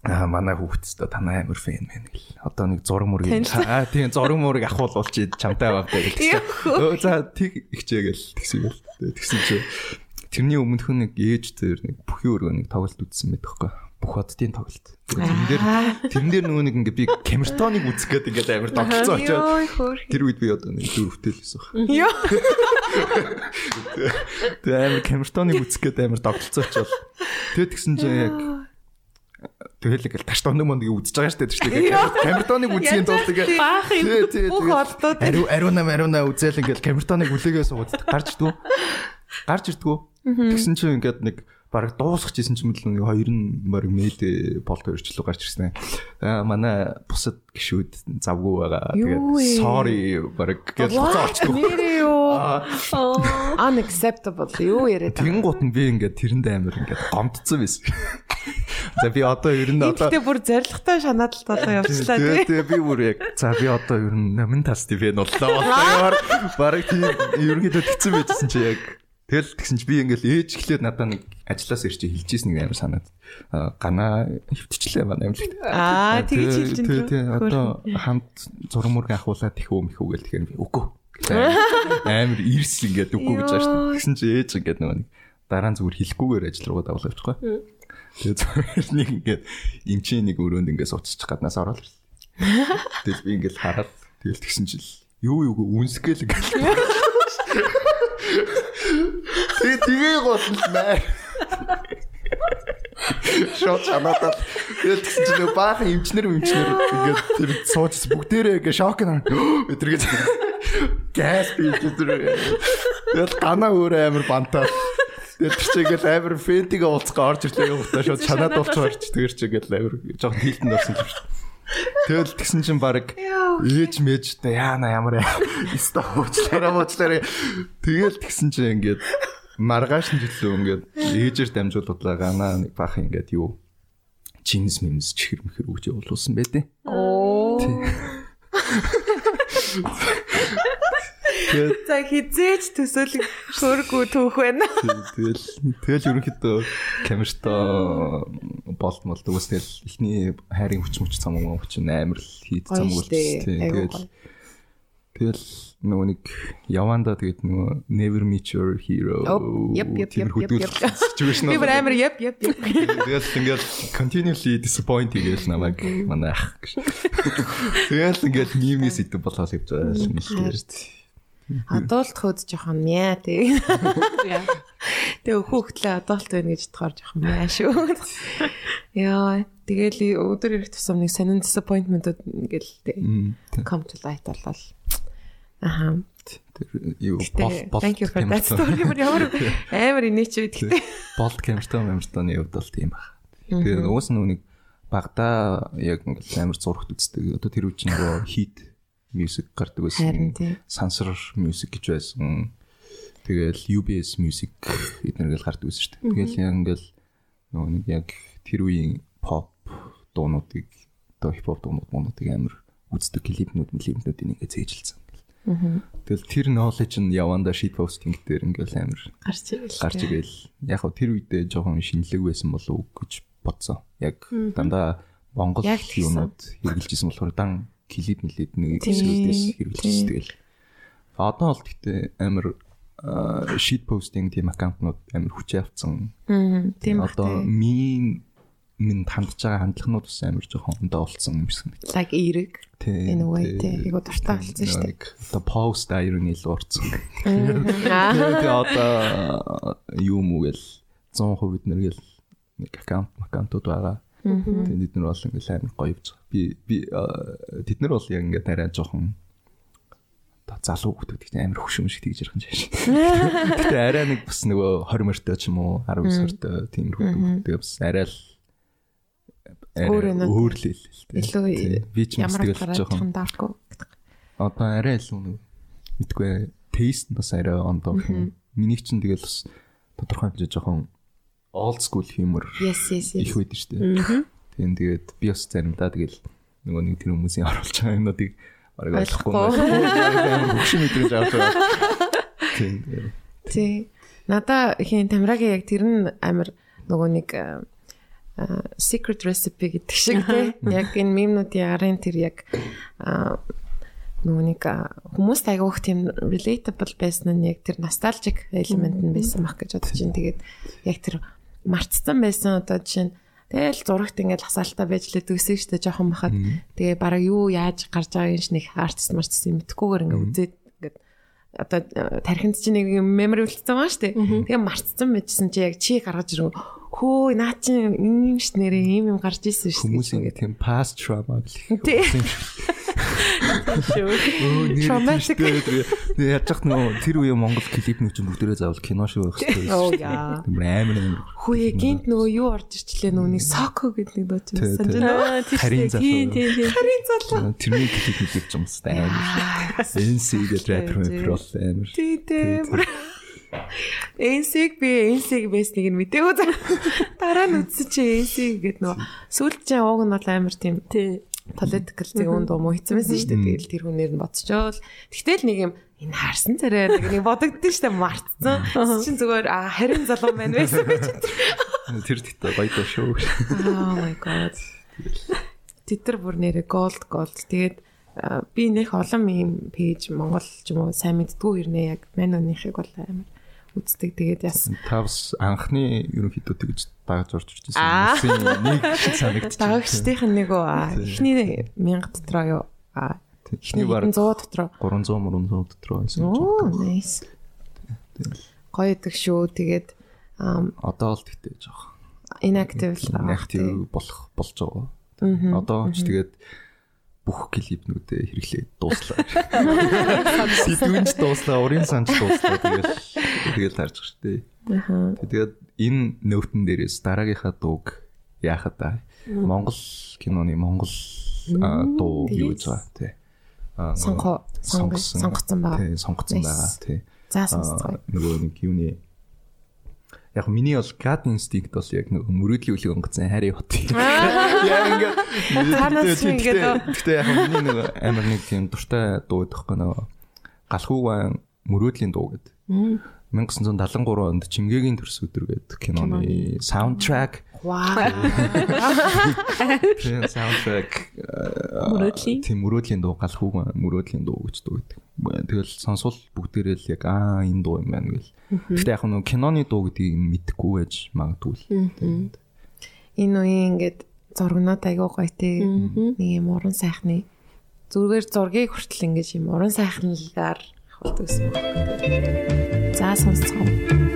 аа манай хүүхдтэй танаа амар фэн мэн гэл. Одоо нэг зураг мөргийг аа тийм зураг мөргийг ахуулуулч чамтай байгаа гэдэг. Өө за тэг ихчээ гэл тэгсэн гэл. Тэгсэн чи тэрний өмнөх нэг ээж дээр нэг бүхий өргөө нэг тоглолт үзсэн байдаг хөөхгүй. Бүх оддын тоглолт. Тэрэн дээр нөгөө нэг ингээ би камертоныг үзэх гээд ингээд амар тогтцоо очоод тэр үед би одоо нэг дөрөвтэй л байсан баг. Йоо. Тэгээ амар камертоныг үзэх гээд амар тогтолцоо очоод тэгээд тэгсэн чинь яг тэгэл ингээл таш тоног монд үзэж байгаа штэ тэр чинь камертоныг үзхийн тулд ингээ Баах юм. Бүх олдууд. ариу ариуна ариуна үзэл ингээл камертоныг хүлээгээ суугаад гарч ирдгүү гарч ирдгүү тэгсэн чинь ингээд нэг бараг дуусчихсэн чинь мэл нэг хоёр нь бараг мэд болт өрчлөө гарч ирсэн. Аа манай бусад гişүүд завгүй байгаа. Тэгээд sorry бараг гэж хуцаа орчихгүй. Юу? Unacceptable юу яриад. Тэгэн гут нь би ингээд тэрэнд амар ингээд гомдсон байсан. За би одоо ер нь одоо Гэхдээ бүр зоригтой шанаад л болоо явчлаа Тэгээ тий. тэгээ би бүр яг за би одоо ер нь номин тас тийм боллоо боллоо. Бараг тийм ерөнхийдөө тэгсэн байжсэн чи яг Тэгэл тэгсэн чи би ингээл ээж эхлээд надад нэг ажиллаас ирж хэлчихсэн нэг амар санаад аа, ганаа хөвтчлээ манай амьлт. Аа тэгэж хэлж Тэг энэ. тэг одоо хамт зураг мураг ахуулаад их өм их үгээл тэгэхээр үгүй. Амар ирс ингээд үгүй гэж дээ. Тэгсэн чи ээж ингээд нөгөө нэг дараа нь зүгээр хэлэхгүйгээр ажил руугаа давлаа явчихгүй. Тэгээ зүгээр нэг ингээд эмчийн нэг өрөөнд ингээд суучих гаднаас ороод ирсэн. Тэгэл би ингээд хараад тэгэл тэгсэн чил юу юу үнсгээл ингээд Тэгээ тэгээ готлмаа. Шот чанатаа. Тэгээд тэгсэн чинь нөгөө баахан эмчнэр эмчнэр ингээд тэр сууж бүгдээрээ ингээд шок наа. Өдргээд газ бийж өдөр. Тэгээд ганаа өөрөө амар бантаа. Тэгээд тэр чинь ингээд амар фэнтиг уулзгаа орж ирлээ юм уу шууд чанаад болчихоор ч тэр чинь ингээд амар жоохон хилтэнд орсон юм шүү. Тэгэл тэгсэн чинь баг ээж мэж та яана ямар иста хуучлаараа муучлаараа тэгэл тэгсэн чинь ингээд маргааш нь жилөө ингээд ээжээр дамжуулуулаа ганаа нэг баах ингээд юу чинс мимс чихэр мэхэр үгж явуулсан байдیں۔ Оо. За хизээч төсөөлөг хөргүү түүх байна. тэгэл тэгэл ерөнхийдөө камертаа болтмол дүүс тэгэл ихний хайрын хүч мөч цам уу хүч амар л хийд цам. Айгуу тэгэл тэгэл нөгөө нэг яванда тэгээд нөгөө never meet your hero Оп, яп, яп, яп, яп, яп. Чүгш Би амар яп яп яп. Тэгэл ингээд continuously disappointed гэж намайг манай ах гэж. Тэгэл ингээд нийгмээс идэв болоод явж байгаа юм дээ. Адуулт хөөд жоохон мяа тий. Тэгээ хүүхдлээ адуулт байна гэж бодохоор жоохон мяа шүү. Яа, тэгэл өдөр ирэх тусам нэг сонин disappointment ингээл тий. Come to light болол. Аха. Тэр юу бол thank you for that story. Бүр ямар амар инээч үү гэтэ. болт камертаа камертааны хувьд бол тийм баг. Тэгээ уус нэг багада яг ингээд амар зурагт үздэг. Одоо тэр үуч нөгөө хит music гардаг байсан. Сансар music гэж байсан. Тэгэл UBS music эднэр гэл гардаг байсан шүү дээ. Тэгэл яг ингээл нөгөө нэг яг тэр үеийн pop дуунуудыг одоо хип хоп дуунууд дуунуудыг амар үздэг клипнүүд клипнүүдийг ингээд зээжилсэн. Тэгэл тэр knowledge нь яванда shit posting дээр ингээл амар гарч ирэл. гарч ирэл яг хөө тэр үедээ жоохон шинэлэг байсан болов уу гэж бодсон. Яг дандаа Монгол юмнууд хэрэгжилжсэн болохоор дан клип мэлээд нэг Тийм, хэсгүүдээс тийм. хэрэгжилж тэгэл. Одоо бол гэхдээ амар shit posting тийм аккаунтнууд амар хүчээ авцсан. Тийм Одоо тий. Мин минь хандж байгаа хандлагнууд бас амар жоохон ондоо болцсон юм шиг байна. Like эрэг. Тийм. Энэ үе тий. Айгу дуртай болсон шүү дээ. Одоо post irony л урцсан. Тэгээ одоо юу мүү гэл 100% бид нэр гэл нэг аккаунт аккаунтууд байгаа. Тэгээ бид нар бол ингээл амар гоё явж байгаа. Би би тэд нар бол яг ингээд арай жоохон та залуу хүмүүс гэж амар хөшөм шиг тэгж ярих юм шиг. Гэтэ арай нэг бас нөгөө 20 морьтой ч юм уу 19 морьтой тиймэрхүү хүмүүс. Тэгээ бас арай л Өөр өнөө. өөр л л. тий. Илүү би ч тэгэл гараад жоохон жоохон дарку. Одоо арай илүү нэг мэдгүй тест бас арай ондоо юм. Миний чинь тэгэл бас тодорхой хэмжээ жоохон old school humor их байдаг шүү дээ. Тийм тэгээд би бас заримдаа тэгэл нөгөө нэг тэр хүмүүсийн оруулж байгаа юмнуудыг бараг ойлгохгүй. Хөшин мэдрэмж авч байгаа. Тийм. тэгээд Тий. Надаа хин тамирагийн яг тэр нь амар нөгөө нэг а, secret recipe гэдэг шиг тий. Яг энэ мемнуудын арын тэр яг а, нөгөө нэг а, хүмүүст айгуух тийм relatable байсан нь яг тэр nostalgic element нь байсан мах гэж бодож чинь тэгээд яг тэр мартцсан байсан одоо жишээ нь тэгэл зурагт ингээд хасаалтаа байж лээ төсөв штэ жоохон бахад. Тэгээ бараг юу яаж гарч байгааг ш нэг артист марчс юм мэдхгүйгээр ингээд үзээд ингээд одоо тархинд чинь нэг memory үлдсэн байгаа штэ. Тэгээ мартцсан байжсэн чи яг чи гаргаж ирв хөө наа чи ийм ш нэрээ ийм юм гарч ирсэн ш Хүмүүсийн тийм past trauma гэх Тий. Traumatic яаж яах нөгөө тэр үе Монгол клип нүч бүгдээрээ заавал кино шиг байх хэрэгтэй. Тийм амар амар. Хөөе гинт нөгөө юу орж ирчлээ нэг соко гэдэг нэг дууч Тий, санаж байна. Харин залуу. тий, тий, тий. Харин залуу. Тэрний клип нүч юм хэвээр амар. NC гэдэг рэпер рэпер бол амар. Тий, тий. Энсиг би энсиг бэснийг нь за. Дараа нь үтсэн чи энсиг гэдэг нөгөө сүүлд чинь ууг нь бол амар тийм Тий. political зэг үн дуу муу хийсэн байсан шүү дээ. Тэгэл тэр хүнээр нь бодчихвол. Тэгтэл нэг юм энэ харсан царай нэг нэг бодогдсон шүү дээ мартцсан. Тэс чин зүгээр а харин залуу маань байсан байж. Тэр тэгтээ баядаа шүү. Oh my god. Титэр бүр нэрээ gold gold. Тэгээд би нэх олон ийм пэйж Монгол ч юм уу сайн мэддгүү ирнэ яг манонихыг бол амар үздэг. Тэгээд яс Тавс анхны ерөнхийдөө тэгж дагаж орж ирж Аа. байсан. Нэг санагдчих. дагагчдын нэг үү эхний 1000 дотроо юу а Эхний баг 100 дотроо 300 300 дотроо байсан. оо nice гоё идэг шүү тэгээд Одоо л тэгтээ жоох. inactive л байгаа. Active болох болж байгаа. Одоо ч тэгээд бүх клипнүүдээ хэрэглээд дууслаа. Сэдвэнч дууслаа, урын санч дууслаа тэгэл тэгэл харж. Аха. Тэгээд энэ нөтөн дээрээс дараагийнхаа дууг яахад аа Монгол киноны Монгол дуу юу гэж байгаа тий. Аа, Сонго- сонго- сонгосон- байгаа. Тий, сонгоцсон Nice. байгаа тий. За сонсцгоо. нөгөө нэг юуны Яг миний бол God instinct бол яг нөгөө мөрөөдлийн үлийг онгоцсон хайрын хот. Яг ингээд Танаас ингээд. Гэтэ яг миний нөгөө амар нэг тийм дуртай дуу өгөхгүй нөгөө галхуугаан мөрөөдлийн дуу гэдэг. 1973 онд Чингээгийн төрс өдөр гэдэг киноны саундтрак Вау. тийм саундтрак Мөрөөдлийн? тийм мөрөөдлийн дуу галхуугаан мөрөөдлийн дуу гэж дуу гэдэг. Тэгэл сонсвол бүгдээрээ л яг аа энэ дуу юм байна гэл. Гэтэ яг нөгөө киноны дуу гэдгийг мэдэхгүй байж магадгүй л. Энэ үеийн ингээд зургнууд айгуу гоё тий. Нэг юм уран сайхны зүргээр зургийг хүртэл ингээд юм уран сайхналгаар хавуулдаг гэсэн үг. За сонсцгоо.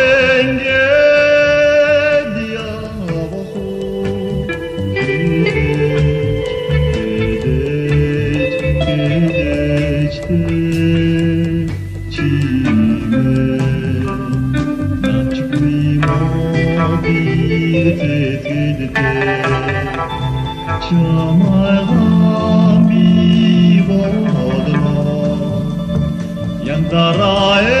Yandara'e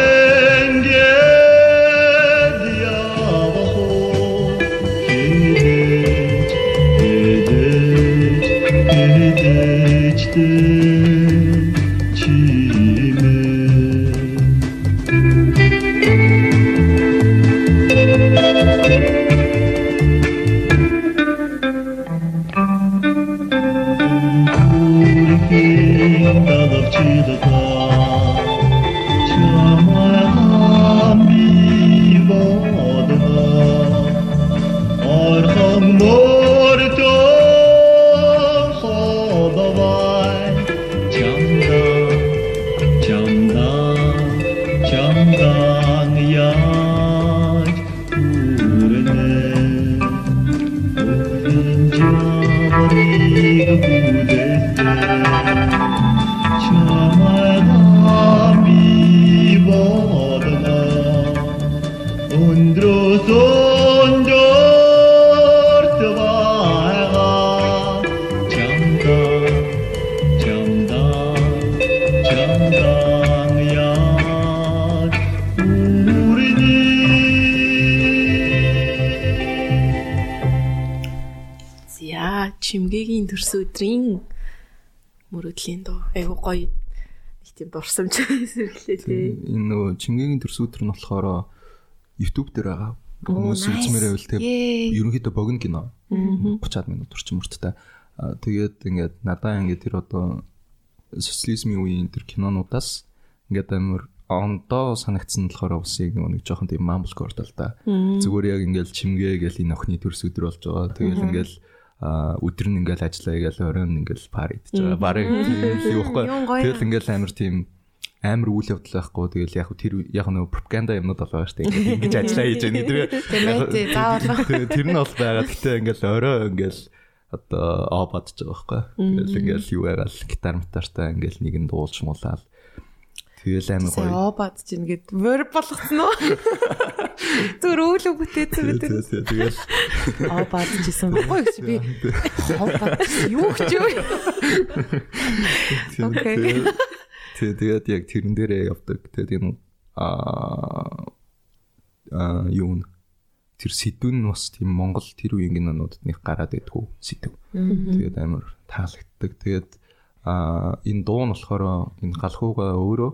мөрөдлийн доо. Айгу гоё нэг тийм дурсамж эсрэглээ тий. Энэ нөгөө Чингэгийн төрсөтөр нь болохоор YouTube дээр байгаа. Хүмүүс үзмээр байвал Yay. ерөнхийдөө богино кино. 30 минут орчим мөрттэй. Аа, Тэгээд ингээд надаа ингээд тэр одоо социализмын үеийн тэр кинонуудаас ингээд амар ондоо санагдсан болохоор бас яг нэг жоохон тийм мамблкорд л да. Зүгээр яг ингээд чимгээ гээл энэ охины төрс өдөр болж байгаа. Тэгэл ингээд өдөр нь ингээл ажиллаа гээл оройн ингээл пар идэж байгаа. Барыг тийм гоё. Тэгэл ингээл амар тийм амар үйл явдал байхгүй. Тэгэл яг тэр яг нөгөө пропаганда юмнууд болоо шүү дээ. Ингээд ингэж ажиллаа хийж байгаа. Тэр заавал. Тэр нь бол байгаа. Гэтэ ингээл орой ингээл одоо оо бодож байгаа байхгүй. Тэгэл ингээл юу ягаал гитар метартаа ингээл нэг нь дуулж муулаад. Тэгэл амар гоё. оо бад чинь гээд вер болгоцсон уу? Зүгээр өөлөө бүтээсэн тэг- Тэгэл Аа бад чижсэн баггүй гэж би. Аа бад юу гэж юу? Окей. Тэг тэгээд яг тэрэн дээрээ явдаг. Тэгээд энэ аа аа юу н тэр сэдвэн нь бас тийм Монгол тэр үеийн кинонуудад нэг гараад байдгүй сэдв. Тэгээд амар таалагддаг. Тэгээд аа энэ дуу нь болохоор энэ галхууга өөрөө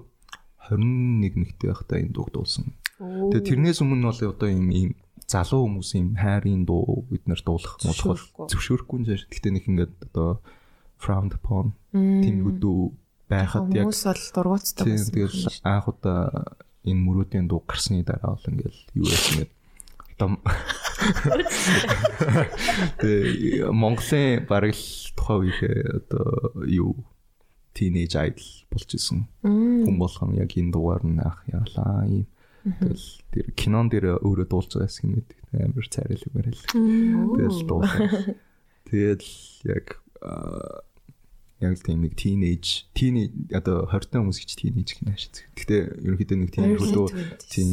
21 нэгтэй байхдаа энэ дууг дуулсан. Тэгээд тэрнээс өмнө бол одоо ийм ийм залуу хүмүүсийн хайрын дуу бид нар дуулах муулах бол зөвшөөрөхгүй шиг. Гэхдээ нэг ингээд одоо frowned upon тийм хөдөө байхад яг Хүмүүс бол дургуутдаг тийм байсан. тэгэл анх удаа энэ мөрөөдийн дуу гарсны дараа бол ингээл юу яасан гэдэг одоо Тэгээ Монголын бараг л тухайн үеийнхээ одоо юу teenage idol болж исэн. Хүн болгон яг энэ дугаар нь ах яалаа юм. Тэгэл тэр кинон дээр өөрөө дуулж байгаа хэсэг нь амар царил юмэр л. Тэгэл дуулсан. Тэгэл яг яг л тийм нэг teenage teenage одоо 20 та хүмүүс гэж teenage гэнэ шээ. Гэтэ ерөнхийдөө нэг тийм 20s. тийм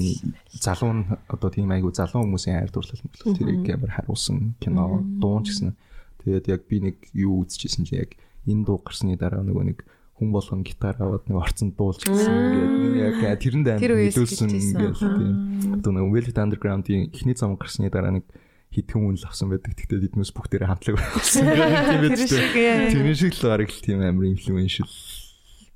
залуу нь одоо тийм айгу залуу хүмүүсийн хайр дурлал мэтлэл тэрийг амар харуулсан кино дуун ч гэсэн. Тэгээд яг би нэг юу үзчихсэн чи яг энэ дуу гарсны дараа нөгөө нэг хүн болгон гитар аваад нэг орцонд дуулж гисэн ингээд яг тэрэнд Тэр амар нөлөөлсөн ингээд тийм. Одоо нэг Velvet Underground-ийн эхний зам гарсны дараа нэг хитгэн хүн л авсан байдаг. Тэгтээ эднээс бүгдээрээ хамтлаг байсан. Тийм яа. Тэр шиг л бараг л тийм амар influential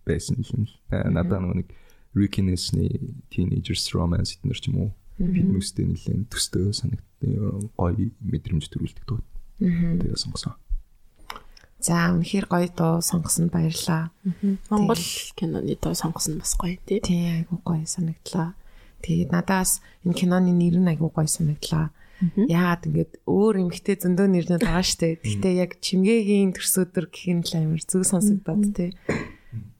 байсан юм л. Э, Надаа нэг Ricky Ness-ний Teenagers Romance эднэр ч юм уу. Биднүүстэй нэлээд төстэй санагдсан гоё мэдрэмж төрүүлдэг дуу. Тэгээ сонгосон. За үнэхээр гоё дуу сонгосонд баярлаа. Монгол киноны доо сонгосон бас гоё тий. Тий айгуу гоё санагдлаа. Тэгээд надаас энэ киноны нэр нь айгуу гоё санагдлаа. Яагаад ингээд өөр эмгтэй зөндөө нэрнүүд байгаа штэ. Гэхдээ яг чимгээгийн төрсөдөр гэх нь л амар зүг сонсогдоод тий.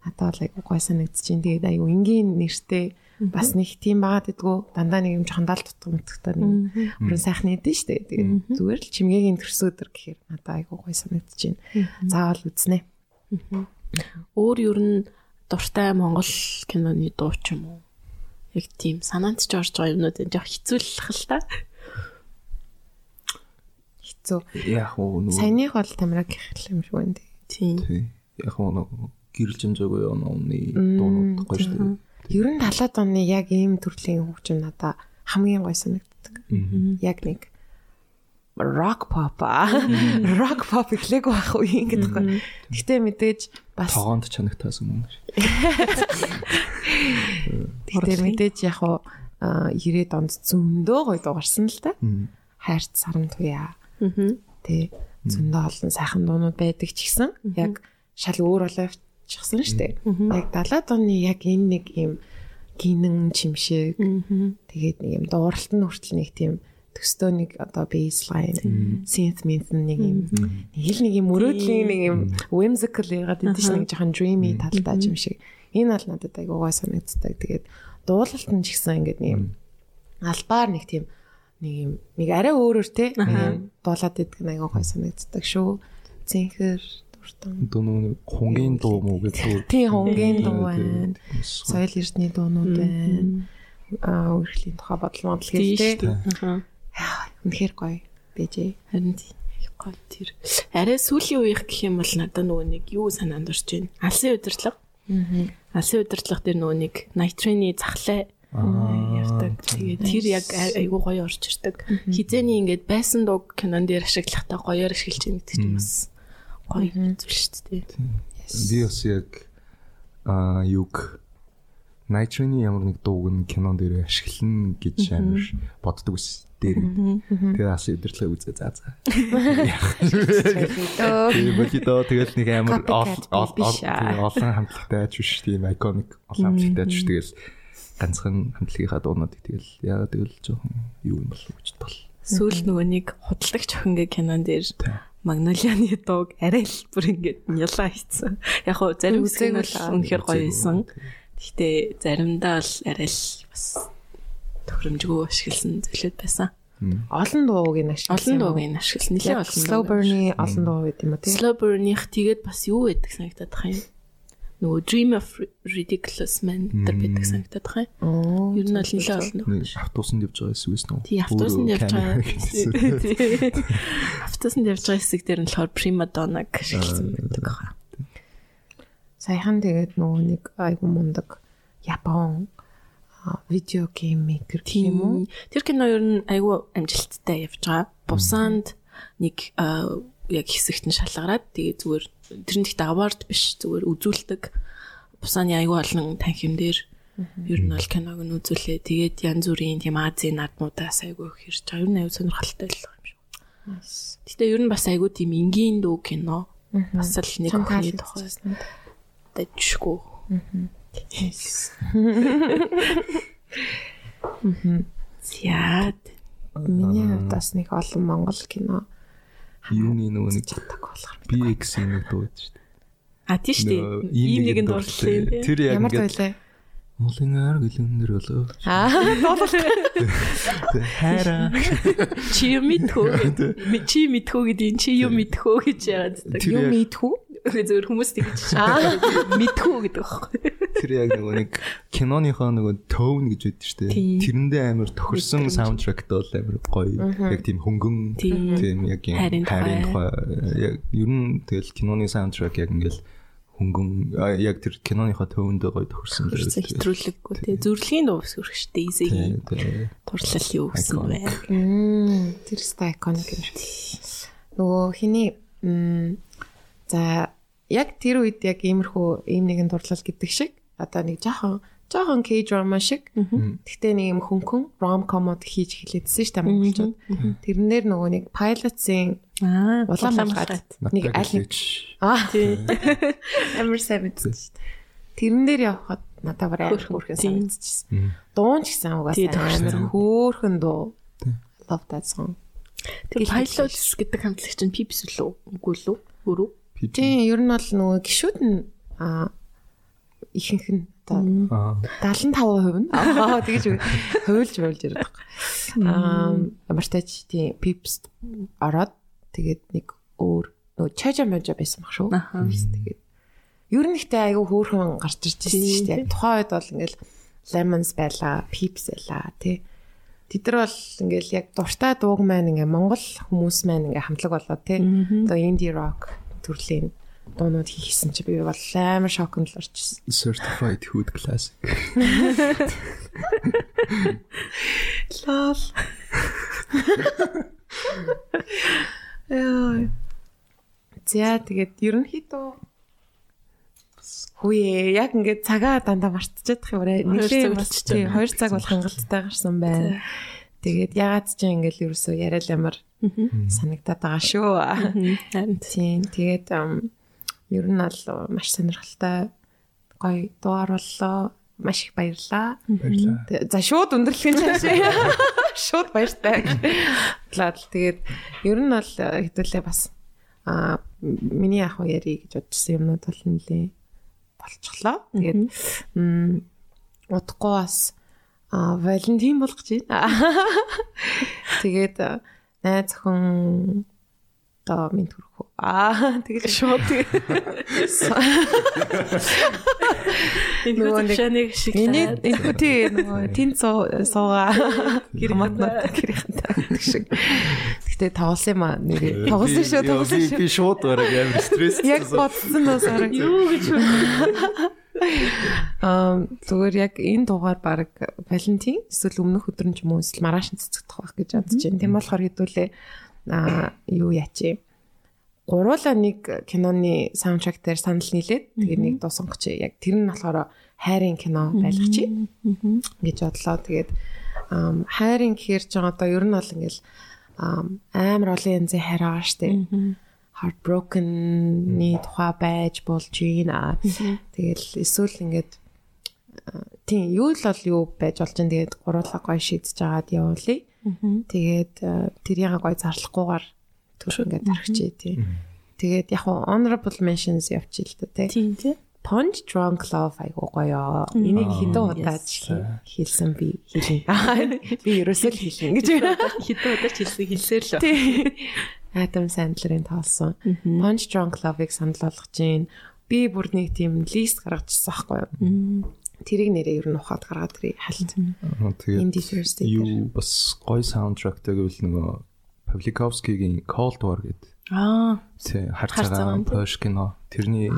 Надад бол айгуу гоё санагдчихээн. Тэгээд айгуу энгийн нэртэй бас нэг тийм байгаад идэггүй дандаа нэг юм жоохон далд тутга мутгтай нэг бүрэн сайхан нэдэн штэ. Тэгээд зүгээр л чимгээгийн төрсөдөр гэхээр надад айгуу гоё санагдчихээн. Заавал үзнэ. Өөр ер нь дуртай монгол киноны дуу ч юм уу. Яг тийм санаанд ч орж байгаа юмнууд энэ жоох хэцүүлэх л та. Хэцүү. Яг уу нөгөө Саяных бол тамираг гэх юм шиг байна. Тийм. тий. Яг уу нөгөө гэрэл жимжээгүй онооны дуунууд гоё шүү дээ. Ер нь 70-аад оны яг ийм төрлийн хөгжим надаа хамгийн гоё санагддаг. Яг нэг rock pop. Rock pop ихлээг байх уу юм гэдэг гоё. Гэхдээ мэдээж бас Тогоонд чанагтаас өмнө. гэхдээ мэдээж яг уу 90-ад онд зөндөө гоё дуурсан л та. Хайрт саран туяа. Тэ зөндөө олон сайхан дуунууд байдаг ч гэсэн яг шал өөр болоо явчихсан шүү дээ. Яг 70-аад оны яг энэ нэг юм гинэн чимшиг. Тэгээд нэг юм дууралт нь хүртэл нэг тийм төстөө нэг одоо baseline synth synth нэг юм. Нэг л нэг юм мөрөөдлийн нэг юм whimsical ягаад гэдэг чинь нэг жоохон dreamy талтай юм шиг энэ бол надад айгуу гой санагддаг. Тэгээд дуулалт нь ч гэсэн ингээд нэг юм албаар нэг тийм нэг юм нэг арай өөрөөр те нэг дуулаад идэх нь айгуу гой санагддаг шүү. Зинхэр дуртан Одоо нөгөө хунгийн дуу муу гэдэг. тий хонгийн дуу байна соёл эрдний дуунууд байна аа үргэлжлийн тухай бодол модал дээ. Аха. үнэхээр гоё бэжээ Харин тийм. Их гоё тэр. Арай сүүлийн үеих гэх юм бол надад нөгөө нэг юу санаанд орж байна. Алсын удирдлага. Алсын удирдлага дээр нөгөө нэг Train-ы захлаа явдаг. Тэгээд тэр яг ай- айгүй гоё орж ирдэг. Хизээний ингээд байсан дуу кинон дээр ашиглахдаа гоёор ашиглаж байгаа гэдэг чинь бас гоё зүйл шүү дээ. Би бас яг аа юг Night-ны ямар нэг дууг нь кинон дээр ашиглана гэж амар боддог ус дээр. Тэгээ бас өдөрлөө үзээ заа заа. Тэгээ бодидоо тэгэл нэг амар олон хамтлагтай ч биш тийм iconic олон хамтлагтай ч биш. Тэгэл ганцхан хамтлагийнхаа дуунуудыг тэгэл яагаад тэгэл жоохон юу юм болов гэж бол. Сүүл нөгөө нэг худалдагч охингээ кинон дээр Магнолианы дууг арай л бүр ингээд нялаа хийсэн. Яг хөө зарим хэсэг нь бол үнэхээр гоё байсан. Гэхдээ заримдаа л арай л бас тохиромжгүй ашигласан зүйлүүд байсан. Олон дууг нь ашигласан. Олон дууг нь ашигласан. Нилээ олон slow burn-ы олон дуу байт юм уу тийм. Slow burn-ийнх тэгээд бас юу байдаг санагдаад тах юм. Нөгөө Dream of Ridiculous Man гэдэг байдаг санагдаад тах юм. Ер нь бол нилээ олон. Нэг автобусанд явж байгаа эсвэл нөө. Тий, автобусанд явж байгаа. Автобусанд явж байгаа хэсэг дээр нь болохоор Prima Donna-г ашигласан байдаг хаа. Саяхан тэгээд нөгөө нэг айгу мундаг Япон видео гейм мейкер юм уу? Тэр кино ер нь айгүй амжилттай явж байгаа. Бусаанд нэг яг хэсэгт нь шалгараад тэгээ зүгээр тэр нь ихтэй award биш зүгээр үзүүлдэг. Бусааны айгүй олон танхимдэр ер нь бол киног нь үзүүлээ. Тэгээд янз бүрийн тийм Азийн наадмуудаас айгүй их ирж байгаа. Ер нь айгүй сонирхолтой л байгаа юм шиг. Гэтэ ер нь бас айгүй тийм энгийн дүү кино. Бас л нэг охины тухай таалагдсан. дажгүй. Зяад. Миний хувьд бас нэг олон монгол кино Юуны нөгөө нэг чаддаг болохоор. BX-ийн нэг дуу байдаг шүү дээ. А тийм шүү дээ. Ийм нэгэн дурдлаа. дурдлаа. Тэр яг Ямар байлаа? Монголын гэлэнэр болоо. Аа, Хайраа. Чи юу мэдхүү? Чи мэдхүү гэдэг чи юу мэдхүү гэж яадаг. Юу мэдхүү? Зөвөр хүмүүс тэгж аа мэдхүү гэдэг байхгүй. Тэр яг нөгөө нэг киноныхоо нөгөө tone гэж дээ. Тийм. Тэрэндээ амар тохирсон саундтракт бол амар гоё. Яг тийм хөнгөн Тийм. яг юм Хайрын тухай. яг ер нь тэгэл киноны саундтрак яг ингээл хөнгөн яг тэр киноныхоо төвөндөө гоё тохирсон Хөрсөн хэтрүүлэггүй тий. Зүрхлийн дуу ус хөрхштэй изэгийн турлал юу гэсэн? Мм, тэр ста iconic юм шиг. Нөгөө хиний за яг тэр үед яг иймэрхүү ийм нэгэн дурлал гэдэг шиг одоо нэг жоохон жоохон K-drama шиг. Гэхдээ нэг юм хөнгөн rom-comод хийж эхлэдсэн шүү дээ монголчууд. Тэрнэр нөгөө нэг pilot-ийн Аа, улаан малгайд нэг аль нэг аа амар сайн мэдсэн шүү дээ. Тэрэн дээр явхад надад амар хөөрхөн санагдчихсэн. Дуун ч гэсэн угаасаа амар хөөрхөн дуу. Love that song. Тэр pilots гэдэг хамтлагч чинь Pips лөө? Үгүй лөө? Өөрөө? Тийм, ер нь бол нөгөө гişүүд нь аа ихэнх нь одоо Аа. 75% нь аа тэгэж үгүй. хуйлж хуйлж яриад байгаа. Аа амартач тийм pips ороод тэгээд нэг өөр нөгөө чажа можа байсан баг шүү. Тэгээд ер нь ихтэй айгүй хөөрхөн гарч ирж байсан шүү дээ. Тухайн үед бол ингээл lemons байлаа, pips байлаа тий. Тэд нар бол ингээл яг дуртай дууг маань ингээ монгол хүмүүс маань ингээ хамтлаг болоо тий. Одоо indie rock төрлийн дуунууд хийсэн чи би бол амар шоконд л орчихсон. certified hood classic. Лол. Яа. За тэгээд ерөнхийдөө Хүүе яг ингээд цагаа дандаа мартчихад их юм аа. Болчихж тийм 2 цаг бол хангалттай гарсан байна. Тэгээд ягаад ч ингээд ерөөсөө яриад ямар санагдаад байгаа шүү. Харин Тийм тэгээд ер нь бол маш сонирхолтой гоё дугаар боллоо. Маш их баярлаа. Баярлаа. За шууд өндөрлөхийн цаашаа. Шууд баяртай. Тэгээд ер нь бол э, хэдүүлээ бас а миний ах уу яри гэж бодсон юмнууд бол нэлээ болчихлоо. Тэгээд удахгүй бас а Валентин болох гэж байна. Тэгээд а, найз охин тоо минь төрөх үү. Аа тэгээд шууд нөгөө нэг Миний энэ тий нөгөө тэн суугаа гэрматнаа гэрхэнтэй гэдэг шиг. Гэтэ тоглосон юм аа нэрээ. Тоглосон шүү, тоглосон шүү. Би шууд бараг амар стресс. Яг бодсон уу сараа. юу гэж Аа зүгээр яг энэ дугаар баг Валентин эсвэл өмнөх өдөр нь ч юм уу эсвэл маргааш цэцэгдэх байх гэж бодож байна. Тийм болохоор хэдүүлээ юу юм. гуруула нэг киноны саундтрак дээр санал нийлээд тэгээ нэг дуу сонгоч яг тэр нь болохоор хайрын кино байлгачих гэж бодлоо. Тэгээд хайрын гэхэр ч одоо ер нь бол ингээл ам, амар олон янзын хайр байгаа штэ. Heartbroken-ний тухай байж болж байна. Тэгэл эсвэл ингээд тийм юу л бол юу байж болж байна. Тэгээд гуруула гоё шийдэж жагаад явуулъя. Тэгээд а, тэрийг гоё зарлахгүйгээр төр ингээд тархичээ тийм. Тэгээд яг honorable mentions явчих л та тий. Тийм тий. Punch Drunk Love айгуу гоё. Энийг хэдэн удаа хэлсэн би хэлнэ. Би ерөөсөө л хэлнэ гэж. Хэдэн удаа ч хэлсэн хэлсээр л. Адам Sandler-ийн тоолсон. Punch Drunk Love-ыг санал болгож гин. Би бүр нэг тийм лист гаргачихсан байхгүй юу? Тэрийг нэрээ ер нь ухаад гаргаад тэрийг хальт. Аа, Тэгээд юу бас гоё саундтрактай гэвэл нөгөө Павликовскигийн Cold War гэдэг Аа. тий хар Хар цагаан цагаан, тий. Porsche кино тэрний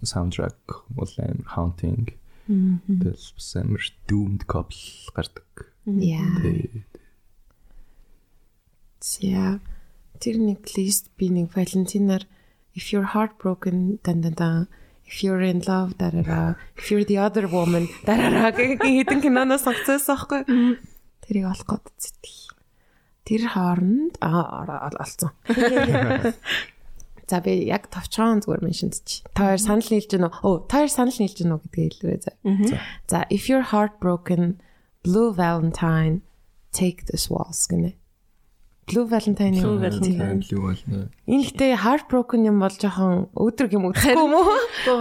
саундтрак бол амар haunting. Тэгэл бас амар doomed couple гардаг. Яа. За тэр нэг лист би нэг Валентинаар if you're heartbroken дан дан дан if you're in love дараараа if you're the other woman гэх хэдэн киноноос сонгоцсон байхгүй тэрийг олох гээд зүтгий. Тэр хооронд аа олцсон. За би яг товчхон зүгээр меншнч. Та хоёр санал нийлж гэнэ үү? Оо, та хоёр санал нийлж гэнэ гэдгийг хэлээрэй за. За if you're heartbroken Blue Valentine take this waltz гэнэ. Blue Valentine Blue. Valentine. Бол нэ. Энэ гэтээ heartbroken юм бол жоохон өдрөг юм үтгэхгүй юм уу?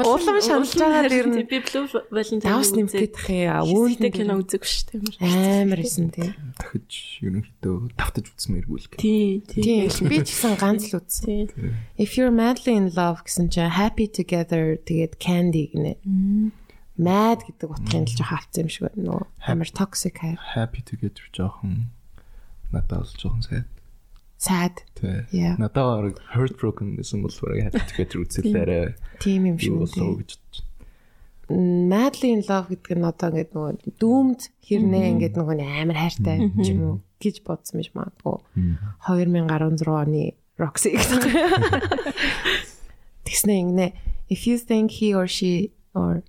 Улам шаналж байгаа дэр нь би Blue Valentine давс их яа. Үүнтэй кино үзэггүй шүү дээ. амар исэн тий. дахиж ерөнхийдөө давтаж үзмээргүй л гэх. Тий, Тийм тий. би ч гэсэн ганц л үзсэн. Тий. If you're madly in love гэсэн чинь happy together тэгээд candy гинэ. Mad гэдэг утгын л жоохон авцсан юм шиг байна. Нөө амар toxic хайр. Happy together жоохон надад бол жоохон сайд. Sad. Тий. Надад баг heartbroken гэсэн бол бараг together үзэлээрээ Тийм юм шиг үү. гэж бодчих. Madly in love гэдэг нь одоо ингээд нөгөө doomed хэрнээ ингээд нөгөө амар хайртай юм уу гэж бодсон биш магадгүй. 2016 оны Roxy гэдэг. Тэгснэ ингэнэ if you think he or she or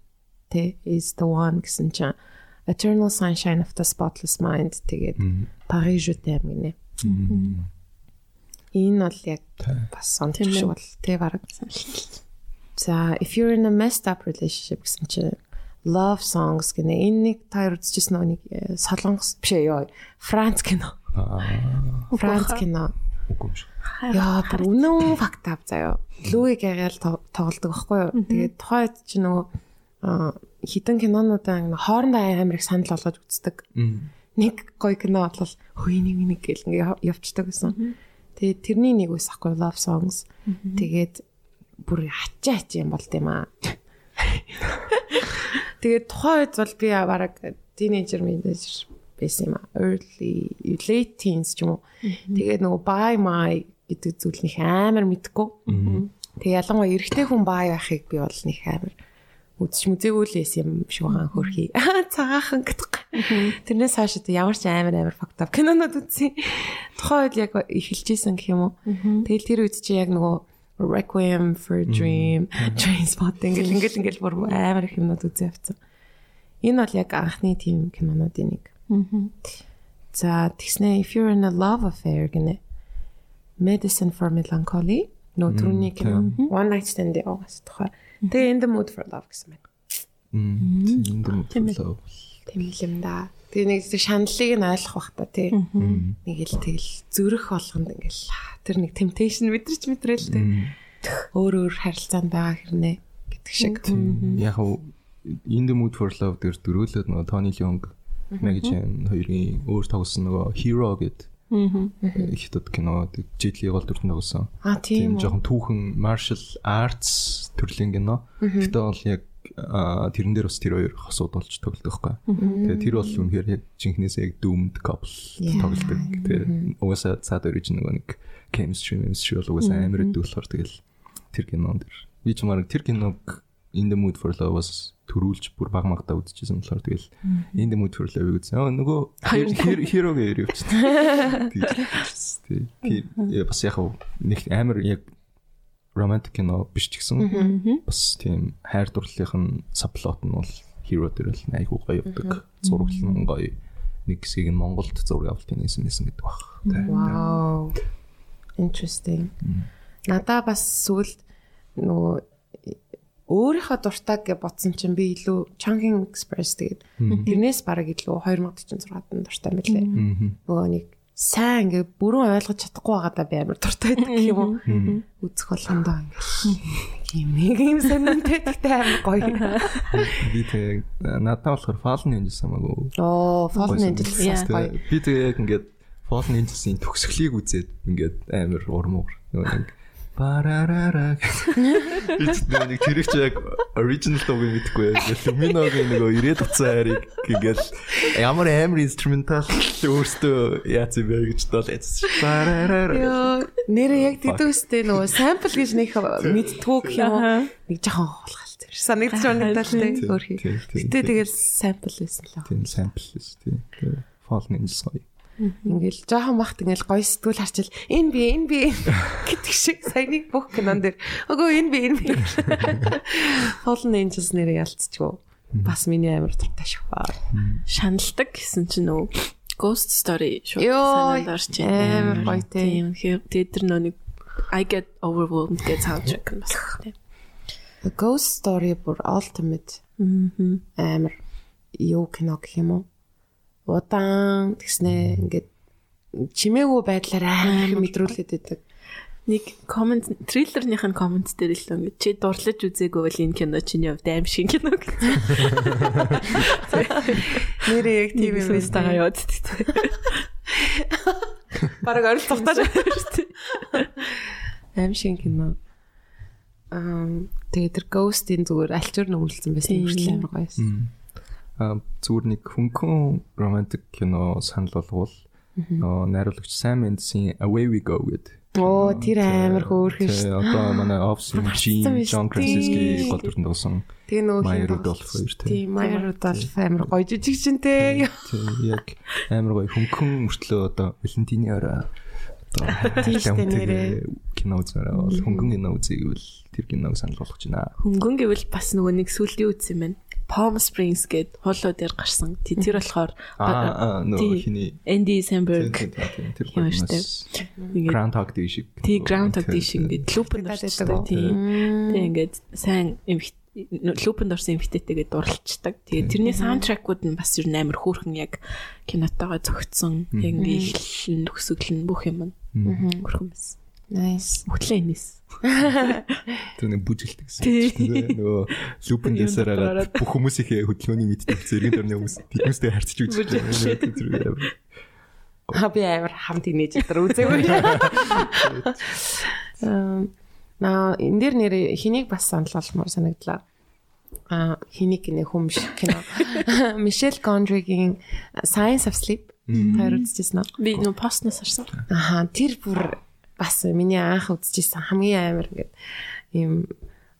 the is the one гэсэн чинь Eternal Sunshine of the Spotless Mind тэгээд Paris je t'aime гинэ. Энэ бол яг бас сонирх шиг бол тий бараг. За if you're in a messed up relationship гэсэн чинь love songs гэнэ. Энэ нэг та үзчихсэн нэг э, солонгос биш ээ ёо. Франц кино. Франц кино. Яа, бүр үнэн факт ав заяа. Луиг агаал тоглодог байхгүй юу? Тэгээд тухайд чи нөгөө хитэн кинонуудаа хоорондоо амар их санал болгож үздэг. Нэг гоё кино бол хөөе нэг нэг гэл ингээ яв- явцдаг гэсэн. Тэгээд тэрний нэг ус ахгүй love songs. Тэгээд бүр хачаа хач юм болт юм аа. Тэгээд тухайд бол би бараг teenager teenager байсан юм аа. Early late teens ч юм уу. Тэгээд нөгөө buy my гэдэг зүйл них амар мэдгүй. Тэгээ ялангуяа эрэгтэй хүн buy байхыг би бол них амар үзэж мүзээгүй л байсан юм шиг байгаа хөрхий. Цагаахан гэдэг. Тэрнээс хойш одоо ямар ч амар амар up кинонод үзсэн. Тухайн үед яг эхэлжсэн гэх юм уу. Тэгэл тэр үед чи яг нөгөө Requiem for a Dream, Trainspotting гэл ингээл ингээл бүр амар их юмнууд үзээ авцсан. Энэ бол яг анхны тийм кинонуудын нэг. За тэгснэ if you're in a love affair гэнэ. Medicine for Melancholy нөө түрүүний кино One Night Stand яваас тухай. Тэгээ In the Mood for Love гэсэн байна. Мм. Тийм юм болов. Тийм л юм да. Тэгээ нэг зүг шаналлыг нь ойлгох бах та тий. Нэг л тэгэл зүрх болгонд ингээл тэр нэг temptation мэдрч мэдрэл тий. Өөр өөр харилцаанд байгаа хэрнээ гэдэг шиг. Яг уу In the Mood for Love дээр дөрөөлөд нөгөө Tony Leung Chen хоёрын өөр тоглосон нөгөө Hero гэдэг хятад кино гол дүртэн тоглосон. Аа тийм жоохон түүхэн martial arts төрлийн кино. Гэтэ бол яг тэрэн дээр бас тэр хоёр хосууд болж тоглодог байхгүй. Тэгээ тэр бол үнэхээр яг жинхнээсээ яг doomed couple тоглодог. Тэгээ угаасаа цаад ориж нөгөө нэг chemistry chemistry бол угаасаа амар өдөө болохоор тэгэл тэр кинон дээр би ч мараг тэр киног In the Mood for Love бас төрүүлж бүр баг магтаа үзчихсэн болохоор тэгэл In the Mood for Love үзсэн. Аа нөгөө явчихсан. Тийм. Тий. Бас яг нэг амар яг романтик кино биш ч гэсэн бас тийм хайр дурлалынх нь саплот нь бол hero дээр л айгүй гоё явдаг. Зураглал нь гоё. Нэг хэсгийг нь Монголд зураг авалтын хийсэн байсан гэдэг баг. Wow. Interesting. Надаа бас сүлд нөгөө өөрийнхөө дуртайг гэж бодсон чинь би илүү Chungking Express тэгээд тэрнээс бараг илүү 2046-ад дуртай мэлээ. Нөгөө нэг сайн ингээ бүрэн ойлгож чадахгүй байгаадаа би амар дуртай байдаг юм уу? Үзэх болгондоо ингээ юм ийм сонирхолтой гэхдээ амар гоё. Би тэг надад болохоор Fallen Angels хамаагүй. Оо, Fallen Angels гоё. Би тэг яг ингээд Fallen Angels-ийн төгсгөлийг үзээд ингээд амар урмуур нөгөө нэг барарара. Гэж нэг тэр их яг original дууг мэдхгүй яг Luminoгийн нөгөө 90 утсан хайрыг ингээл ямар амар инструментал өөртөө яац юм бэ гэж барарара. Йоо, нэрээ яг тэдүүстэй нөгөө sample гэж нэг мэдтгүү гэх юм уу? Нэг жоохон хуулгаалт. Санагдаж байна Тийм, өөр хий. Гэтэ тэгэл sample байсан л. тийм sample биш тийм Fallen Angels гоё Ингээл жоохон махт ингээл гоё сэтгүүл харчил энэ би энэ би гэдэг шиг саяны бүх кинон дээр өгөө энэ би энэ би Fallen Angels нэрээ ялцчихв. Бас миний амар дуртай шүү. шаналдаг гэсэн чинь нөө Ghost Story шүү. Санаанд орж амар гоё те. Тийм. Тэгээд тэр нөө нэг I get overwhelmed гэж soundtrack нь бас тийм. Ghost Story бүр ultimate Мм. амар юу кино гэх юм уу? Удаан тэгснэ ингээд чимээгүй байдлаар амар их мэдрүүлээд байдаг. Нэг комент триллерных нь комент дээр л ингэ чи дурлаж үзээгүй бол энэ кино чиний хувьд аим шиг кино гэсэн. Нэрээ яг тийм юм байсан байна. яваад тийм. Бараг оролцохтаа аим шиг кино. Аа тэгээ тэр Ghost-ийн зүгээр альчуур нөглөсөн байсан Тийм. хүртэл амар гоё байсан. Зүгээр нэг хөнгөн романтик кино санал болгоул нөө найруулагч Sam Mendes-ийн Away We Go гэдэг Оо тэр амар хөөрхөн шүү. Одоо манай Office-ийн Jean John. Krasinski гол дүрэн дуусан. Тэгээ нөгөө Maya Rudolph хоёр, тий. Тийм Maya Rudolph амар гоё жижигчэнтэй. Тэг яг амар гоё хөнгөн мөртлөө одоо Валентины орой одоо Тийм нэрээ. кино үзмээр бол хөнгөн кино үзье гэвэл тэр киног санал болгож байна. Хөнгөн гэвэл бас нөгөө нэг сүлийн үз юм байна. Palm Springs гээд хоолой дээр гарсан. Тэр болохоор нөгөө хиний Andy тэр Samberg тэр штэ. нэг Groundhog Day шиг. Тий, Groundhog Day шиг ингээд лупэнд уу? Тий. Тэг ингээд сайн эмх лупэнд орсон эмхтэйтэйгээ дурлцдаг. Тэгээ тэрний саундтракууд нь бас ер нь амар хөөрхөн яг кинотойгоо зөгцсөн. Яг ингээд ихлэн төгсгөл нь бүх юм нь хөөрхөн байсан. Nice. Бүтлээ энэс. Тэр нэг бүжгэлдэг гэсэн. Нөгөө лупен дэсээр агаад бүх хүмүүсийнхээ хөдөлгөөний мэддэг зэрэг дөрний хүмүүс биднээсээ харьцаж үзэж байна. А би амар хамт инээж өдр үзээгүй. Аа наа энэ дэр нэр хэнийг бас санал болгомоор санагдлаа. А хэнийг гинэ хүм шиг кино. Мишель Гондригийн Science of Sleep хоёр үзчихсэн үү? Би нөө постноос харсан. Аха тэр бүр бас миний анх үзчихсэн хамгийн амар ингээд ийм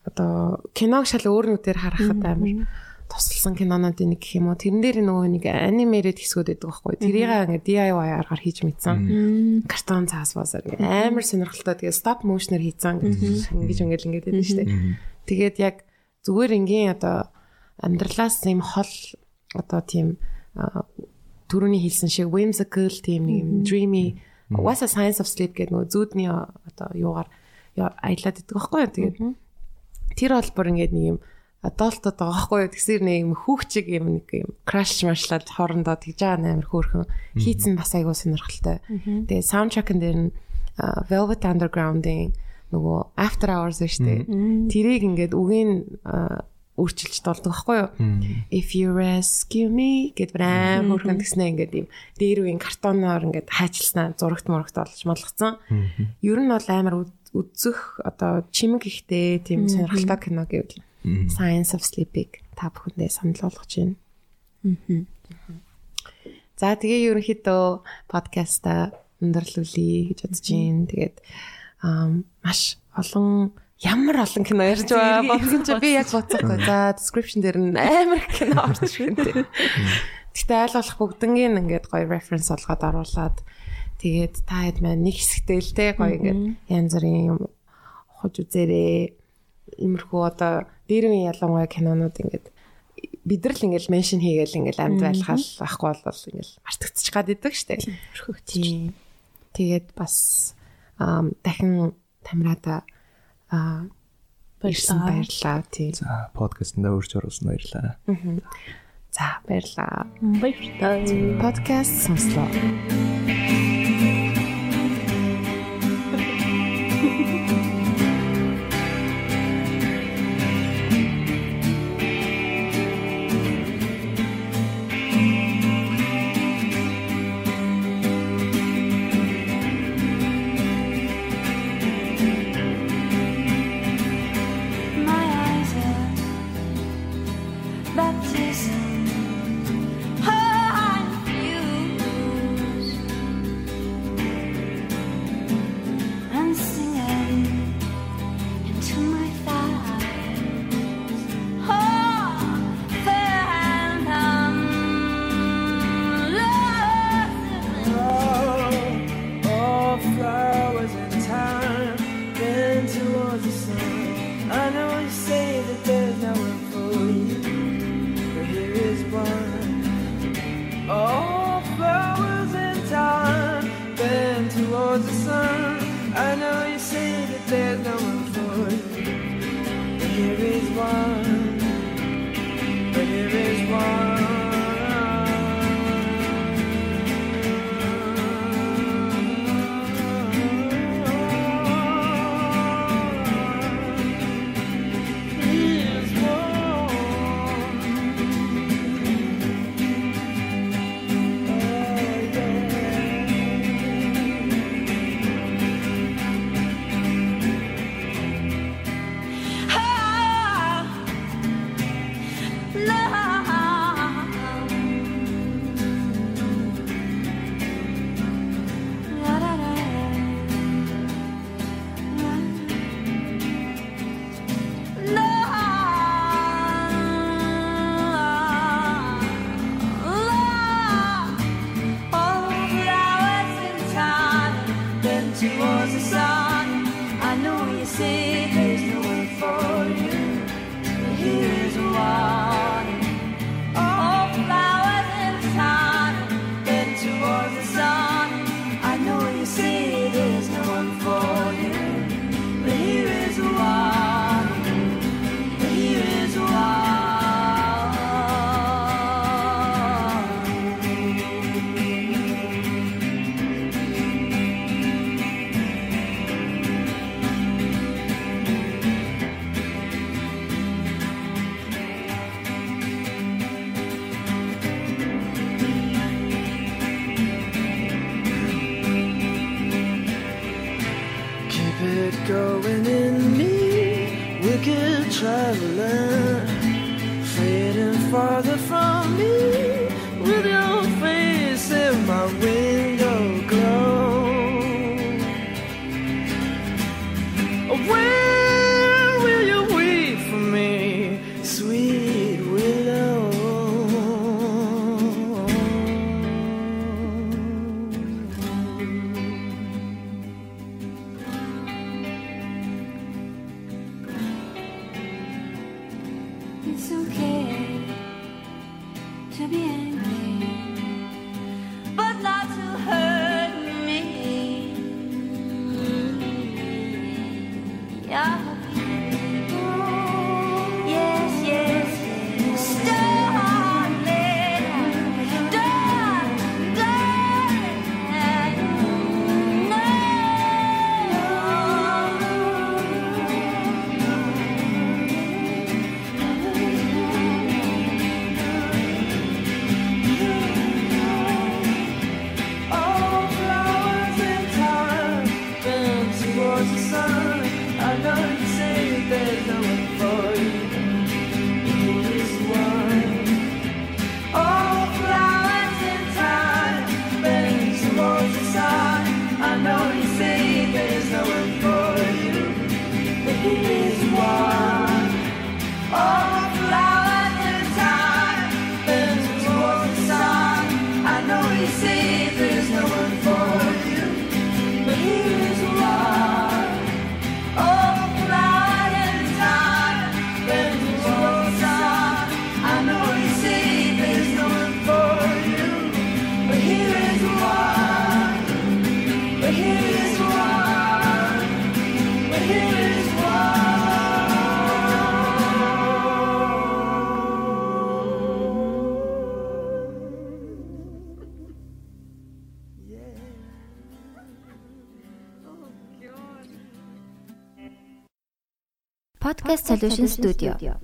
одоо киног шал өөрнүүдээр харахад амар тусалсан кинонуудын нэг гэх юм уу. Тэрэн дээр нөгөө нэг анимеред хэсгүүд байдаг байхгүй. Тэрийг ингээд DIY-аар хийж мэдсэн. Картон цаас ингээд амар сонирхолтой. Тэгээ стоп моушнер хийцэн гэж ингэж ингээд ингээд байдаг шүү дээ. Тэгээд яг зүгээр ингийн одоо амьдралаас юм хол одоо тийм а, түрүүний хэлсэн шиг whimsical тийм нэг dreamy a science of sleep гэдэг нөгөө зүүдний одоо юугаар аялаад идэх байхгүй юу? Тэгээд тэр бол бүр ингээд нэг юм адолтод байгаа байхгүй юу? Тэгсэр нэг юм хүүхчиг юм нэг юм crash машлаад хоорондоо тэгж байгаа амар хөөрхөн. Хийцэн бас айгуу сонирхолтой. Тэгээд soundtrack-ын дээр нь Velvet Underground-ийн нөгөө After Hours шүү дээ тэрийг ингээд үгийн өөрчилж толдог байхгүй юу? If you rescue me гэд брэм хөрхөн гэснэ ингээд юм дээр үеийн картоноор ингээд хайчилснаа зурагт мурагт олж молгоцсон. Ер нь бол амар үз- үзэх одоо чимэг ихтэй тийм сонирхолтой кино гэвэл Science of Sleep-ийг та бүхэндээ санал болгож байна. За тэгээ ерөнхийдөө подкаста өндөрлүүлье гэж бодож байна. Тэгээд маш олон ямар олон кино ярьж байгаа бодсон чи би яг бодсоогүй. За description дээр нь амар кино орж ирэнтэй. Гэтэ айл болох бүгднгийн ингээд гоё reference олгоод оруулаад тэгээд та хэд маань нэг хэсэгтэй л те гоё ингээд янз бүрийн юм хож үзээрэй. Иймэрхүү одоо дээрэн ялангуяа кинонууд ингээд бид нар л ингээл меншн хийгээл ингээл амьд байлахал ахгүй бол ингээл мартагдчих гад идэг штэ. Тэгээд бас дахин тамирада аа ирсэн баярлаа. Тийм. За подкастнда урьж оруулсан баярлаа. За баярлаа. Баярлалаа. Подкаст сонслоо. Solution Studio.